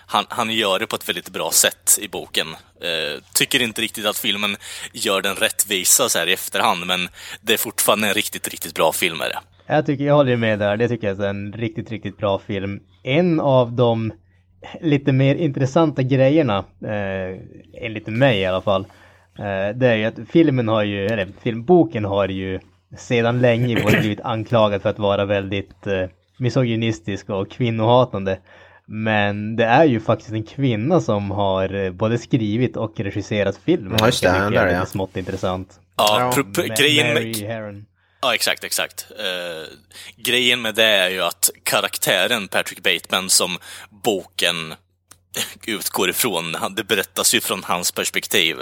han, han gör det på ett väldigt bra sätt i boken. Uh, tycker inte riktigt att filmen gör den rättvisa så här i efterhand, men det är fortfarande en riktigt, riktigt bra film. Är det. Jag tycker, jag håller med där. Det tycker jag är en riktigt, riktigt bra film. En av de lite mer intressanta grejerna, eh, enligt mig i alla fall, eh, det är ju att filmen har ju, eller filmboken har ju sedan länge blivit anklagad för att vara väldigt eh, misogynistisk och kvinnohatande. Men det är ju faktiskt en kvinna som har eh, både skrivit och regisserat filmen. Ja, just det, tycker är ja. smått intressant. Ja, Ma- grejen Mary med... Ja, exakt, exakt. Eh, grejen med det är ju att karaktären Patrick Bateman som boken utgår ifrån, det berättas ju från hans perspektiv.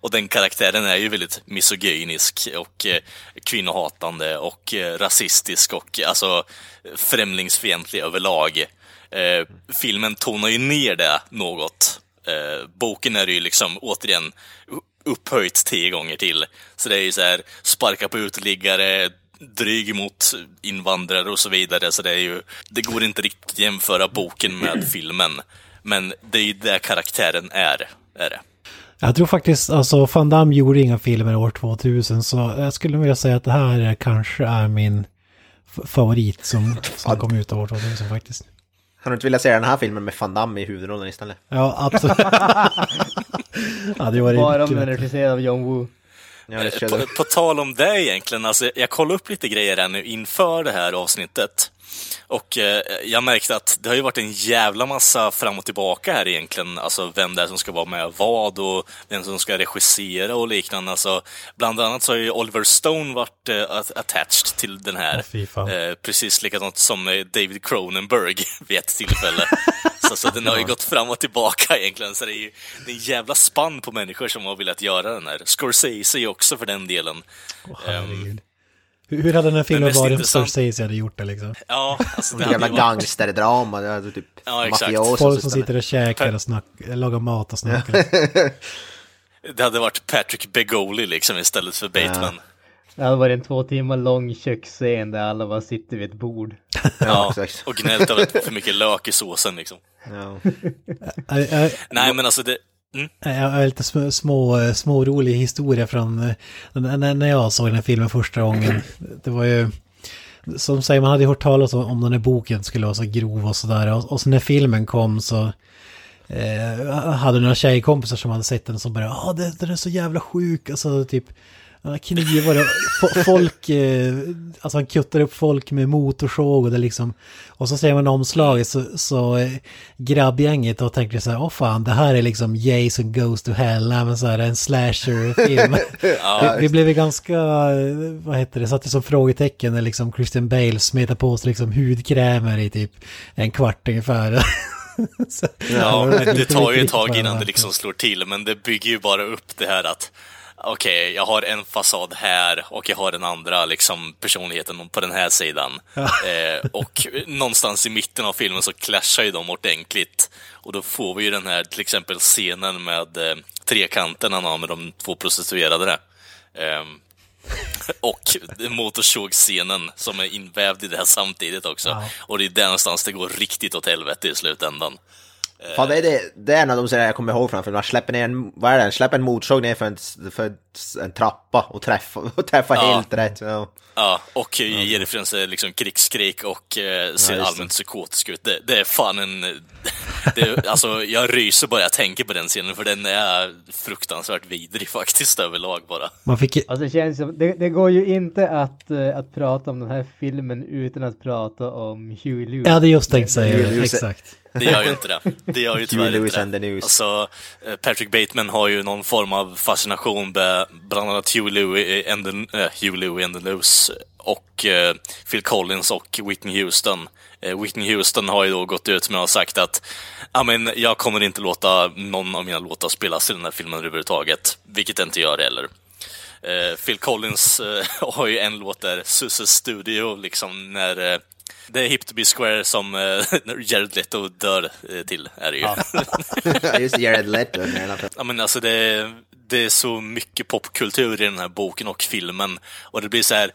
Och den karaktären är ju väldigt misogynisk och eh, kvinnohatande och eh, rasistisk och alltså främlingsfientlig överlag. Eh, filmen tonar ju ner det något. Eh, boken är ju liksom återigen upphöjt tio gånger till. Så det är ju så här, sparka på uteliggare, dryg mot invandrare och så vidare. Så det är ju, det går inte riktigt att jämföra boken med filmen. Men det är ju det karaktären är, är det. Jag tror faktiskt, alltså Van Damme gjorde inga filmer år 2000 så jag skulle vilja säga att det här är, kanske är min favorit som, som kom ut år 2000 faktiskt. Har du inte velat se den här filmen med Van Damme i huvudrollen istället? Ja, absolut. ja, det var Bara om den är regisserad av John Woo. Ja, det På, på tal om det egentligen, alltså, jag kollade upp lite grejer här nu inför det här avsnittet. Och eh, jag märkte att det har ju varit en jävla massa fram och tillbaka här egentligen. Alltså vem det är som ska vara med vad och vem som ska regissera och liknande. Alltså, bland annat så har ju Oliver Stone varit eh, att- attached till den här. Fan. Eh, precis likadant som eh, David Cronenberg vid ett tillfälle. så, så den har ju gått fram och tillbaka egentligen. Så det är ju det är en jävla spann på människor som har velat göra den här. Scorsese också för den delen. Hur, hur hade den här filmen varit om intressant- Scorsese hade gjort det liksom? ja, alltså det hade jävla gangsterdrama, det är typ Ja, exakt. Folk som sitter och käkar och snack, lagar mat och snackar. Det hade varit Patrick Begoli liksom istället för Bateman. Det hade varit en två timmar lång köksscen där alla bara sitter vid ett bord. Ja, och gnällt över för mycket lök i såsen liksom. Ja. Nej, men alltså det... Mm. Eh, jag har lite små, små, eh, små historia från eh, när, när jag såg den här filmen första gången. Det var ju, som säger, man hade ju hört talas om, om den här boken skulle vara så grov och sådär. Och, och så när filmen kom så eh, hade några tjejkompisar som hade sett den som bara, ja ah, den är så jävla sjuk, alltså typ ja, knivar och fo- folk, eh, alltså han kuttar upp folk med motorsåg och det liksom, och så ser man omslaget så, så eh, grabbgänget och tänker så här, åh fan, det här är liksom Jason Goes to Hell, men så här en slasher-film. Ja, vi, vi blev ganska, eh, vad heter det, satte som frågetecken när liksom Christian Bale smetar på sig liksom hudkrämer i typ en kvart ungefär. Så- Ja, det tar ju ett tag innan det liksom slår till, men det bygger ju bara upp det här att okej, jag har en fasad här och jag har den andra liksom, personligheten på den här sidan. Eh, och någonstans i mitten av filmen så clashar ju de ordentligt. Och då får vi ju den här till exempel scenen med eh, trekanten han har med de två prostituerade där. Ehm, och motorsågsscenen som är invävd i det här samtidigt också. Och det är där någonstans det går riktigt åt helvete i slutändan. Fan, det, är det, det är en av de serier jag kommer ihåg framför Man släpper ner en, vad är det, släpper en motorsåg ner för, en, för en trappa och träffa, och träffa Ja. helt rätt. Ja. Ja, och ger referenser liksom krigsskrik och eh, ser det. allmänt psykotisk ut. Det, det är fan en... Det, alltså, jag ryser bara jag tänker på den scenen, för den är fruktansvärt vidrig faktiskt överlag bara. Man fick Alltså det känns som, det, det går ju inte att, eh, att prata om den här filmen utan att prata om Huey Lewis. Jag hade just tänkt säga exakt. Det gör ju inte det. Det gör ju tyvärr inte det. Alltså, eh, Patrick Bateman har ju någon form av fascination med bland annat Hugh Lewis and the, eh, Hugh Lewis and the News och eh, Phil Collins och Whitney Houston. Eh, Whitney Houston har ju då gått ut med och sagt att jag kommer inte låta någon av mina låtar spelas i den här filmen överhuvudtaget, vilket inte gör heller. Eh, Phil Collins eh, har ju en låt där, Susses Studio, liksom när eh, det är Hip to be Square som eh, när Jared Leto dör eh, till, är det ju. Ja. Just Jared Leto. Ja, men alltså det, är- det är så mycket popkultur i den här boken och filmen. Och det blir så här...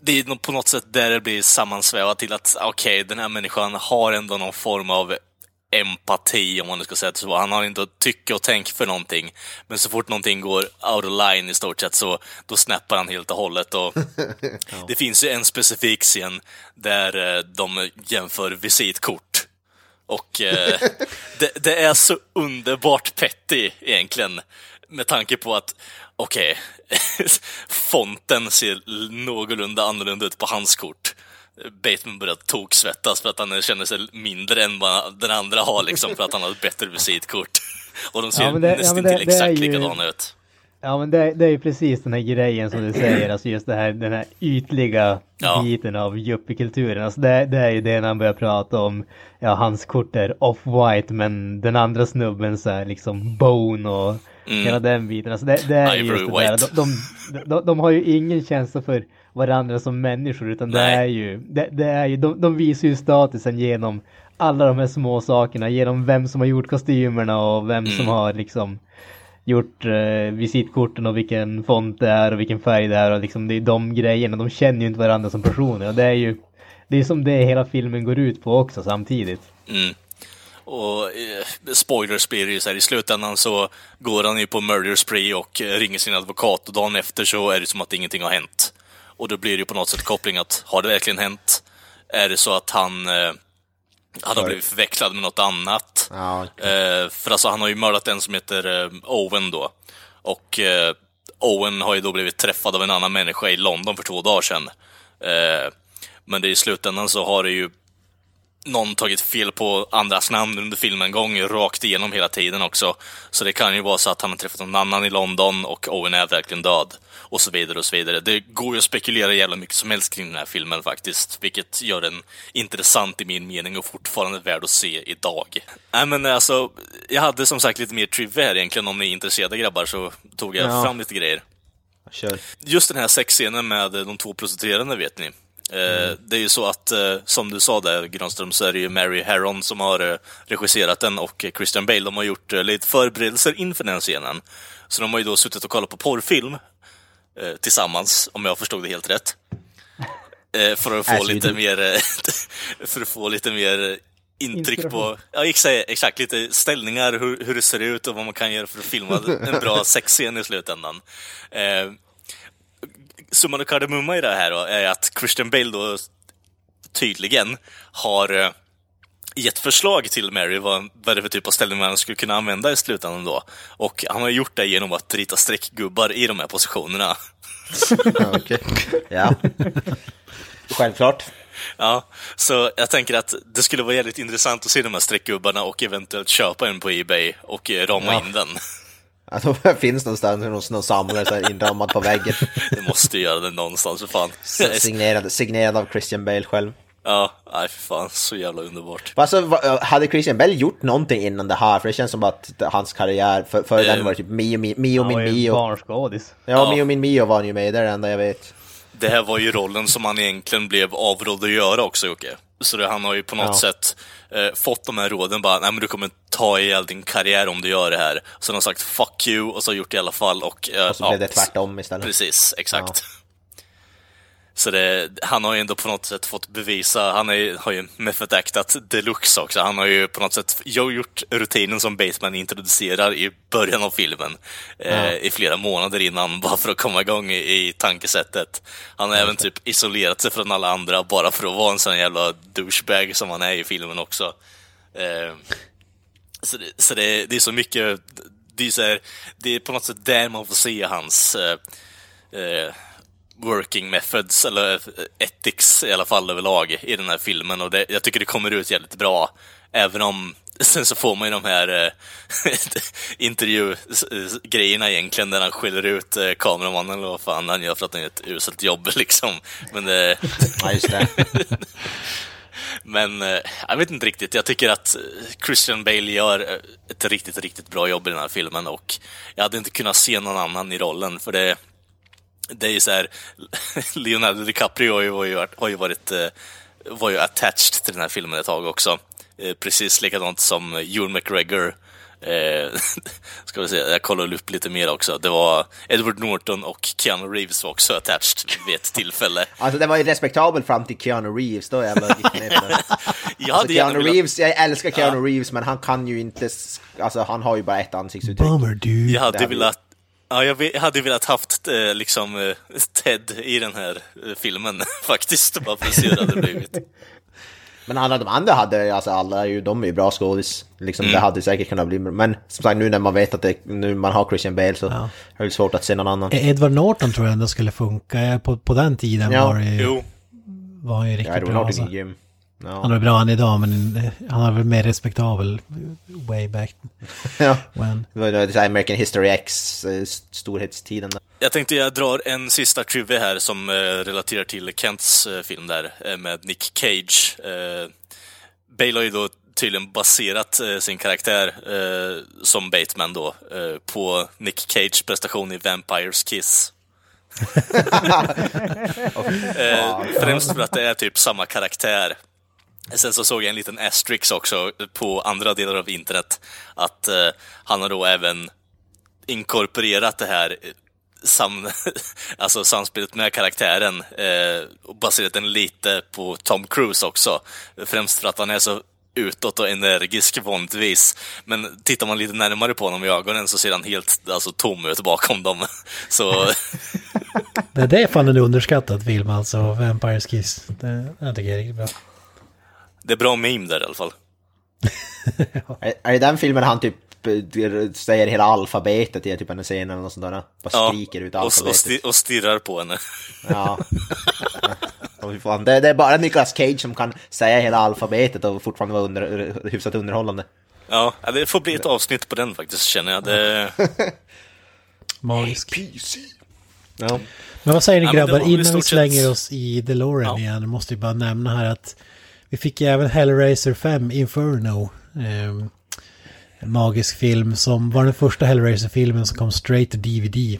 Det är på något sätt där det blir sammansvävat till att okej, den här människan har ändå någon form av empati, om man nu ska säga det så. Han har inte att tycka och tänka för någonting. Men så fort någonting går out of line i stort sett så då snappar han helt och hållet. Och Det finns ju en specifik scen där eh, de jämför visitkort. Och eh, det, det är så underbart petty egentligen. Med tanke på att, okej, fonten ser någorlunda annorlunda ut på hans kort. Bateman börjar toksvettas för att han känner sig mindre än vad den andra har liksom, för att han har ett bättre visitkort. Och de ser Ja, det- ja, nästan men det- till exakt ju- likadana ut. Ja men det, det är ju precis den här grejen som du säger, alltså just det här, den här ytliga Ja. biten av yuppiekulturen. Alltså det, det är ju det när han börjar prata om, ja hans kort är off-white men den andra snubben så är liksom bone och Mm. hela den biten. Alltså det, det är Ivory just det där, de, de, de, de har ju ingen känsla för varandra som människor utan det är ju, det, det är ju, de, de visar ju statusen genom alla de här små sakerna, genom vem som har gjort kostymerna och vem som Mm. har liksom gjort eh, visitkorten och vilken font det är och vilken färg det är och liksom det är de grejerna. De känner ju inte varandra som personer och det är ju det är som det hela filmen går ut på också samtidigt. Mm. Och eh, spoilers blir det ju så här, i slutändan så går han ju på murder spree och eh, ringer sin advokat och dagen efter så är det som att ingenting har hänt. Och då blir det ju på något sätt koppling att, har det verkligen hänt? Är det så att han, eh, han har blivit förväxlad med något annat? Ja, Eh, för alltså han har ju mördat en som heter eh, Owen då. Och eh, Owen har ju då blivit träffad av en annan människa i London för två dagar sedan. Eh, men det i slutändan så har det ju någon tagit fel på andras namn under filmen gång rakt igenom hela tiden också. Så det kan ju vara så att han har träffat någon annan i London och Owen är verkligen död. Och så vidare och så vidare. Det går ju att spekulera jävla mycket som helst kring den här filmen faktiskt. Vilket gör den intressant i min mening och fortfarande värd att se idag. Nej men alltså, jag hade som sagt lite mer trivia här egentligen. Om ni är intresserade grabbar så tog jag Ja. fram lite grejer. Kör. Just den här sexscenen med de två prostituerade vet ni. Eh, Det är ju så att, eh, som du sa där Granström, så är det ju Mary Harron som har eh, regisserat den och Christian Bale. De har gjort lite förberedelser inför den scenen. Så de har ju då suttit och kollat på porrfilm tillsammans, om jag förstod det helt rätt. För att få lite mer, för att få lite mer intryck på, ja exakt, exakt, lite ställningar, hur, hur det ser ut och vad man kan göra för att filma en bra sexscen i slutändan. Summan och kardemumma i det här då, är att Christian Bale då tydligen har eh, gett förslag till Mary vad, vad det är för typ av ställning man skulle kunna använda i slutändan då. Och han har gjort det genom att rita streckgubbar i de här positionerna. Ja, okej. Ja. Självklart. Ja, så jag tänker att det skulle vara jävligt intressant att se de här streckgubbarna och eventuellt köpa en på Ebay och eh, rama Ja. in den. Alltså, det finns någonstans någon, någon samlare inramad på väggen. Det måste ju göra det någonstans för fan. Signerad, signerad av Christian Bale själv. Ja, nej för fan, så jävla underbart. Alltså, hade Christian Bale gjort någonting innan det här? För det känns som att hans karriär, för, före Eh, den var det typ Mio, Mio, Mio Han var min ju Mio. barnskådis. Ja, Ja. Mio min Mio var han ju med i, det är det enda jag vet. Det här var ju rollen som han egentligen blev avrådd att göra också, Jocke. Så det, han har ju på något Ja. sätt eh, fått de här råden bara, nej men du kommer ta ihjäl din karriär om du gör det här. Så han har sagt 'fuck you' och så har gjort det i alla fall och... eh, Och så ja, blev det tvärtom istället. Precis, exakt. Så det, han har ju ändå på något sätt fått bevisa, han är, har ju method actat deluxe också. Han har ju på något sätt gjort rutinen som Bateman introducerar i början av filmen eh, Ja. i flera månader innan, bara för att komma igång i, i tankesättet. Han har även typ isolerat sig från alla andra bara för att vara en sån jävla douchebag som han är i filmen också. Eh, så det, så det, det är så mycket, det är, så här, det är på något sätt där man får se hans eh, eh, working methods, eller ethics i alla fall överlag i den här filmen. Och det, jag tycker det kommer ut jävligt bra. Även om sen så får man ju de här eh, intervjugrejerna egentligen, där han skäller ut eh, kameramannen eller vad fan han gör för att han gör ett uselt jobb liksom. Men, eh, Ja, just det. men eh, jag vet inte riktigt. Jag tycker att eh, Christian Bale gör eh, ett riktigt, riktigt bra jobb i den här filmen och jag hade inte kunnat se någon annan i rollen för det det är ju så här, Leonardo DiCaprio har ju, ju, har ju varit eh, var ju attached till den här filmen ett tag också. Eh, Precis likadant som Ewan McGregor. Eh, ska vi se, jag kollar upp lite mer också. Det var Edward Norton och Keanu Reeves var också attached vid ett tillfälle. Alltså det var ju respektabelt fram till Keanu Reeves, då jävlar gick ner på det. Jag Alltså, Keanu velat- Reeves, jag älskar Keanu Reeves men han kan ju inte, alltså han har ju bara ett ansiktsuttryck. Bummer dude. Jag hade velat Ja, jag hade velat haft eh, liksom eh, Ted i den här eh, filmen faktiskt, bara för att se hur det hade blivit. Men alla de andra hade, alltså alla är ju, de är ju bra skådis. Liksom, Mm. Det hade säkert kunnat bli, men som sagt nu när man vet att det, nu man har Christian Bale så är det svårt att se någon annan. Eh, Edward Norton tror jag ändå skulle funka. På, på den tiden Ja. var, det ju, Jo. var han ju Ja, riktigt Edward bra. Norton Alltså. är grym. Ja. Han är bra än idag men han är väl mer respektabel way back ja. when. Det var American History X, eh, storhetstiden där. Jag tänkte jag drar en sista trivia här som eh, relaterar till Kents eh, film där med Nick Cage. Bale har ju då tydligen baserat sin karaktär som Bateman då på Nick Cage prestation i Vampires Kiss. eh, främst för att det är typ samma karaktär. Sen så såg jag en liten asterisk också på andra delar av internet att eh, han har då även inkorporerat det här eh, sam, alltså samspelet med karaktären eh, och baserat den lite på Tom Cruise också. Främst för att han är så utåt och energisk vanligtvis. Men tittar man lite närmare på honom i ögonen så ser han helt alltså, tom ut bakom dem. Så Det, är fan en underskattad film alltså, Vampires Kiss. Det, det tycker jag är riktigt bra. Det är bra meme där i alla fall. Är, är det den filmen han typ eh, säger hela alfabetet i typ en scen eller något sånt där? Bara Ja, skriker ut och, och, alfabetet. sti, och stirrar på henne. Ja. Och det, det är bara Nicolas Cage som kan säga hela alfabetet och fortfarande vara under, hyfsat underhållande. Ja, det får bli ett avsnitt på den faktiskt känner jag. Det... Magisk. Ja. Men vad säger ni Ja, grabbar, innan vi slänger oss i DeLorean igen, måste vi bara nämna här att vi fick ju även Hellraiser 5, Inferno. ehm, en magisk film som var den första Hellraiser-filmen som kom straight to DVD.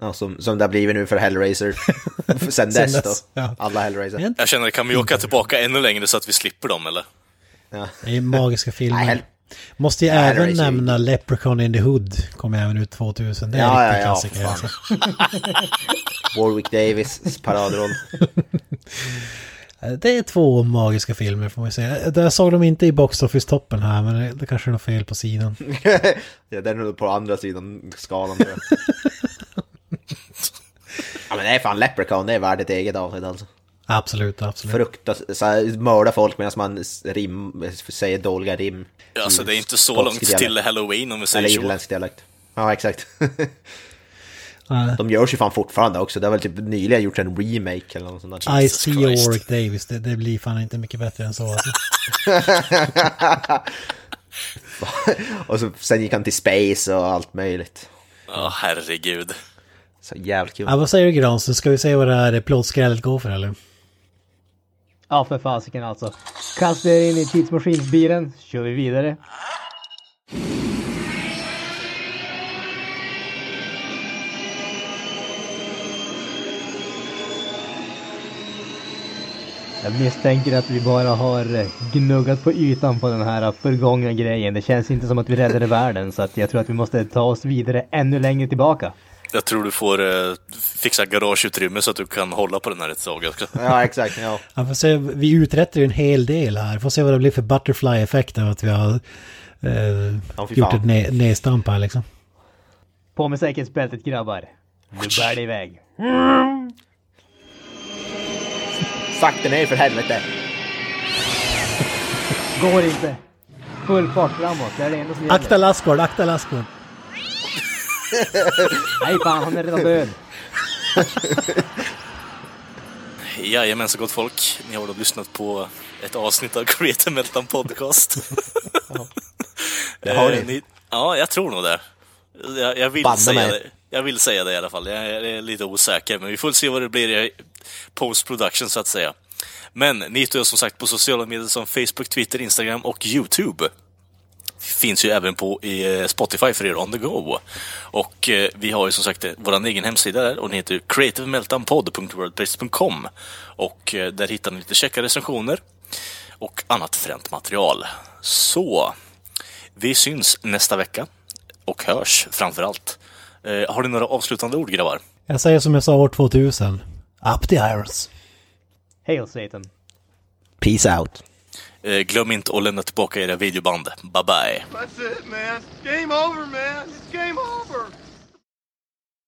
Ja, som, som det har blivit nu för Hellraiser. Sen dess då. ja. Alla Hellraiser. Jag känner, kan vi åka tillbaka ännu längre så att vi slipper dem eller? Ja. Det är magiska filmer. Måste ju även Hellraiser nämna Leprechaun in the Hood. Kom även ut 2000. Det är Ja, en riktig ja, ja, klassiker alltså. Warwick Davis paradroll. Det är två magiska filmer får man säga. Jag såg dem inte i Box Office-toppen här, men det, kanske är något fel på sidan. ja, den är nog på andra sidan skalan ja men det är fan Leprechaun, det är värd ett eget avsnitt alltså. Absolut, absolut. Här, mörda folk medan man rim, säger dåliga rim. Alltså I det är inte så långt dialekt. till Halloween om vi säger Eller så. irländsk dialekt. Ja, exakt. Nej. De görs ju fan fortfarande också. Det har väl typ nyligen gjorts en remake eller något sånt där. I see Warwick Davis, det, det blir fan inte mycket bättre än så. Alltså. och så, sen gick han till Space och allt möjligt. Ja, herregud. Så jävligt kul. Ja, vad säger du Granström? Ska vi se vad det här plåtskrället går för eller? Ja, för fasiken alltså. Kasta er in i tidsmaskinsbilen, kör vi vidare. Jag misstänker att vi bara har eh, gnuggat på ytan på den här förgångna grejen. Det känns inte som att vi räddade världen så att jag tror att vi måste ta oss vidare ännu längre tillbaka. Jag tror du får eh, fixa garageutrymme så att du kan hålla på den här ett tag också. Ja, exakt. Ja. Ja, får se, vi uträttar ju en hel del här. Får se vad det blir för butterfly-effekt av att vi har eh, Ja, gjort ett ne- nedstamp här liksom. På med säkerhetsbältet grabbar. Nu bär det iväg. Sakta ner för helvete. Går inte. Full fart framåt, det är det enda som gäller. Akta Lassgård, akta Lassgård. Nej fan, han är redan död. Jajamensan gott folk, ni har då lyssnat på ett avsnitt av Creative Meltdown Podcast. Det har ni. Eh, Ja, jag tror nog det. Jag, jag, vill säga mig. det. jag vill säga det i alla fall. Jag är lite osäker, men vi får se vad det blir post-production så att säga. Men ni hittar oss som sagt på sociala medier som Facebook, Twitter, Instagram och YouTube. Finns ju även på i eh, Spotify för er on the go. Och eh, vi har ju som sagt eh, vår egen hemsida där och den heter creativemeltdownpod.wordpress.com och eh, där hittar ni lite käcka recensioner och annat fränt material. Så, vi syns nästa vecka och hörs framför allt. Eh, har ni några avslutande ord grabbar? Jag säger som jag sa år 2000. Up the irons. Hail Satan. Peace out. Eh, glöm inte att lämna tillbaka era videoband. Bye bye. That's it man. Game over man. It's game over.